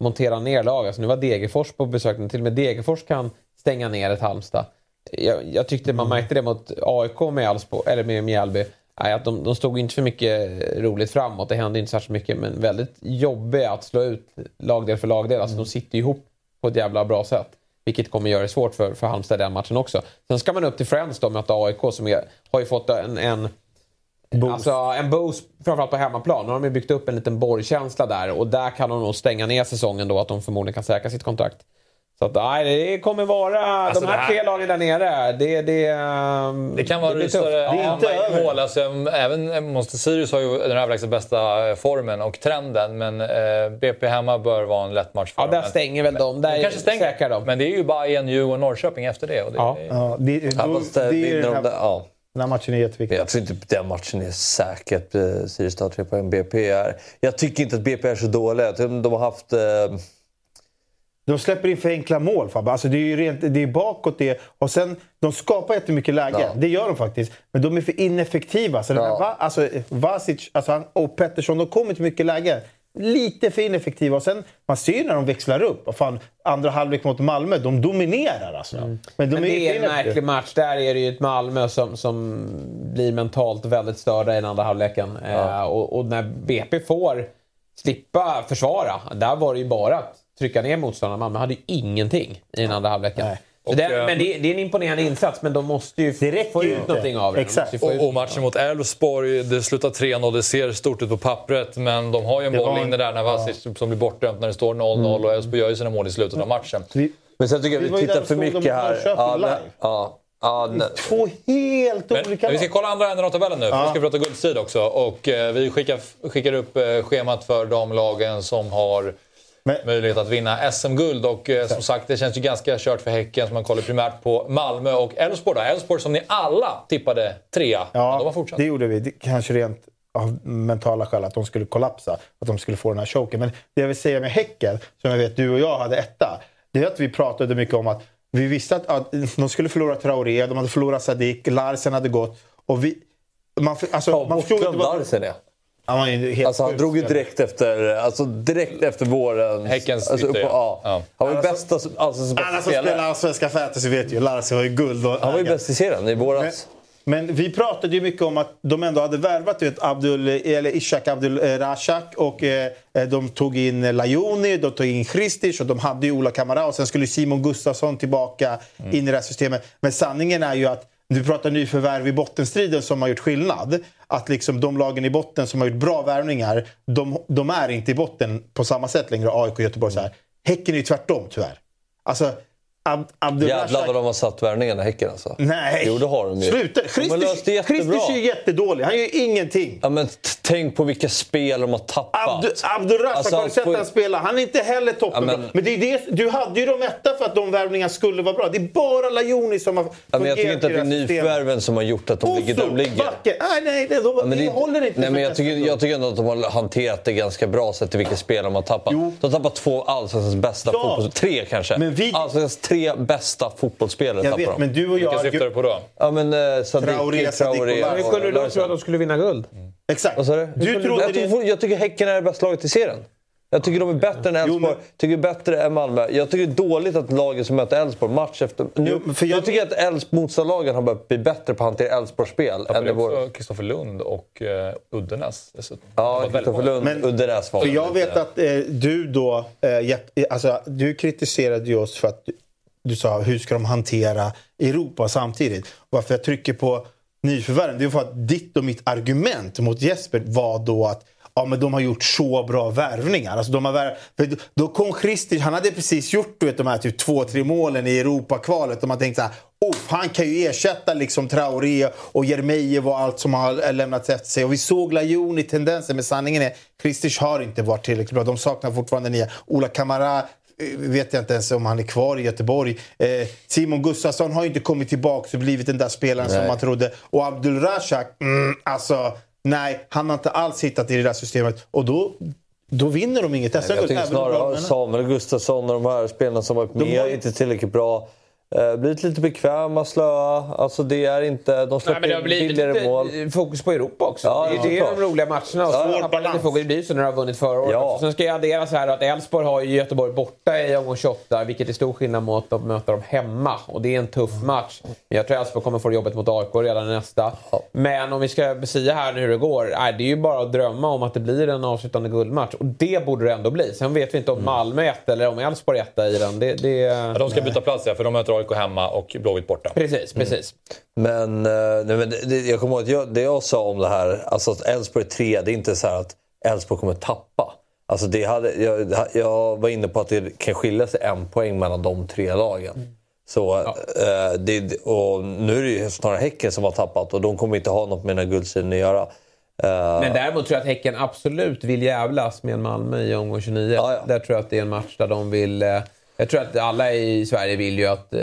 montera ner lag. Alltså, nu var Degerfors på besök, men till och med Degerfors kan stänga ner ett Halmstad. Jag, jag tyckte man märkte det mot AIK med, Älvsbo, eller med Mjällby. Nej, att de, de stod inte för mycket roligt framåt. Det hände inte särskilt mycket, men väldigt jobbiga att slå ut lagdel för lagdel. Alltså, De sitter ihop på ett jävla bra sätt. Vilket kommer göra det svårt för, för Halmstad den matchen också. Sen ska man upp till Friends då och möta AIK som är, har ju fått en, en Alltså en boost, framförallt på hemmaplan. Nu har de ju byggt upp en liten borgkänsla där och där kan de nog stänga ner säsongen då att de förmodligen kan säkra sitt kontrakt. Så att, nej, det kommer vara... Alltså, de här här- tre lagen där nere, det, det, ehm, Det kan vara det rysare. Det är inte mål. Alltså, även måste Sirius har ju den överlägset bästa eh, formen och trenden. Men eh, BP hemma bör vara en lätt match för Ja, dem. där stänger väl de. Där De kanske stänger. de. Men det är ju Bayern, Djurgården, Norrköping efter det. Och det Ja. Ja, det, då, Ja, eh, det de där- ja. den här matchen är jätteviktig. Jag tror inte den matchen är säkert eh, Sirius tar tre poäng. BP är... Jag tycker inte att BP är så dåliga. De har haft... Eh, De släpper in för enkla mål Fabbe. Alltså det är ju rent, det är bakåt det. Och sen, de skapar jättemycket lägen. Ja. Det gör de faktiskt. Men de är för ineffektiva. Så Ja. Va- alltså, Vasic alltså han, och Pettersson, de kommer till mycket lägen. Lite för ineffektiva. Och sen, man ser ju när de växlar upp. Vad fan, andra halvlek mot Malmö, de dominerar alltså. Men, de Men är det är för en märklig match. Där är det ju ett Malmö som, som blir mentalt väldigt störda i den andra halvleken. Eh, och, och när BP får slippa försvara, där var det ju bara att trycka ner motståndarna. Malmö hade ju ingenting i den andra halvleken. Och, det, eh, men det, det är en imponerande insats, men de måste ju få ut någonting av det. Och, och matchen mot Elfsborg, det slutar 3-0. Det ser stort ut på pappret, men de har ju en Det boll inne där när Vasic som blir bortdömd när det står 0-0 och Elfsborg gör ju sina mål i slutet av matchen. Vi, men sen tycker jag Vi vi, tittar för mycket här. Ja, nej, ja, ja, nej. två helt Men, olika men vi ska kolla andra änden av tabellen nu, för nu ska vi prata guldstrid också. Och eh, vi skickar, skickar upp eh, schemat för de lagen som har Men- möjlighet att vinna SM-guld. Och eh, som sagt, det känns ju ganska kört för Häcken som man kollar primärt på Malmö och Elfsborg. Elfsborg som ni alla tippade trea. Ja, de har fortsatt. det gjorde vi. Det, kanske rent av mentala skäl att de skulle kollapsa. Att de skulle få den här choken. Men det jag vill säga med Häcken, som jag vet du och jag hade etta. Det är att vi pratade mycket om att vi visste att, att de skulle förlora Traoré, de hade förlorat Sadik, Larsen hade gått. Och vi... Man, alltså, Ja, man förstod inte vad... Larsen är. Han var ju helt Alltså han drog ju direkt efter, alltså direkt efter våren. Häckens alltså, upp, ja. ja. Han var ju bästa, alltså, Alla bästa som spelare. spelar allsvenska fantasy vet ju, Larsen var ju guld. Och, Han var ju bäst i serien i våras. Men vi pratade ju mycket om att de ändå hade värvat vet, Abdul, eller Ishak Abdul eh, Rashak och eh, de tog in eh, Lajoni, de tog in Kristic och de hade ju Ola Kamara och sen skulle Simon Gustafsson tillbaka Mm. in i det här systemet. Men sanningen är ju att du pratar nyförvärv i bottenstriden som har gjort skillnad. Att liksom de lagen i botten som har gjort bra värvningar, de, de är inte i botten på samma sätt längre. AIK och Göteborg så här. Häcken är ju tvärtom tyvärr. Alltså, Ab Jävlar vad de har satt värvningarna i Häcken alltså. Nej! Jo det har de ju. Sluta! Jättebra. Christer är jättedålig. Han gör ingenting. Ja, men tänk på vilka spel de har tappat. Abdu, Abdurrazak, Alltså, har du sett han spela? Han är inte heller toppenbra. Ja, men men- det är det, du hade ju dem etta för att de värvningarna skulle vara bra. Det är bara Lajoni som har Ja, men jag tycker inte att det är nyförvärven som har gjort att de ligger där de ligger. Backe. Nej, nej, det, de, Ja, men det, det, håller inte. nej, men jag, tycker, jag tycker ändå att de har hanterat det ganska bra sett till vilka spel de har tappat. Jo. De har tappat två allsvenskans bästa Ja. fotbollsspelare. Tre kanske. Men vi- Allsvenskans tre bästa fotbollsspelare Jag vet, de. men du och Vilka jag... syftar du på då? Ja men eh, Sadik, Traoré, och Traoré. Hur skulle du tro att de skulle vinna guld? Exakt. Vad sa du? Du trodde jag, det... tycker, jag tycker Häcken är det bästa laget i serien. Jag tycker de är bättre än Elfsborg. men- tycker bättre än Malmö. Jag tycker det är dåligt att laget som möter Elfsborg match efter... Nu, Jo, för jag... jag- tycker att motståndarlagen har börjat bli bättre på att hantera Elfsborgs spel Ja, än det också Kristoffer Lund och eh, Uddenäs dessutom. Ja, var Kristoffer. Lund, Men- Uddenäs var För jag vet att eh, du då... Eh, alltså, du kritiserade ju oss för att du, sa hur ska de hantera Europa samtidigt. Varför jag trycker på nyförvärven det är för att ditt och mitt argument mot Jesper var då att Ja men de har gjort så bra värvningar. Alltså, de har värv... för då- kom Christer, han hade precis gjort du vet, de här typ två, tre målen i Europakvalet och man tänkte så här, oh, han kan ju ersätta liksom Traoré och Jeremejeff och allt som har lämnats efter sig. Och vi såg Lajon i tendensen, men sanningen är Kristers har inte varit tillräckligt bra. De saknar fortfarande nya. Ola Kamara vet jag inte ens om han är kvar i Göteborg. Eh, Simon Gustafsson har ju inte kommit tillbaka och blivit den där spelaren som Nej. man trodde. Och Abdul Rashak, mm, alltså nej, han har inte alls hittat i det där systemet. Och då, då vinner de inget Jag SM-guld. tycker även om snarare Samuel Gustafsson och de här spelarna som varit med har- inte tillräckligt bra. Eh, blivit lite bekväma, slöa. Alltså det är inte... De Nej, släpper men det har in billigare lite mål. fokus på Europa också. Ja, det är ja, det de roliga matcherna. Och Ja, man lite fokus. Det blir ju så när du har vunnit förra året. Ja. Sen ska jag addera så här att Elfsborg har ju Göteborg borta i omgång 28, vilket är stor skillnad mot att möta dem hemma. Och det är en tuff match. Men jag tror Elfsborg kommer få jobbet mot AIK redan nästa. Men om vi ska besia här nu hur det går. Nej, det är ju bara att drömma om att det blir en avslutande guldmatch. Och det borde det ändå bli. Sen vet vi inte om Malmö är ett eller om Elfsborg är etta i den. Det, det... Ja, de ska byta plats ja, för de möter AIK hemma och Blåvitt borta. Precis, precis. Men, eh, nej, men det, jag kommer ihåg att jag, det jag sa om det här, alltså att Elfsborg 3, det är inte så här att Elfsborg kommer tappa. Alltså det hade, jag, jag var inne på att det kan skilja sig en poäng mellan de tre lagen. Så, eh, det, och nu är det ju snarare Häcken som har tappat och de kommer inte ha något med den här guldstriden att göra. Eh, Men däremot tror jag att Häcken absolut vill jävlas med Malmö i omgång 29. Där tror jag att det är en match där de vill... eh, Jag tror att alla i Sverige vill ju att eh,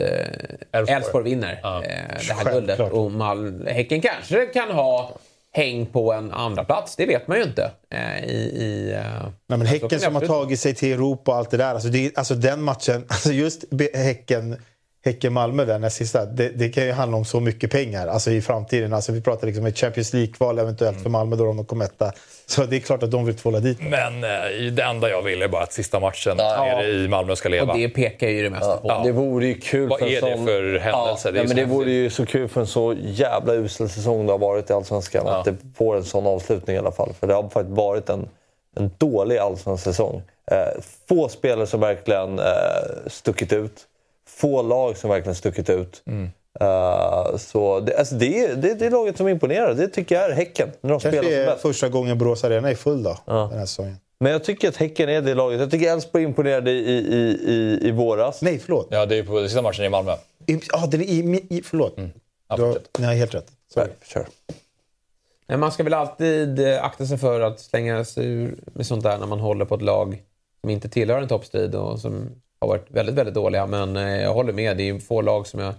Elfsborg vinner eh, det här guldet. Och Mal- Häcken kanske kan ha häng på en andra plats. Det vet man ju inte. Eh, i, i, eh, Nej, men Häcken som har tagit sig till Europa och allt det där. Alltså, det, alltså den matchen, alltså just Häcken, Häcken-Malmö den sista, det, det kan ju handla om så mycket pengar alltså i framtiden. Alltså, vi pratar liksom ett Champions League-kval eventuellt för Malmö då de kommer etta. Så det är klart att de vill tvåla dit. Men eh, det enda jag vill är bara att sista matchen Ja. nere i Malmö ska leva. Och det pekar ju det mesta på. Ja, Det vore ju kul Vad för en är det sån... för händelse? Ja, Det nej, men det vore ju så kul för en så jävla usel säsong det har varit i Allsvenskan. Att det får en sån avslutning i alla fall. För det har faktiskt varit en, en dålig allsvensk säsong. Eh, få spelare som verkligen eh, stuckit ut. Få lag som verkligen stuckit ut. Mm. Eh, så det, alltså det, är, det är det laget som imponerar. Det tycker jag är Häcken. När de spelar Kanske som är bäst. första gången Borås Arena är full då, den här säsongen. Men jag tycker att Häcken är det laget. Jag tycker Elfsborg imponerade i, i, i, i våras. Nej, förlåt. Ja, det är på sista matchen i Malmö. I, ja, den är i, i, förlåt. du har, ni har helt rätt. Sorry. Kör. Men man ska väl alltid eh, akta sig för att slänga sig ur med sånt där när man håller på ett lag som inte tillhör en toppstrid och som har varit väldigt, väldigt dåliga. Men eh, jag håller med. Det är ju få lag som jag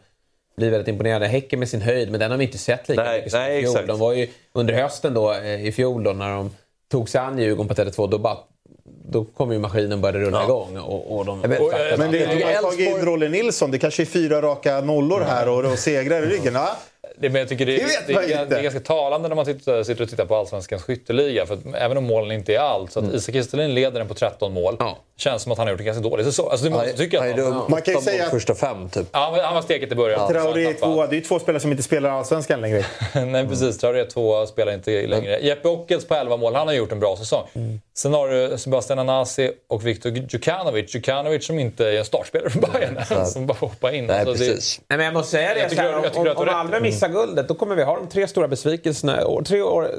blir väldigt imponerad av. Häcken med sin höjd, men den har vi inte sett lika Nej, mycket som nej, i fjol. exakt. De var ju under hösten då, eh, i fjol då, när de tog sig an Djurgården på Tele2, då, bara, då kom ju maskinen började rulla igång. Och, och de Men, men det, de har tagit in Rolle Nilsson. Det kanske är fyra raka nollor här och, och segrar i ryggen. Ja. Det, men jag tycker det, Det vet det, man är, det, är ganska talande när man tittar, sitter och tittar på Allsvenskans skytteliga. För att även om målen inte är allt, så att Isak Kristelin leder den på 13 mål. Känns som att han har gjort en ganska dålig säsong. Alltså, han, åtta Man kan ju säga att- första fem typ. Ja, han var- steget i början. Traoré är tvåa. Det är ju två spelare som inte spelar i Allsvenskan längre. Nej precis, Traoré 2 spelar inte längre. Jeppe Ockels på 11 mål, han har gjort en bra säsong. Sen har du Sebastian Anasi och Viktor Djukanovic. Djukanovic som inte är en startspelare för Bayern som bara hoppar in. Nej, Alltså, det- precis. Nej, men jag måste säga det, Jag tycker jag tycker om, om rätt. Malmö missar guldet då kommer vi ha de tre stora besvikelserna. Och tre år,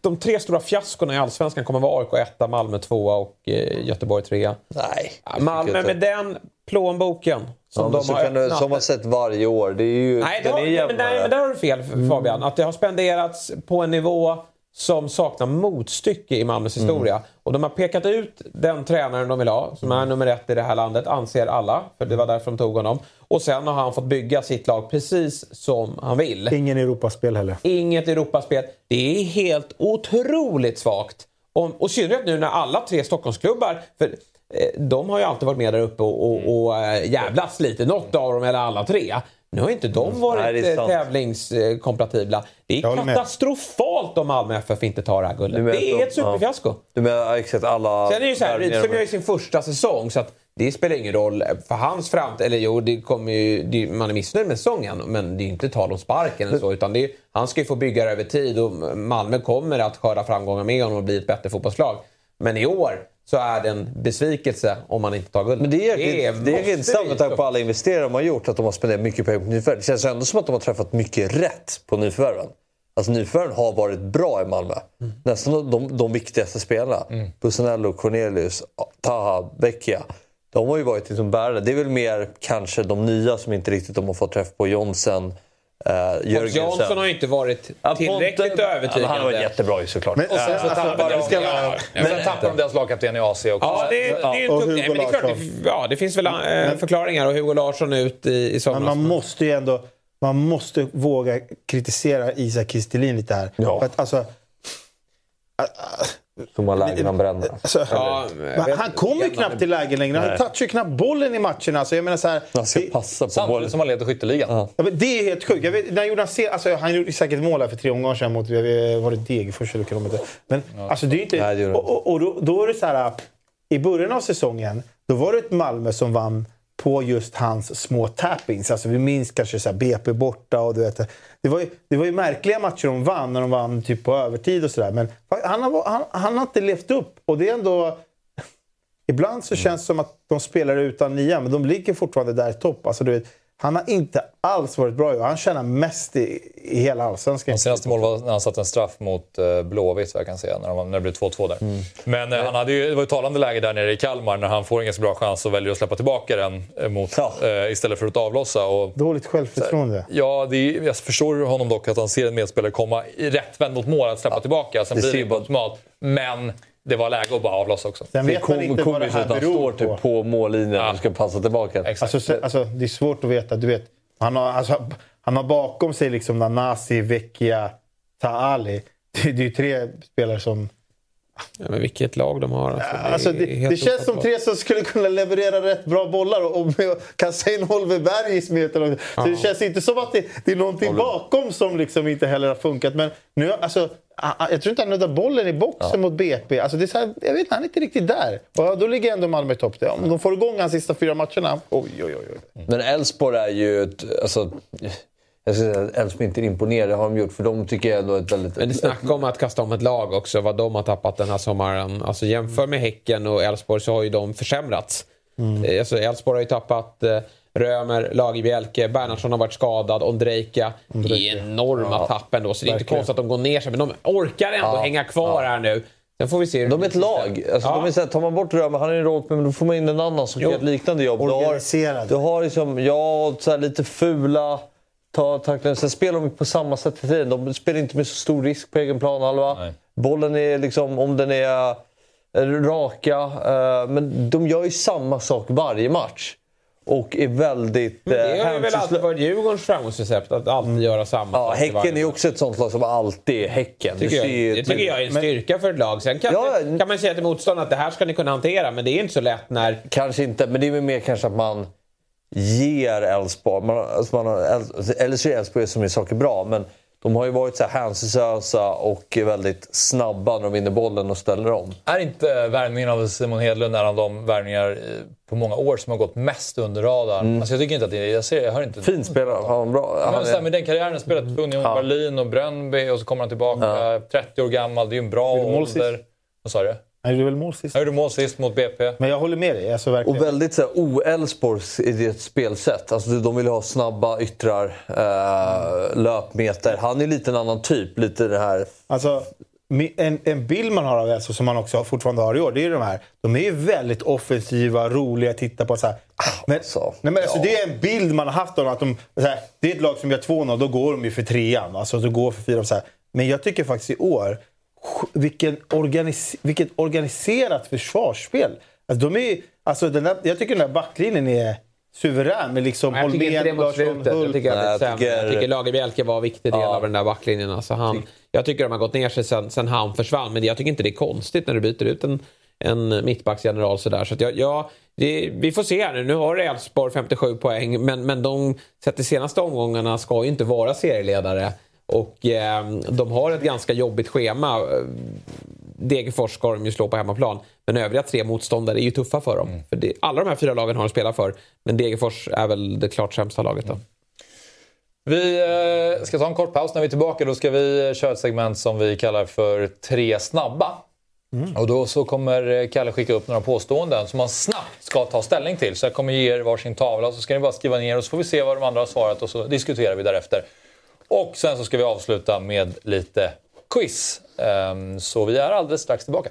de tre stora fiaskorna i Allsvenskan kommer vara AIK 1, Malmö 2 och eh, Göteborg 3. Nej. Malmö med den plånboken som Ja, de har kan du, öppnat. som har sett varje år. Det är ju, Nej, det har, är nej, men, nej, men där har du fel Fabian. Att det har spenderats på en nivå som saknar motstycke i Malmös historia. Och de har pekat ut den tränaren de vill ha, som är nummer ett i det här landet, anser alla. För det var därför de tog honom. Och sen har han fått bygga sitt lag precis som han vill. Ingen Europaspel heller. Inget Europaspel. Det är helt otroligt svagt. Och i synnerhet nu när alla tre Stockholmsklubbar, för eh, de har ju alltid varit med där uppe och, och, och eh, jävlats lite. Något av dem eller alla tre. Nu har inte de varit Nej, eh, tävlingskompatibla. Det är katastrofalt om Malmö FF inte tar det här guldet. Det är de- ett superfiasko. Du menar exakt alla... Sen är det ju så här, Rydström gör ju sin första säsong så att det spelar ingen roll för hans framtid. Eller jo, det kommer ju, det, man är missnöjd med säsongen men det är ju inte tal om sparken eller så. Utan det är, han ska ju få bygga det över tid och Malmö kommer att skörda framgångar med honom och bli ett bättre fotbollslag. Men i år så är det en besvikelse om man inte tar guld. Men det är det är måste intressant vi med tanke på alla investerare de har gjort, att de har spenderat mycket pengar på nyförvärv. Det känns ändå som att de har träffat mycket rätt på nyförvärven. Alltså nyförvärven har varit bra i Malmö. Mm. Nästan de, de viktigaste spelarna. Busanello, Cornelius, Taha, Vecchia. De har ju varit liksom bärare. Det är väl mer kanske de nya som inte riktigt de har fått träff på. Jonsen, eh, Jörgensen. Johnson har ju inte varit Ja, tillräckligt Ponte- Ja, övertygande. men han har varit jättebra ju såklart. Men, Och sen så alltså, tappar de, ja, vara- men sen tappar de deras lagkapten i AC också. Ja, det, är- det är och. Hugo Nej, men det är klart, det, ja, det finns väl äh, förklaringar. Och Hugo Larsson ut i, i Men somras. man måste ju ändå man måste våga kritisera Isak Kristelin lite här. Ja. För att, alltså, Som har lägen han bränner. alltså, Ja, han kommer ju knappt till lägen längre. Han touchar ju knappt bollen i matcherna. Alltså, jag menar så här, Han ska det- passa på Samtidigt bollen. som han leder skytteligan. Ja, men det är helt sjukt. Jag vet, när gjorde han, se, alltså, han gjorde säkert mål här för tre omgångar sedan mot var det Degerfors eller. Men alltså, det är ju inte... Nej, det och och, och då, då är det så här... I början av säsongen, då var det ett Malmö som vann på just hans små tappings. Alltså, vi minns kanske så BP borta och du vet... Det var, ju, det var ju märkliga matcher de vann, när de vann typ på övertid och sådär. Men han har, han, han har inte levt upp. Och det är ändå... Ibland så känns det som att de spelar utan nia, men de ligger fortfarande där i topp. Alltså, du vet, Han har inte alls varit bra i. Han tjänar mest i, i hela allsvenskan. Hans senaste mål var när han satte en straff mot uh, Blåvitt, jag kan säga, när, de när det blev 2-2 där. Mm. Men uh, han hade ju, det var ett talande läge där nere i Kalmar när han får ingen så bra chans och väljer att släppa tillbaka den eh, mot, ja. uh, istället för att avlossa. Och, Dåligt självförtroende. Här, ja, det är, jag förstår honom dock att han ser en medspelare komma i rättvänd mot mål, att släppa ja. tillbaka. Sen det blir det inte optimalt. Men det var läge att bara avlossa också. Sen vet man inte vad det här beror står typ på mållinjen ja. och ska passa tillbaka. Alltså, alltså, det är svårt att veta. Du vet, han, har, alltså, han har bakom sig liksom Nanasi, Vecchia, Taali. Det, det är ju tre spelare som... Ja, men vilket lag de har. Alltså, det, alltså, det, det känns som tre som skulle kunna leverera rätt bra bollar. Och, och Kassain Holmberg i smeten. Så det känns inte som att det, det är någonting bakom som liksom inte heller har funkat. Men nu, alltså, jag tror inte han nuddar bollen i boxen ja. mot BP. Alltså det är så här, jag vet han är inte riktigt där. Och då ligger ändå Malmö i topp. Om de får igång hans sista fyra matcherna, oj oj oj. Men Elfsborg är ju... Alltså, jag ska säga att Elfsborg inte imponerar, det har de gjort. För de tycker jag ändå är ett väldigt... Men det snacka om att kasta om ett lag också, vad de har tappat den här sommaren. Alltså jämför med Häcken och Elfsborg så har ju de försämrats. Mm. Alltså Elfsborg har ju tappat eh, Römer, Lagerbielke, Bernhardsson har varit skadad, Ondrejka. Det är enorma ja, tapp ändå, så det är inte konstigt att de går ner sig. Men de orkar ändå ja, hänga kvar ja. här nu. Sen får vi se de är ett lag. Alltså, ja. de är så här, tar man bort Römer, han är en roll, men då får man in en annan som gör ett liknande jobb. Organiserad. Du har, du har liksom, ja, så här, lite fula ta tacklingar. Sen spelar de på samma sätt i tiden. De spelar inte med så stor risk på egen planhalva. Bollen är liksom, om den är raka. Uh, men de gör ju samma sak varje match. Och är väldigt Men det har ju väl alltid varit Djurgårdens framgångsrecept, att alltid mm. göra samma ja, sak. Häcken är också ett sånt lag som alltid är Häcken. Tycker jag, det tycker jag är en styrka men, för ett lag. Sen kan, ja, det, kan man säga till motståndarna att det här ska ni kunna hantera, men det är inte så lätt när... Kanske inte, men det är mer kanske att man ger Elfsborg... Alltså eller så är Elfsborg som är saker bra, men de har ju varit så här hänsynslösa och väldigt snabba när de vinner bollen och ställer om. Är inte värvningen av Simon Hedlund en av de värvningar på många år som har gått mest under radarn? Mm. Alltså jag tycker inte att det är... Jag, ser, jag hör inte... Fin spelare. Han bra. Han men, är... med den karriären, spelat för Union ja. Berlin och Brönnby och så kommer han tillbaka ja. 30 år gammal. Det är ju en bra ålder. Vad sa du? Han gjorde väl mål sist. Han gjorde mål sist mot BP. Men jag håller med dig. Alltså, verkligen. Och väldigt så o-Elfsborgs i det spelsätt. Alltså, de vill ha snabba yttrar, eh, löpmeter. Han är lite en annan typ. Lite det här... Alltså, en, en bild man har av Elfsborg, som man också fortfarande har i år, det är de här. De är ju väldigt offensiva, roliga att titta på. Så här. Men, alltså, nej, men alltså, Det är en bild man har haft av dem. Att de, så här, det är ett lag som gör 2-0, då går de ju för trean. Alltså, de går för fyra. Så här. Men jag tycker faktiskt i år vilken organis vilket organiserat försvarsspel. Alltså, de är, alltså, den där, jag tycker den där backlinjen är suverän med liksom jag tycker inte det mot slutet. Jag tycker, att det är tycker... jag tycker Lagerbielke var en viktig del ja. av den där backlinjen. Alltså han, jag tycker de har gått ner sig sen, sen han försvann. Men jag tycker inte det är konstigt när du byter ut en, en mittbacksgeneral sådär. Så jag, jag, det, vi får se här nu. Nu har Elfsborg 57 poäng. Men, men de, sett de senaste omgångarna, ska ju inte vara serieledare. Och eh, de har ett ganska jobbigt schema. Degerfors ska de ju slå på hemmaplan. Men övriga tre motståndare är ju tuffa för dem. Mm. För det, alla de här fyra lagen har de spelat för. Men Degerfors är väl det klart sämsta laget då. Mm. Vi eh, ska ta en kort paus. När vi är tillbaka då ska vi köra ett segment som vi kallar för Tre snabba. Mm. Och då så kommer Kalle skicka upp några påståenden som man snabbt ska ta ställning till. Så jag kommer ge er varsin tavla och så ska ni bara skriva ner och så får vi se vad de andra har svarat och så diskuterar vi därefter. Och sen så ska vi avsluta med lite quiz. Ehm, så vi är alldeles strax tillbaka.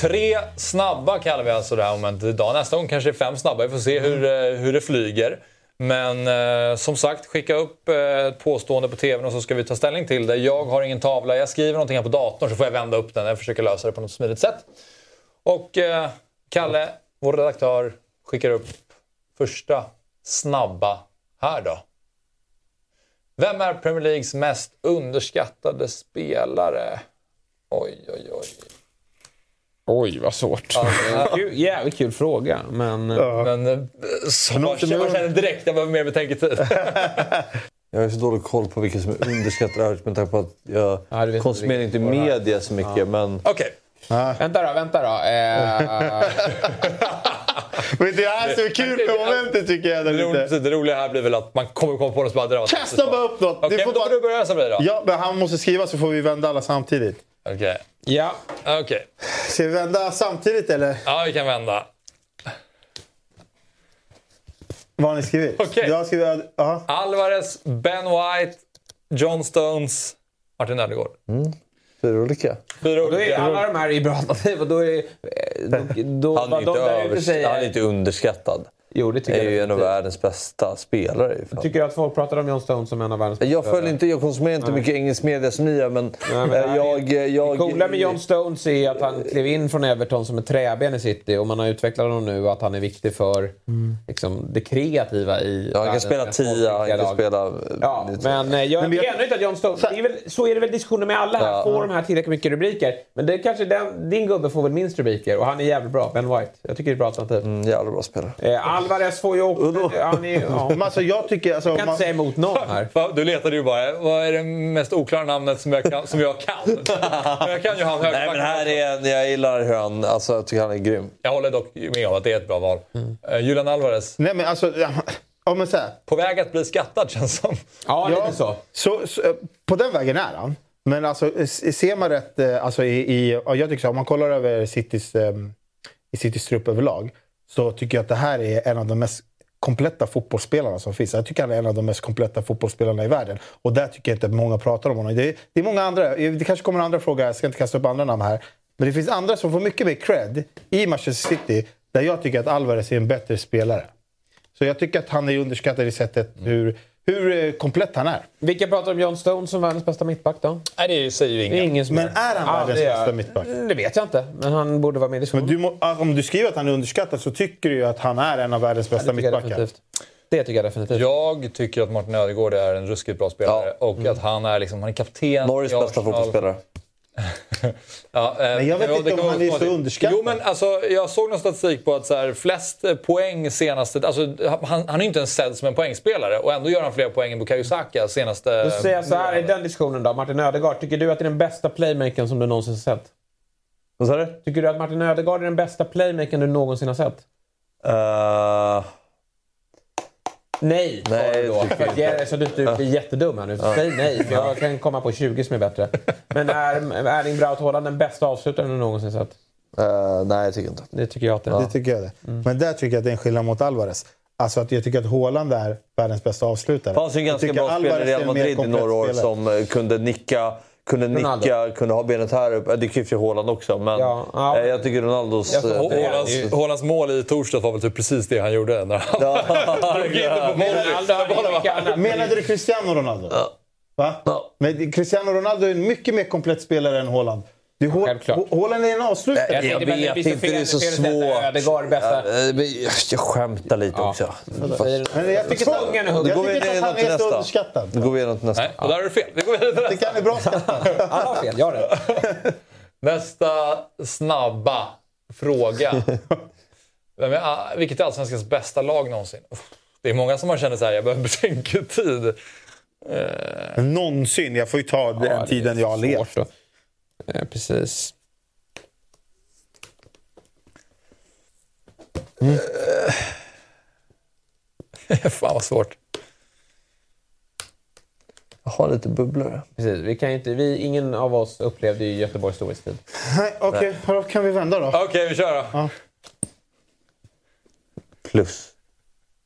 Tre snabba kallar vi alltså det här momentet idag. Nästa gång kanske det är fem snabba. Vi får se hur, eh, hur det flyger. Men eh, som sagt, skicka upp eh, påstående på tvn och så ska vi ta ställning till det. Jag har ingen tavla, jag skriver någonting här på datorn så får jag vända upp den. Jag försöker lösa det på något smidigt sätt. Och eh, Kalle, vår redaktör, skickar upp första snabba här då. Vem är Premier Leagues mest underskattade spelare? Oj, oj, oj. Oj, vad svårt. Kul- Jävligt kul fråga, men... Men eh, så man, man känner direkt att jag behöver mer betänketid. Jag har så dålig koll på vilka som är underskattade med tanke på att jag Ja, konsumerar inte media så mycket. Ja. Men Okej. Vänta då, vänta då. Eh, Men det här som är kul med momentet tycker jag. Det, lite. det roliga här blir väl att man kommer komma på något som bara drar. Kasta bara upp något! Okej, Du får då får du börja Sabri då. Ja, men han måste skriva så får vi vända alla samtidigt. Okej. ja. Okej. Ska vi vända samtidigt eller? Ja, vi kan vända. Vad har ni skrivit? Okej. Jag har skrivit... Ja. Alvarez, Ben White, John Stones, Martin Ödegaard. fyra olika. Fyra Då är olika. alla de här i bra alternativ och då är... eh, Då, då, Han är, inte säger... han är inte underskattad. Jo, det tycker är jag ju en av världens bästa spelare. fan. Tycker du att folk pratar om John Stones som en av världens bästa Jag, följer inte, jag konsumerar inte mycket engelsk media som ni gör, men, Nej, men eh, här jag... är- jag Det coola med John Stones är att han klev in från Everton som ett träben i City och man har utvecklat honom nu och att han är viktig för liksom, det kreativa i Ja, han kan spela tia, han kan spela... eh, Ja, men eh, jag Men vi har- tycker ändå inte att John Stones... Det är väl, så är det väl diskussioner med alla här. Ja. Får de här tillräckligt mycket rubriker? Men det är kanske den, din gubbe får väl minst rubriker och han är jävligt bra. Ben White. Jag tycker det är ett bra alternativ. Mm, jävla bra spelare. Eh, Alvarez får ju också... Ja, Men alltså jag tycker... Alltså, jag kan man, inte säga emot någon här. Du letade ju bara, vad är det mest oklara namnet som jag kan? Som jag, kan? Jag kan ju han Nej, men här är en, jag gillar hur han... Alltså, jag tycker han är grym. Jag håller dock med om att det är ett bra val. Uh, Julian Alvarez, nej men alltså... Ja, men så här. på väg att bli skattad känns som. Ja, Ja. lite så. Så, så, eh, på den vägen är han. Men alltså, ser man rätt, eh, alltså i, i, ja, jag tycker så, om man kollar över Citys, eh, i Citys trupp överlag så tycker jag att det här är en av de mest kompletta fotbollsspelarna som finns. Jag tycker han är en av de mest kompletta fotbollsspelarna i världen. Och där tycker jag inte att många pratar om honom. Det är, det är många andra, det kanske kommer andra frågor, jag ska inte kasta upp andra namn här. Men det finns andra som får mycket mer cred i Manchester City där jag tycker att Alvarez är en bättre spelare. Så jag tycker att han är underskattad i sättet hur, hur eh, komplett han är. Vilka pratar om John Stones som världens bästa mittback då? Nej, det säger ju Det är ingen. ingen som Men är han världens det bästa mittback? Det vet jag inte, men han borde vara med i Men diskussionen. du må, om du skriver att han är underskattad så tycker du ju att han är en av världens bästa jag mittbackar. Det tycker jag definitivt. Jag tycker att Martin Ödegaard är en ruskigt bra spelare Ja. och att han är, liksom, han är kapten Norges bästa fotbollsspelare. Ja, eh, Men jag vet ja, inte om han är så underskattad. Jo, men alltså, jag såg någon statistik på att så här, flest poäng senaste... Alltså, han, han är ju inte ens sedd som en poängspelare och ändå gör han fler poäng än Bukayo Saka senaste... Då säger jag så här i den diskussionen då. Martin Ödegaard, tycker du att det är den bästa playmakern som du någonsin har sett? Vad sa du? Tycker du att Martin Ödegaard är den bästa playmakern du någonsin har sett? Uh, Nej, sa Nej, du då. För att jag Så du inte blir jättedum här nu. Säg nej, för jag kan komma på 20 som är bättre. Men är Erling Braut Haaland den bästa avslutaren du någonsin sett? uh, nej, jag tycker inte. Det tycker jag att det Det är. tycker jag det. Mm. Men där tycker jag att det är en skillnad mot Alvarez. Alltså att jag tycker att Haaland är världens bästa avslutare. Det fanns ju en ganska bra spelare i Real Madrid i några år spelare. som eh, kunde nicka, kunde, Ronaldo. nicka, kunde ha benet här uppe. Det kan ju Haaland också, men Ja, ja. eh, jag tycker Ronaldos... Jag eh, Haaland- Haalands, Haalands mål i torsdags var väl typ precis det han gjorde när han drog in på. Menade du Cristiano Ronaldo? Va? Ja. Men Cristiano Ronaldo är en mycket mer komplett spelare än Haaland. Du, Hå- Självklart. Hå- Haaland är en avslutare. Jag tänkte, men vet inte, fel- det är så svårt. Ödegaard bästa. Eh, jag- Jag skämtar lite också. Fast- Men jag tycker, att jag går vi att han är så underskattad. Då går vi igenom till nästa. Nej, och där är du fel. Vi går vidare till Det nästa. kan är bra skatta. Alla har fel, jag har rätt. Nästa snabba fråga. Vem är, ah, vilket är Allsvenskans bästa lag någonsin? Det är många som man känner så här, jag behöver betänketid. Någonsin. Jag får ju ta den Ja, det tiden jag har levt. då. Eh, precis. Fan vad svårt. Jag har lite bubblor. precis. Vi kan ju inte, vi, ingen av oss upplevde ju Göteborgs storhetstid. Nej, Okej, då kan vi vända då. Okej, vi kör då. Plus.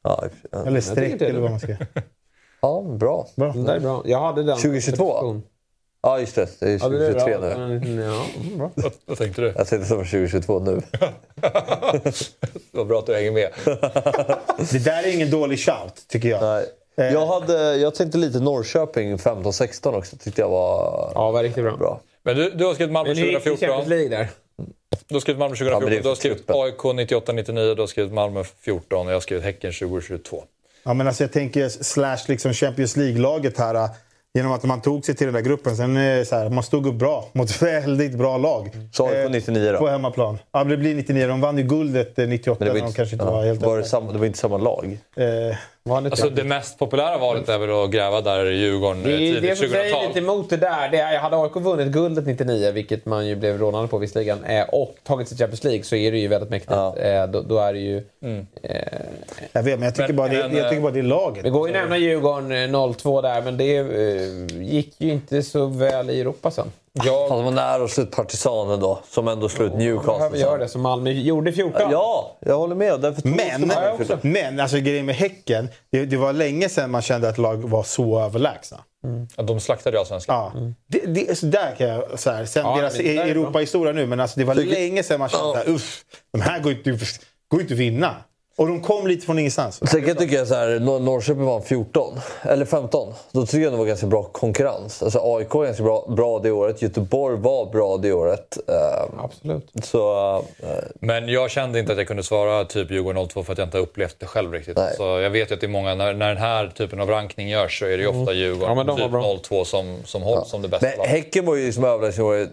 Ja, ja. Eller streck eller vad man ska ja bra. Bra. Det där är bra. Jag hade den. 2022? Ja, just det. Det är Ja, det 2023 nu. Mm, Ja, bra. Vad, vad tänkte du? Jag tänkte som 2022 nu. Vad bra att du hänger med. Det där är ingen dålig shout, tycker jag. Nej. Eh. Jag, hade, jag tänkte lite Norrköping 15-16 också. Tyckte jag var Ja, var riktigt bra. bra. Men du, du har skrivit Malmö Men hur gick det i 2014. Champions League där? Du har skrivit Malmö Ja, men 2014. det är du har skrivit. AIK 98-99. Du har skrivit Malmö 14 och jag har skrivit Häcken 2022. Ja, men alltså jag tänker slash liksom Champions League-laget här. Genom att man tog sig till den där gruppen. Sen eh, så här, man stod upp bra mot väldigt bra lag. Så Eh, på 99 då? På hemmaplan. Ja, det blir 99. De vann ju guldet eh, 98. Men det var de inte, kanske inte ja, var helt var det, samma, det var inte samma lag. Eh, Alltså, det mest populära valet är väl att gräva där i Djurgården Det är tidigt det som säger 2000-tal. lite emot det där. Det är, hade AIK vunnit guldet 99, vilket man ju blev rånade på visserligen, eh, och tagit sig Champions League så är det ju väldigt mäktigt. Eh, då, då är det ju... Mm. Eh, jag vet, men jag tycker, Men- bara, det, men, jag tycker eh, bara det är laget. det går ju att nämna Djurgården eh, 0-2 där, men det eh, gick ju inte så väl i Europa sen. Jag... Fast det var nära att slå ut Partisanen då, som ändå slog ut Newcastle. behöver göra det som Malmö gjorde 14. Ja, jag håller med. Därför Men, också Malmö 14. men alltså, grejen med Häcken, det, det var länge sedan man kände att lag var så överlägsna. Ja, de slaktade ju Allsvenskan. Ja. Det, det, så där kan jag... Så här, sen Ja, deras är Europa-historia nu, men alltså, det var Tycker- länge sedan man kände att uff, de här går inte, går inte att vinna. Och de kom lite från ingenstans. Sen kan jag tycka så här, Nor- Norrköping vann 14, eller 15. Då tycker jag det var ganska bra konkurrens. Alltså AIK var ganska bra, bra det året, Göteborg var bra det året. Uh, Absolut. Så, uh, Men jag kände inte att jag kunde svara typ Djurgården 02 för att jag inte upplevt det själv riktigt. Nej. Så jag vet ju att det är många, när, när den här typen av rankning görs så är det ju ofta Mm. Djurgården Ja, men de typ bra. 02 som, som hålls som det bästa Men laget. Häcken var ju liksom året.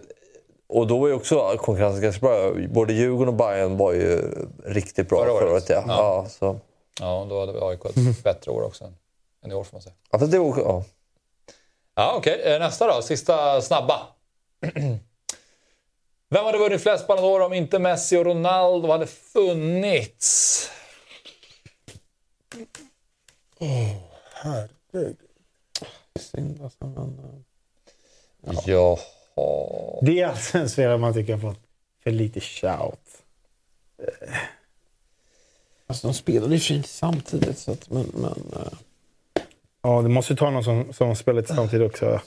Och då var ju också konkurrensen ganska bra. Både Djurgården och Bayern var ju riktigt bra Förra förra året. året. ja. Ja. Ja. så. Ja, då hade vi AIK ett Mm. bättre år också än- än i år får man säga. Ja, fast det var ja. Ja, okej. Eh, Nästa då. Sista snabba. Vem hade vunnit flest Ballon d'Or om inte Messi och Ronaldo hade funnits? herregud. Synd alltså, men... Jaha. Det är alltså en spelare man tycker har fått för lite shout. Alltså de spelade ju fint samtidigt, så att, men... men eh, Ja, du måste ju ta någon som, som spelar samtidigt också.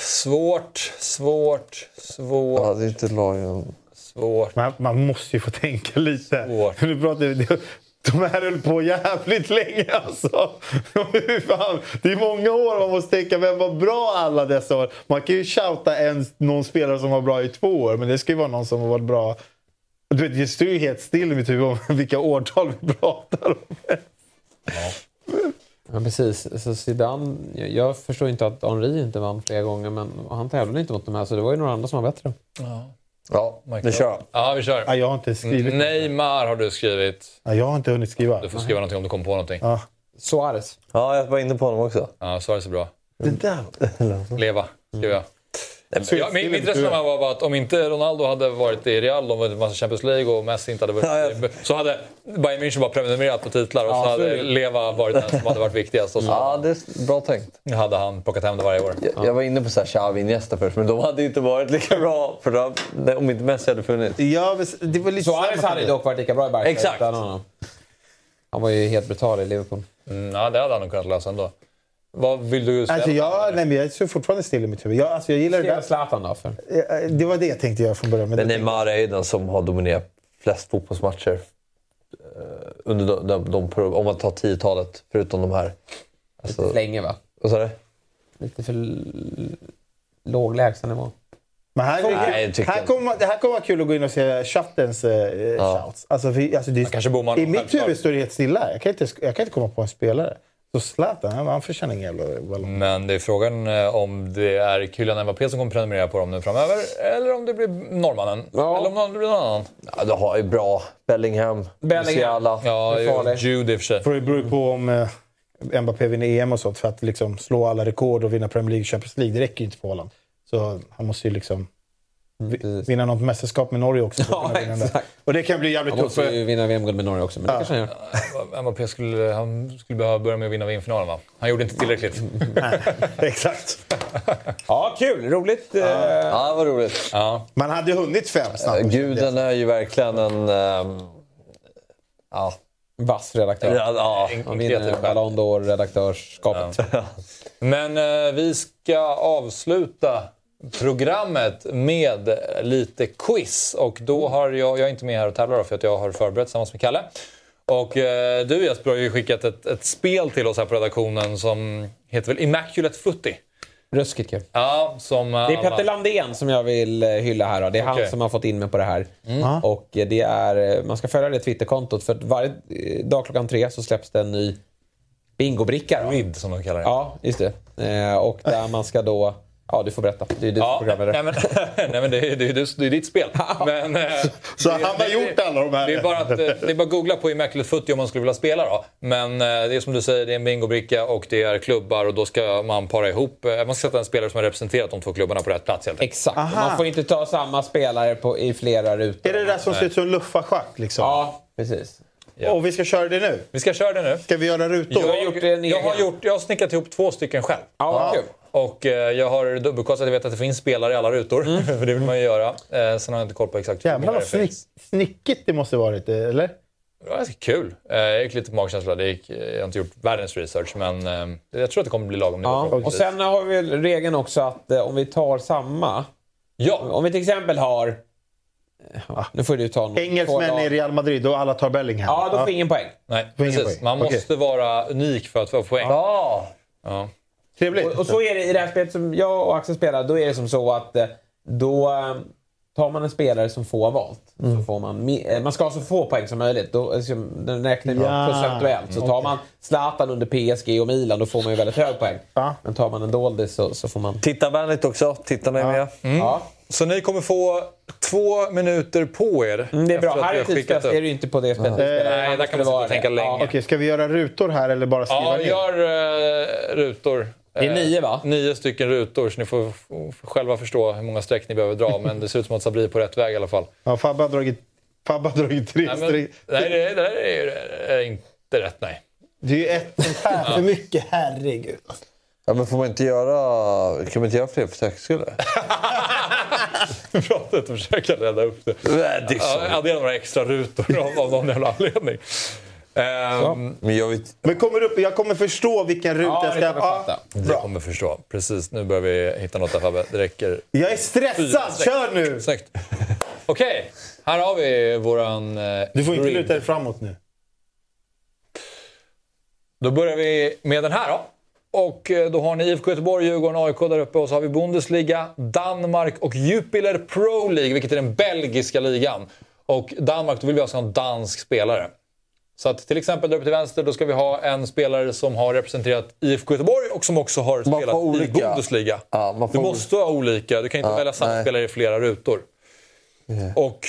Svårt, svårt, svårt. Ja, det är inte lagen. Svårt. Man, man måste ju få tänka lite. Nu pratar vi, det- de här höll på jävligt länge alltså. Det är många år man måste tänka, vem var bra alla dessa år? Man kan ju shouta en, någon spelare som var bra i två år, men det ska ju vara någon som har varit bra... Du vet, det står ju helt still i mitt huvud om vilka årtal vi pratar om. Ja, precis. Så Zidane, jag, jag förstår inte att Henri inte vann flera gånger, men han tävlade inte mot de här, så det var ju några andra som var bättre. Ja. Ja, vi kör. Ja, vi kör. Ja, jag har inte skrivit. Neymar har du skrivit. Ja, jag har inte hunnit skriva. Du får skriva någonting om du kommer på någonting. Ja. Suarez. Ja, jag var inne på honom också. Ja, Suarez är bra. Det där. Leva, skriver jag. Ja, min, mitt resonemang var bara att om inte Ronaldo hade varit i Real och vunnit massa Champions League och Messi inte hade vunnit så hade Bayern München bara prenumererat på titlar och Ja, så hade. Leva varit den som hade varit viktigast. Och så Ja, det är bra tänkt. hade han plockat hem det varje år. Jag, jag var inne på Xavi Iniesta först, men de hade inte varit lika bra för då, nej, om inte Messi hade funnits. Ja, det var lite Suarez hade dock varit lika bra i Barca Exakt. Han var ju helt brutal i Liverpool. Mm, ja, det hade han nog kunnat lösa ändå. Vad vill du säga? Alltså, jag, nej, men jag är fortfarande still i mitt huvud. Jag, alltså, jag gillar det där. Zlatan då? För. Det var det jag tänkte göra från början. Men Men det- Neymar är ju den som har dominerat flest fotbollsmatcher. eh, Under de, de, de, om man tar 10-talet, förutom de här. Alltså, Lite för länge va? Vad sa du? Lite för låg lägstanivå. Men här, Nej, det tycker här, kommer, det här kommer vara kul att gå in och se chattens eh, Ja. shouts. Alltså, för, alltså, det, I mitt huvud står det helt stilla. Jag kan inte, jag kan inte komma på en spelare. Så Zlatan, han, förtjänar ingen jävla ballong. Men det är frågan eh, om det är Kylian Mbappé som kommer prenumerera på dem nu framöver eller om det blir norrmannen. Eller om det blir någon annan. Ja, du har ju bra Bellingham, Musiala. Ja, Det är farligt. Jude i och för sig. För det beror på om eh, Mbappé vinner EM och sånt för att liksom, slå alla rekord och vinna Premier League och Champions League. Det räcker ju inte för Haaland. Så han måste ju liksom vinna något mästerskap med Norge också. Ja, det. exakt. Och det kan bli jävligt Han tufft. måste för- ju vinna VM-guld med Norge också, men det Ja. kanske han gör. Mbappé skulle, han skulle behöva börja med att vinna VM-finalen va? Han gjorde inte tillräckligt. Exakt. Ja, kul! Roligt. eh, Ja, vad roligt. Ja. Man hade hunnit fem Eh, snabbt. Guden är ju verkligen en... ehm, ja. Vass redaktör. Ja, ja. Han vinner Ballon d'Or redaktörsskapet. Men eh, vi ska avsluta programmet med lite quiz. Och då har jag, jag är inte med här och tävlar för att jag har förberett tillsammans med Kalle. Och eh, du Jesper har ju skickat ett, ett spel till oss här på redaktionen som heter väl Immaculate Footy? Ruskigt kul. Ja, som... Det är Petter Landén som jag vill eh, hylla här. Då. Det är Okej. han som har fått in mig på det här. Mm. Och eh, det är, eh, man ska följa det Twitterkontot för att varje dag klockan tre så släpps det en ny bingobricka. Rid som de kallar det. Ja, just det. Eh, och där man ska då... Ja, du får berätta. Det är du Ja, som programledare. nej, men, nej, men det, är, det, är, det är ditt spel. Men, eh, Så det- han har det- gjort alla de här? Det är bara att, eh, det är bara att googla på Immaculate Footy om man skulle vilja spela. Då. Men eh, det är som du säger, det är en bingobricka och det är klubbar och då ska man para ihop. Man ska sätta en spelare som har representerat de två klubbarna på rätt plats helt enkelt. Exakt. Aha. Man får inte ta samma spelare på, i flera rutor. Är det det där som ser ut som luffarschack? Liksom? Ja, precis. Och vi ska köra det nu? Vi ska köra det nu. Ska vi göra rutor? har gjort en jag, har gjort, jag har snickat ihop två stycken själv. Ja, vad kul. Och eh, jag har dubbelkollat att jag vet att det finns spelare i alla rutor. för det vill man ju göra. Eh, sen har jag inte koll på exakt hur Jävlar många vad det finns. snick, snickigt det måste varit, eller? Det var ganska kul. Eh, jag gick lite på magkänsla. Det gick, eh, jag har inte gjort världens research, men eh, jag tror att det kommer bli lagom nivå. Ja. Och sen har vi regeln också att eh, om vi tar samma. Ja. Om vi till exempel har... Ja, nu får du ta någon. Engelsmän i Real Madrid och alla tar Bellingham. Ja, då får ingen poäng. Nej, precis. poäng. Man Okej. måste vara unik för att få poäng. Ja. Ja. Trevligt. Och, och så är det i det här spelet som jag och Axel spelar. Då är det som så att eh, då eh, tar man en spelare som få har valt. Så får man, eh, man ska ha så få poäng som möjligt. Då, den räknar vi Ja. procentuellt. Så tar man Zlatan under PSG och Milan då får man ju väldigt hög poäng. Ja. Men tar man en doldis så, så får man... Tittarvänligt också. Tittarna är med. Ja. Så ni kommer få två minuter på er. Mm, det är bra. Här är tidspress. upp. Det är det ju inte på det spelet. spelar. Nej, där kan man sitta och tänka länge. Okej, ska vi göra rutor här eller bara skriva Ja, ner? gör uh, rutor. Det är Eh, nio, va? Nio stycken rutor, så ni får själva förstå hur många streck ni behöver dra. Men det ser ut som att Sabri är på rätt väg i alla fall. Ja, Fabbe har dragit, Fabbe har dragit tre Nej, men, streck. nej det, det där är, är inte rätt, nej. Det är ju ett sånt här för mycket, herregud. Ja, men får man inte göra... Kan man inte göra fler för säkerhets skull? Pratet och försöka rädda upp det. Nej, det är så. Ja, Addera några extra rutor av, av någon jävla anledning. Ehm, Men jag vet... Men kommer upp, jag kommer förstå vilken ruta Ja, jag ska... kan du kommer förstå. Precis, nu börjar vi hitta något där Fabbe. Det räcker. Jag är stressad, kör nu! Snyggt. Okej, här har vi våran... Eh, Du får inte luta dig framåt nu. Då börjar vi med den här då. Och eh, då har ni IFK Göteborg, Djurgården, AIK där uppe och så har vi Bundesliga, Danmark och Jupiler Pro League, vilket är den belgiska ligan. Och Danmark, då vill vi alltså ha en dansk spelare. Så att till exempel där uppe till vänster, då ska vi ha en spelare som har representerat IFK Göteborg och som också har spelat i olika. Bundesliga. Ja, Du måste ha olika, du kan inte Ja, välja samma nej. spelare i flera rutor. Och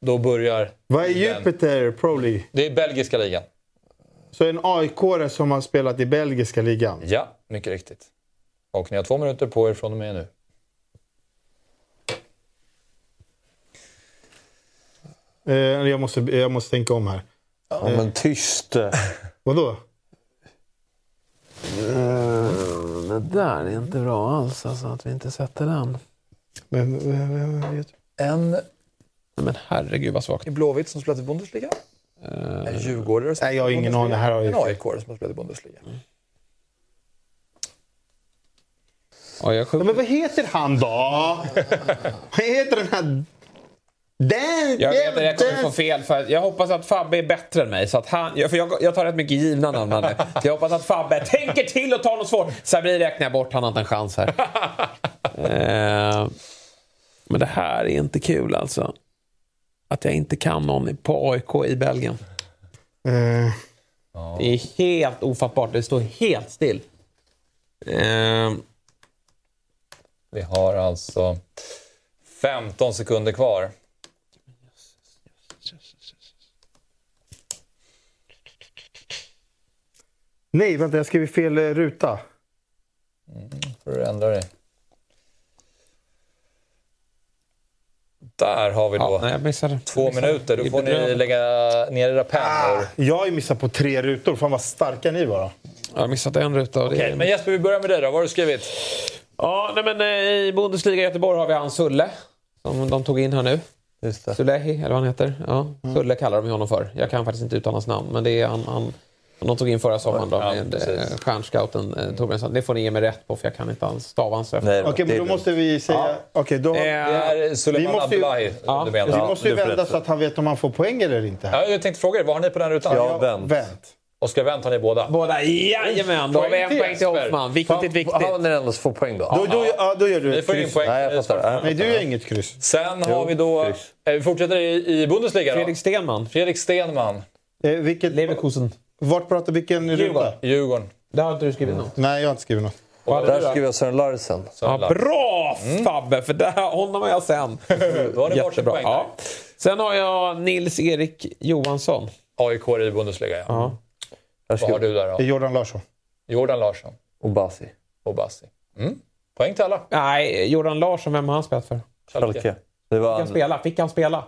då börjar... Vad är Jupiter Pro League? Det är belgiska ligan. Så en aik som har spelat i belgiska ligan. Ja, mycket riktigt. Och ni har två minuter på er från och med nu. Eh, jag, måste, jag måste tänka om här. Ja, men tyst. Vadå? Det där är inte bra alls, alltså att vi inte sätter den. Men, vem vet? En men herregud vad svagt. i Blåvitt som spelat i Bundesliga. En djurgårdare som Nej, jag har ingen aning. Det här har En jag... aik som har spelat i Bundesliga. Ja, jag Ja, men vad heter han då? vad heter den här... Den, Jag vet att jag kommer få fel. För jag hoppas att Fabbe är bättre än mig. Så att han, jag, för jag, jag tar rätt mycket givna namn. här nu. Så jag hoppas att Fabbe tänker till och tar något svårt. Sabri räknar jag bort. Han har inte en chans här. eh, men det här är inte kul alltså. Att jag inte kan någon på AIK i Belgien. Eh, Det är helt ofattbart. Det står helt still. Eh, Vi har alltså 15 sekunder kvar. Nej, vänta. Jag skrev fel eh, ruta. Får du ändra dig. Där har vi då ja, nej, jag missade. två Jag missade. minuter. Då får ni lägga ner era pennor. Jag har ju missat på tre rutor. Fan vad starka ni var då. Jag har missat en ruta. Okej, är- men Jesper, vi börjar med dig då. Vad har du skrivit? Ja, nej, men eh, i Bundesliga i Göteborg har vi han Sulle. Som de tog in här nu. Just det. Sulehi, eller vad han heter. Ja, Sulle kallar de honom för. Jag kan faktiskt inte uttala hans namn, men det är han, han som de tog in förra sommaren då, Ja, med precis. eh, stjärnscouten eh, Torbjörnsson. Det får ni ge mig rätt på, för jag kan inte alls stava hans Okej, är men då måste vi säga... Okej, då... Eh, Det är Suleiman Vi måste ju- Abdullahi Ja, du vi menar? måste ju får vända så att han vet om han får poäng eller inte. Här. Ja, jag tänkte fråga er, vad har ni på den rutan? Ja, vänt. Vänt. Oskar Wendt har ni båda. Båda, jajamän! Då har vi en Poäng till poäng till Jesper. Hoffman. Viktigt, viktigt. Har ni ändå få poäng då? Då, då, ja, då gör du ett får kryss. poäng. Nej, jag fattar. Nej, du gör inget kryss. Sen har vi då... Eh, Vi fortsätter i, i Bundesliga då. Fredrik Stenman. Fredrik Stenman. Eh, vilket... Leverkusen. Vart pratar vilken Djurgården. ruta? Djurgården. Där har inte du skrivit något. Nej, jag har inte skrivit något. Du Där skriver jag Sören Larsen. Ja, bra Fabbe, för där, honom har jag sen. Då har ni varsin poäng Ja. Sen har jag Nils-Erik Johansson. AIK i Bundesliga, ja. Jag Vad har du där Det är då? Jordan Larsson. Jordan Larsson Och Basi. och Bassi. Mm. Poäng till alla. Nej, Jordan Larsson, vem har han spelat för? Schalke. Det var Fick han han. spela? Fick han spela?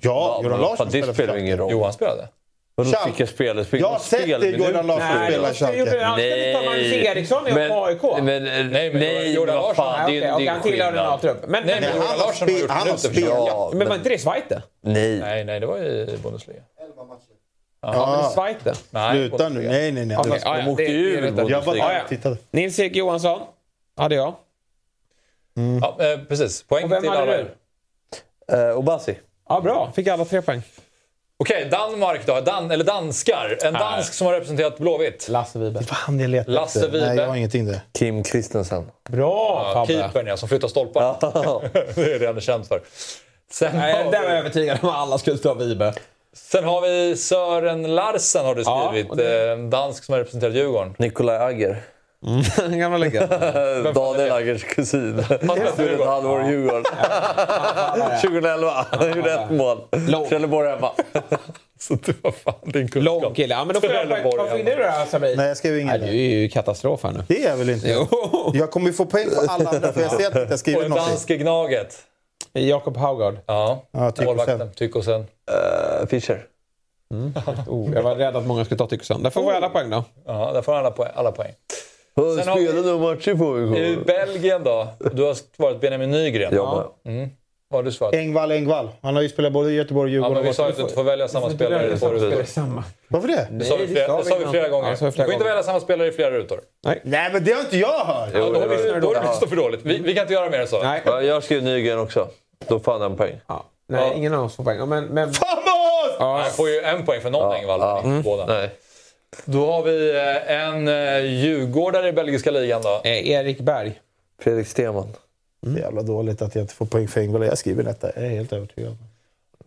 Ja, Jordan Larsson Fan, det spelar för ingen roll. Johan spelade. Vadå Schalke. fick jag spela? Jag har sett det, Jordan Larsson Nej, spela Schalke. Han skulle inte ta Magnus Eriksson i AIK. men, Nej, men nej, Jordan men vad Larsson- fan, Nej, det, är- det och är han tillhör en skillnad. A-trupp. Men, Nej, men, men Jordan har Larsson har spe- gjort han har minuter för. Ja, men var inte det Zweite? Nej. Nej, nej, det var i Bundesliga. Ja, men Zweite. Nej, Sluta nu. Nej, nej, nej. Ja, ja, de åkte ju ur. Bundesliga. Ja, ja. Nils-Erik Johansson hade jag. Ja, eh, precis. Poäng Och vem till hade alla. du? Eh, och Basi. Ja, bra. Fick alla tre poäng. Okej, Danmark då. Dan, eller danskar. En Nej. dansk som har representerat Blåvitt. Lasse Vibe. Han jag letade Lasse efter. Vibe. Nej, jag har ingenting där. Kim Christensen. Bra Ja, Fabbe. keepern ja, som flyttar stolpar. Det är det han är känd för. Sen Nej, har, där var jag övertygad om att alla skulle ta Vibe. sen har vi Sören Larsen har du Ja, skrivit. och det- Eh, En dansk som har representerat Djurgården. Nikolaj Agger. Mm. Gamla legend. Daniel Aggers kusin. Spelade ett halvår i Djurgården. 2011. Han gjorde ett mål. Trelleborg hemma. Så det var fan din kunskap. Lång kille. Ja, men då får jag Vad fick du då Sabri? Nej, jag skrev Nej, inget du är ju katastrof här nu. Det är jag väl inte? Jo. Jag kommer ju få poäng på alla andra för jag ser att jag Och den något. danske Gnaget. Jakob Haugard. Ja, Ja, Tykosen. målvakten. Tykosen. Uh, Fischer. Oh, jag var rädd att många skulle ta Tyckosson. Där får vi alla poäng då. Ja, där får alla poäng. Alla poäng. Han Sen har vi- spelade några matcher på I AIK. Belgien då? Du har svarat Benjamin Nygren. Ja, Mm. Vad har du svarat? Engvall, Engvall. Han har ju spelat både i Göteborg och Ja, Djurgården. men vi sa ju att du inte får välja samma spelare i två rutor. samma. Varför det? Det sa vi flera, sa det vi vi flera Ja, gånger. vi Du får inte välja samma spelare i flera rutor. Nej, men det har inte jag hört! Ja, då det har vi då det för dåligt. Vi, vi kan inte göra mer än så. Nej. Ja, jag skrev Nygren också. Då får han en poäng. Ja. Nej, Ja. ingen av oss får poäng. Men, men, Vamos! ja, Jag får ju en poäng för någon Engvall. ja. Båda. Nej. Då har vi eh, en eh, djurgårdare i belgiska ligan då. eh, Erik Berg. Fredrik Stenman. Det är jävla dåligt att jag inte får poäng för Engvall. Jag skriver detta. Jag är helt övertygad.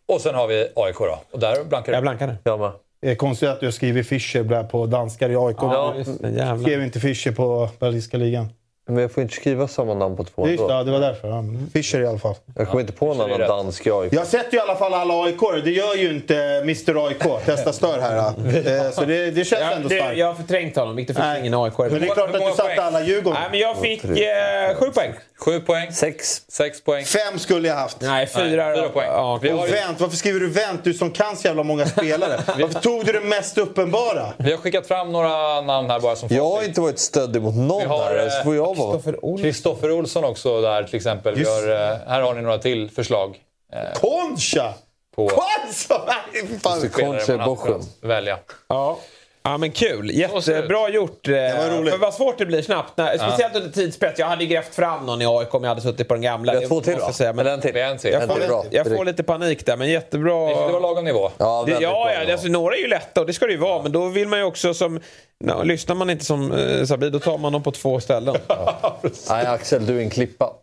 Och sen har vi AIK då. Och där blankar Jag du. blankade. Jag med. Det är konstigt att du har skrivit Fischer på danskar i AIK. Ja, Du skrev inte Fischer på belgiska ligan. Men jag får inte skriva samma namn på två Just det, ja, det var därför. Ja, Fischer i alla fall. Jag kommer inte på någon annan dansk i AIK. Jag sätter ju i alla fall alla aik Det gör ju inte Mr AIK. Testa stör här. Eh, Så det, det känns Ja, ändå det, starkt. jag har förträngt honom. Viktor fick Nej. ingen AIK. Men det är klart att du satte alla Djurgården. Nej, men jag fick eh, sju poäng. Sju poäng. Sex. Sex poäng. Fem skulle jag haft. Nej, fyra. Nej, fyra poäng. Ja, Vi har Och ju- vänt, varför skriver du vänt? Du som kan så jävla många spelare. Varför tog du det mest uppenbara? Vi har skickat fram några namn här bara som Jag har inte varit stöddig mot någon Vi har, där. Så får jag vara. Kristoffer Olsson. Kristoffer Olsson också där till exempel. Just. har, eh, här har ni några till förslag. Eh, Concha! på Concha! Concha Bochum. välja. Ja. Ja men kul, jättebra gjort. Det var roligt. För vad svårt det blir snabbt. Nej, speciellt under tidspress. Jag hade ju grävt fram någon i AIK om jag hade suttit på den gamla. Vi har Det två till jag Säga. Men en till. En till. jag, En till, bra. får, jag får lite panik där, men jättebra. Det var lagom nivå. Ja, Det, ja, ja alltså, några är ju lätta och det ska det ju vara. Men då vill man ju också som... No, lyssnar man inte som eh, Sabri, då tar man dem på två ställen. Nej, Axel, du är en klippa.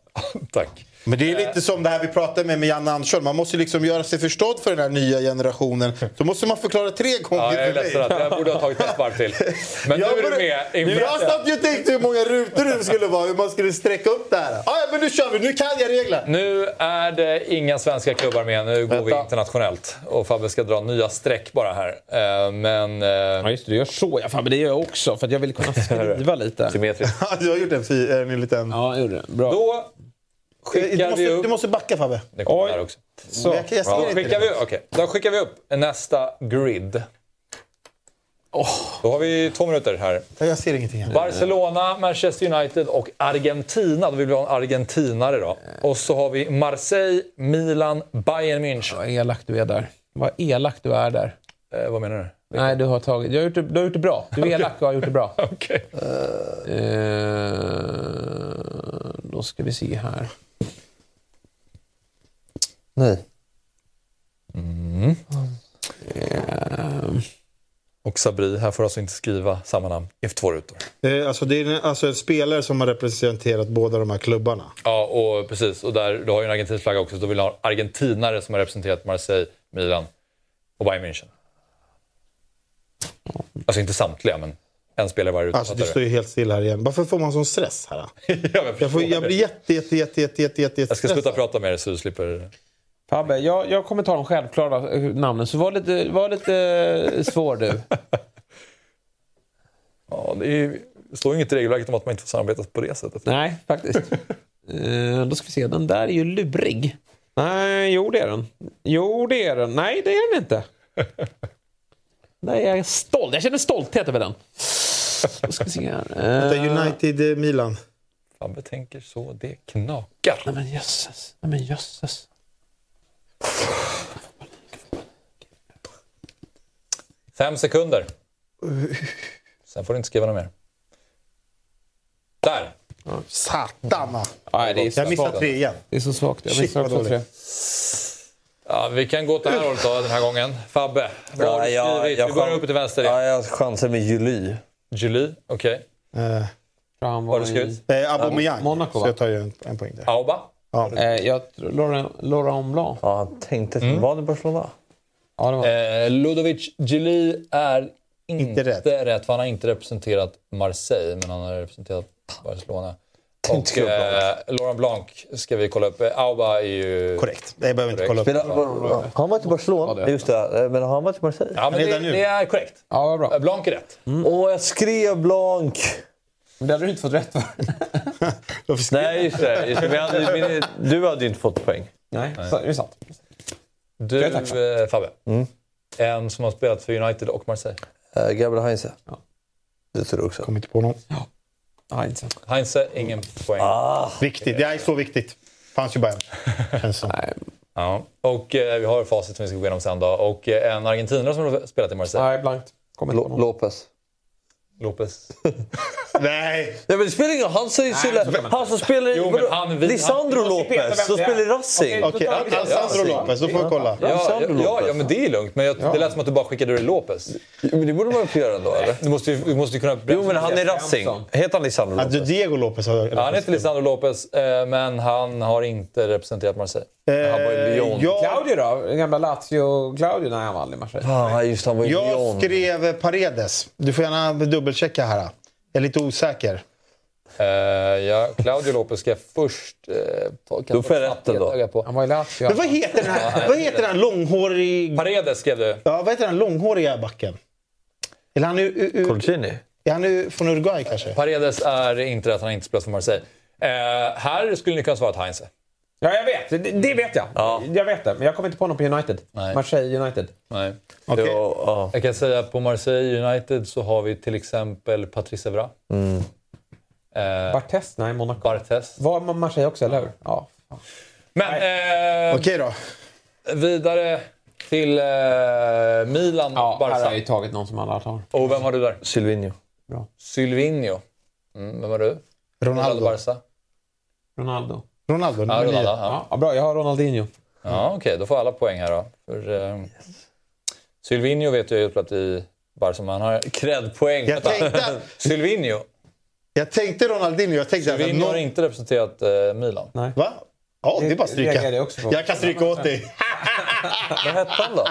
Tack. Men det är lite som det här vi pratade med med Janne Andersson. Man måste liksom göra sig förstådd för den här nya generationen. Så måste man förklara tre gånger Ja, jag är för ledsen mig. att jag borde ha tagit ett varv till. Men nu Jag är du borde- med inför Jag satt ju och tänkte hur många rutor det skulle vara, hur man skulle sträcka upp det här. Ah, ja, men nu kör vi, nu kan jag reglerna. Nu är det inga svenska klubbar med, nu går vi Vänta. internationellt. Och Fabbe ska dra nya streck bara här. Eh, Men... eh, Ja just det, du gör så. Ja, fan, men det gör jag också för att jag vill kunna skriva lite. Symmetriskt. Ja, du har gjort en, en liten... Ja, jag gjorde det. Bra. Då du, skickar måste, vi upp... du måste backa Fabbe. Det kommer Oj. här också. Så. Då skickar, vi, okay. Då skickar vi upp nästa grid. Då har vi två minuter här. Jag ser ingenting här. Barcelona, Manchester United och Argentina. Då vill vi ha en argentinare då. Och så har vi Marseille, Milan, Bayern München. Vad elak du är där. Vad elak du är där. Eh, vad menar du? Nej, du har, tagit, du har, gjort det, du har gjort det bra. Du är elak och har gjort det bra. Okej. Eh, då ska vi se här. Nej. Eh, Och Sabri, här får du alltså inte skriva samma namn i två rutor. Eh, Alltså, det är alltså en spelare som har representerat båda de här klubbarna. Ja, och precis. Och där, du har ju en argentinsk flagga också, så då vill du ha en argentinare som har representerat Marseille, Milan och Bayern München. Alltså inte samtliga, men en spelare varje Alltså, det står ju helt stilla här igen. Varför får man sån stress här? jag, Jag, får, jag blir jätte, jätte, jätte, jätte, jätte, jätte jag ska sluta prata med er så du slipper... Fabbe, jag, jag kommer ta de självklara eh, namnen, så var lite, var lite eh, svår du. Ja, det, är, det står inget i regelverket om att man inte får samarbeta på det sättet. Nej, faktiskt. Eh, då ska vi se, den där är ju lurig. Nej, jo det är den. Jo det är den. Nej, det är den inte. Nej, jag är stolt. Jag känner stolthet över den. Då ska vi se här. Eh, United Milan. Fabbe tänker så det knakar. Nej men jösses. Nej men jösses. Fem sekunder. Sen får du inte skriva något mer. Där! Satan! va. Nej, det är så Jag missade tre igen. Det är så svagt. Jag Shit, missar vad också tre. Ja, vi kan gå åt det här hållet då, den här gången. Fabbe, vad har du skrivit? vi börjar uppe till vänster igen. Ja, jag chansar med July. Julie, okej. Eh, Han Vad har du skrivit? eh, Aubameyang. Monaco, Så va? jag tar ju en, en poäng där. Auba? Ja. Eh, jag tror Laurent Laurent Blanc. Ja, han tänkte... Mm. Var det Barcelona? Ja, det var. Eh, Ludovic Julie är inte, Inte rätt. rätt. för han har inte representerat Marseille, men han har representerat Barcelona. Och eh, Laurent Blanc ska vi kolla upp. Eh, Auba är ju... Korrekt. Det behöver vi inte kolla upp. Spelar, har han varit i Barcelona? Ja, det Just det, men har han varit i Marseille? Ja, men det, det är korrekt. Ja, bra. Eh, Blanc är rätt. Åh, jag skrev Blanc! Men det hade du inte fått rätt för. Nej, just det. Just det. Vi hade, min, du hade ju inte fått poäng. Nej, så, det är sant. Du, eh, Fabbe. Mm. En som har spelat för United och Marseille. Uh, Gabriel Heinze. Ja. Det tror jag också. Kom inte på någon. Ja, sant. Heinze, ingen poäng. Ah, Viktigt. Det är så viktigt. Fanns ju bara en. Känns som. Nej, Ja. Och eh, vi har facit som vi ska gå igenom sen då. Och eh, en argentinare som har spelat i Marseille. nej blankt. Kommer inte på Lo- någon. Lopez. Lopez. Nej! Ja, men det spelar ingen. Han säger Nej, man Han som spelar i... Jo, men han- vi- Lisandro han- Lopez, som spelar i Racing. Okej. Ja, Alessandro. Lopez. Då får vi kolla. Ja, ja, ja, men det är lugnt. Men jag, det lät som att du bara skickade ur Lopez. Men det borde man få göra ändå, eller? Du måste ju, du måste kunna... Jo, men han är Racing. Heter han Lisandro Ja, Lopez? Diego Lopez han heter Lisandro Lopez, eh, men han har inte representerat Marseille. Eh, Han var i Lyon. jag, Claudio då? Den gamla Lazio-Claudio? Nej, han aldrig i Marseille. Ah, just han var i jag Lyon. skrev Paredes. Du får gärna dubbelchecka här. Jag är lite osäker. Eh, ja, Claudio Lopez ska jag först... Eh, ta, kan Då får rätt ändå. På. Han var i Lazio. Men vad heter den här, vad heter den här långhårig... Paredes skrev du. Ja, vad heter den långhåriga backen? Eller han är, Colcini? är han från Uruguay kanske? Paredes är inte rätt, han inte spelat för Marseille. Eh, här skulle ni kunna svara Heinze. Ja, jag vet. Det, det vet jag. Ja. Jag vet det. Men jag kommer inte på någon på United. Nej. Marseille United. Nej. Okej. Ja, ja. Jag kan säga på Marseille United så har vi till exempel Patrice Evra. Mm. Eh, Barthez? Nej, Monaco. Barthez. Var Marseille också, eller hur? Ja. Men eh, Okej då. vidare till eh, Milan, Ja, här har Barca. jag ju tagit någon som alla tar. Och vem har du där? Silvinho. Sylvinho. Mm, vem har du? Ronaldo. Barca. Ronaldo. Ronaldo, Ja, nummer. Ronaldo. Ja, Ja, bra. Jag har Ronaldinho. ja okej. Då får alla poäng här då. För, eh, Sylvinho vet jag ju spelat i Barca, han har cred-poäng. Jag tänkte, Sylvinho. jag tänkte Ronaldinho. Jag tänkte att Sylvinho har någon... inte representerat eh, Milan. Nej. Va? Ja, det är bara att stryka. jag. Jag kan stryka åt dig. Vad hette han då?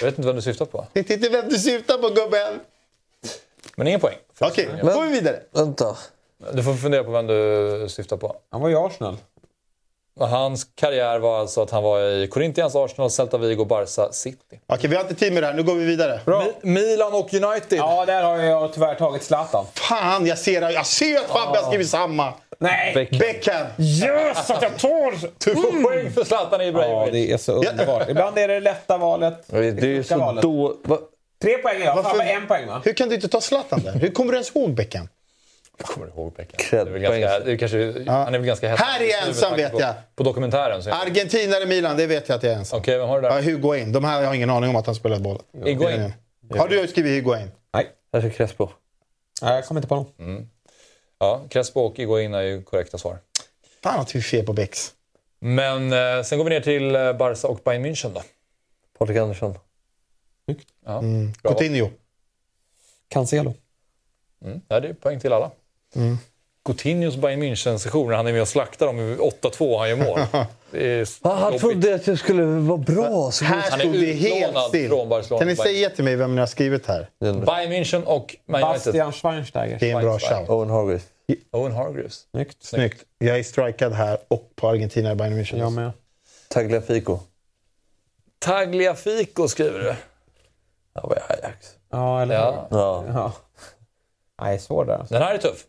Jag vet inte vem du syftar på. Vet inte vem du syftar på gubben. Men ingen poäng. Okej, då går vi vidare. Vänta. Du får fundera på vem du syftar på. Han var i Arsenal. Hans karriär var alltså att han var i Corinthians, Arsenal, Celta Vigo, Barca, City. Okej, vi har inte tid med det här. Nu går vi vidare. Mi- Milan och United. Ja, där har jag tyvärr tagit Zlatan. Fan, jag ser, jag ser att Fabbe har skrivit samma. Nej! Beckham. Yes, att jag tål! Du får poäng för Zlatan Ja, Ibrahimovic. det är så underbart. Ibland är det lätta valet. Det är ju Kloka så valet. då... Va? Tre poäng jag. Varför- Fabbe en poäng va? Hur kan du inte ta Zlatan där? Hur kommer du ens ihåg Beckham? Jag kommer ihåg Beckham. Det är väl ganska, poäng. det är kanske, Han är väl ganska häftig. Här är jag ensam, vet jag. På, på dokumentären. så- Okej, Argentinare Milan, det vet jag att jag är ensam. vem har du Ja, där? Hugoin. De här har jag ingen aning om att han spelar boll. Higuain. Har du skrivit Hugoin? Nej. Jag ska Crespo. Nej, jag kommer inte på någon. Ja, Crespo och Higuain är ju korrekta svar. Fan att vi är fel på Becks. Men eh, sen går vi ner till eh, Barca och Bayern München då. Patrik Andersson. Ja, Mm. Coutinho. Cancelo. Mm. Ja, det är poäng till alla. Coutinhos Bayern München-session när han är med och slaktar dem i 8-2 och han gör mål. Han trodde att jag skulle vara bra. Så Här Han är stod det helt utlånad still. från Barcelona. Kan ni säga till mig vem ni har skrivit här? Bayern München och Man United. Bastian Schweinsteiger. Det är en bra shout. Owen Hargreaves. Owen Hargreaves. Snyggt. Snyggt. Jag är strikad här och på Argentina i Bayern München. Jag med. Tagliafico. Tagliafico skriver du. Ja, vad är Ajax? Ja, eller hur? Ja. Ja. Ja. Nej, svår där. Den här är tuff.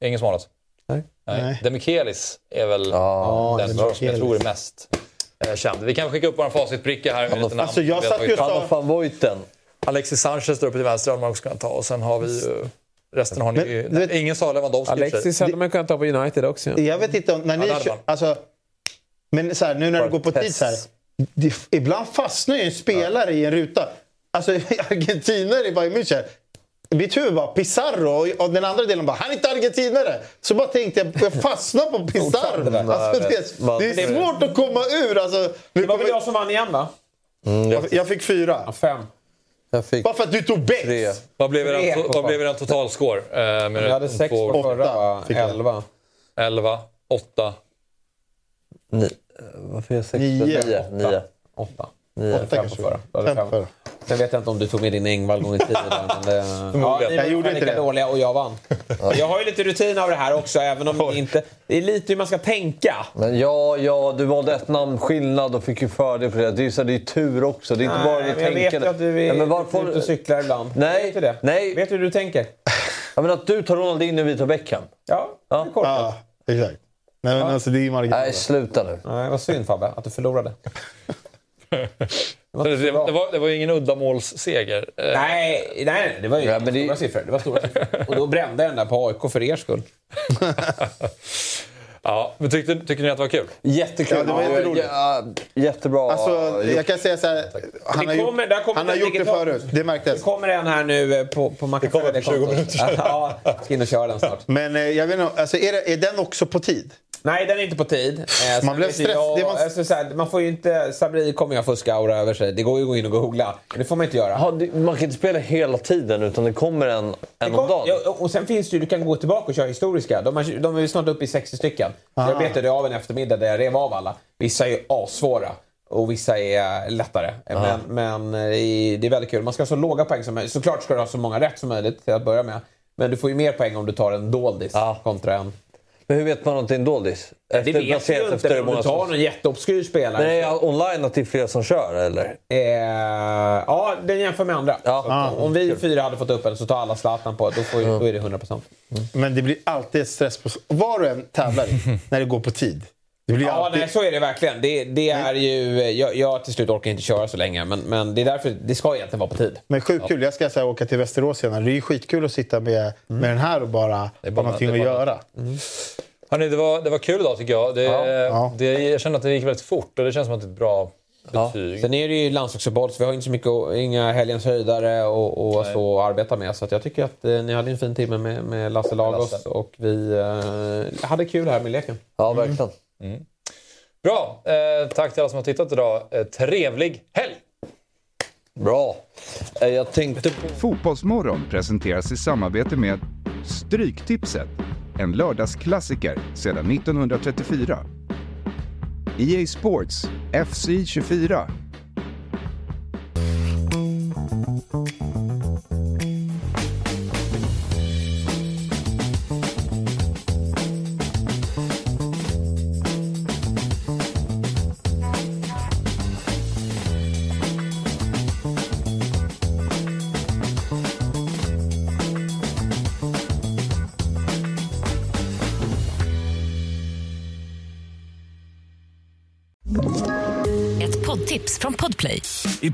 Ingen som har något. Nej. Nej. Demichelis är väl Ja. den som jag tror är mest eh, känd. Vi kan skicka upp vår facitbricka här. Med lite namn. Alltså, jag Vi vet satt vad ju vi och tar. sa- Han och van Voiten. Alexis Sanchez där uppe till vänster hade man också kunnat ta. Och sen har vi ju... Resten har ni Men, ju... vet- ingen sa Lewandowski. Alexis hade man kunnat ta på United också. Jag vet inte om... När ni Ja, alltså, men så här, nu när det går på tid så här. Det, ibland fastnar ju en spelare i en ruta. Alltså argentinare i Bayern München. Mitt huvud bara Pizarro och, den andra delen bara han är inte argentinare. Så bara tänkte jag, jag fastnar på Pizarro. Alltså, det, det är svårt att komma ur. Alltså, nu Det var väl jag som vann igen va? Mm, jag, jag fick fyra. Ja, fem. jag fick Bara för att du tog bett. Vad blev er, på vad blev er totalscore? Eh, Jag hade sex två- på förra åtta va? fick jag. Elva. 11, 8. Ni, eh, varför är jag sex? Nio. Nio. Nio. Åtta. Nio. Åtta Fem kanske. förra. Fem fem. förra. Sen vet jag inte om du tog med din Engvall gång i tiden. men det, ja, ni Jag var gjorde lika inte det. dåliga och jag vann. Jag har ju lite rutin av det här också, även om det inte... Det är lite hur man ska tänka. Men ja, ja, du valde ett namn skillnad och fick ju fördel på det. Det är ju så, det är tur också. Det är inte bara Nej, det men jag vet tänkandet. ju att du är Ja, men ute varför... och cyklar ibland. Nej, Vet du det? nej. Vet du hur du tänker? Ja, men att du tar Ronaldinho och vi tar Beckham. Ja, Ja. det är kort. Ja, exakt. Nej, men alltså, det är ju marginal. Nej, sluta nu. Nej, vad synd Fabbe, att du förlorade. Det, det, det, var, det var ju ingen uddamålsseger. Nej, nej, nej, det var ju Ja, men det- stora siffror. Det var stora siffror. Och då brände jag den där på AIK för er skull. Ja, men tyckte, tyckte ni att det var kul? Jättekul. Ja, det var jätteroligt. Ja, jättebra Alltså, gjort. jag kan säga så här. Han har, Det kommer- där gjort, kommer han har den gjort det förut. Det Det märktes. kommer en här nu eh, på, på Mackan kommer på 20 minuter. Ja, jag ska in och köra den snart. Men eh, jag vet inte, alltså, är, det, är den också på tid? Nej, den är inte på tid. Eh, Man blev vet ju stress- Jag, det var- alltså, man får ju inte... Sabri kommer ju ha fusk-aura över sig. Det går ju att gå in och googla. Men det får man inte göra. Ja, det, man kan inte spela hela tiden utan det kommer en, en Det om kom, dagen. ja, och sen finns det ju, du kan gå tillbaka och köra historiska. De, har, de är ju snart uppe i 60 stycken. Så jag betade av en eftermiddag där jag rev av alla. Vissa är ju assvåra och vissa är lättare. Men, men eh, det är väldigt kul. Man ska ha så låga poäng som möjligt. Såklart ska du ha så många rätt som möjligt till att börja med. Men du får ju mer poäng om du tar en doldis kontra en... Men hur vet man att det är en doldis? Det vet du inte. efter men Om du tar någon jätteobskyr spelare. Nej, ja, online att det är fler som kör eller? Eh, ja, den jämför med andra. Ja. Att om vi fyra hade fått upp den så tar alla Zlatan på då, får, ju- då är det 100%. Men det blir alltid stress på... Var du än tävlar när det går på tid. Ja, alltid... nej, så är det verkligen. Det, det är ju, jag, jag till slut orkar inte köra så länge, men, men det är därför det ska egentligen vara på tid. Men sjukt kul. Jag ska så här, åka till Västerås senare. Det är ju skitkul att sitta med, med den här och bara ha bara- någonting det att bara- göra. Hörrni, det, var, det var kul idag tycker jag. Det, ja. Det, jag känner att det gick väldigt fort och det känns som att det är ett bra betyg. Sen är det ju landslagsuppehåll så vi har inte så mycket, inga helgens höjdare och, och så att arbeta med. Så att jag tycker att eh, ni hade en fin timme med, med Lasse Lagos Lasse. och vi eh, hade kul här med leken. Ja, verkligen. Bra! Eh, tack till alla som har tittat idag. Eh, trevlig helg! Bra. Eh, Jag tänkte. Fotbollsmorgon presenteras i samarbete med Stryktipset, en lördagsklassiker sedan 1934. EA Sports FC 24.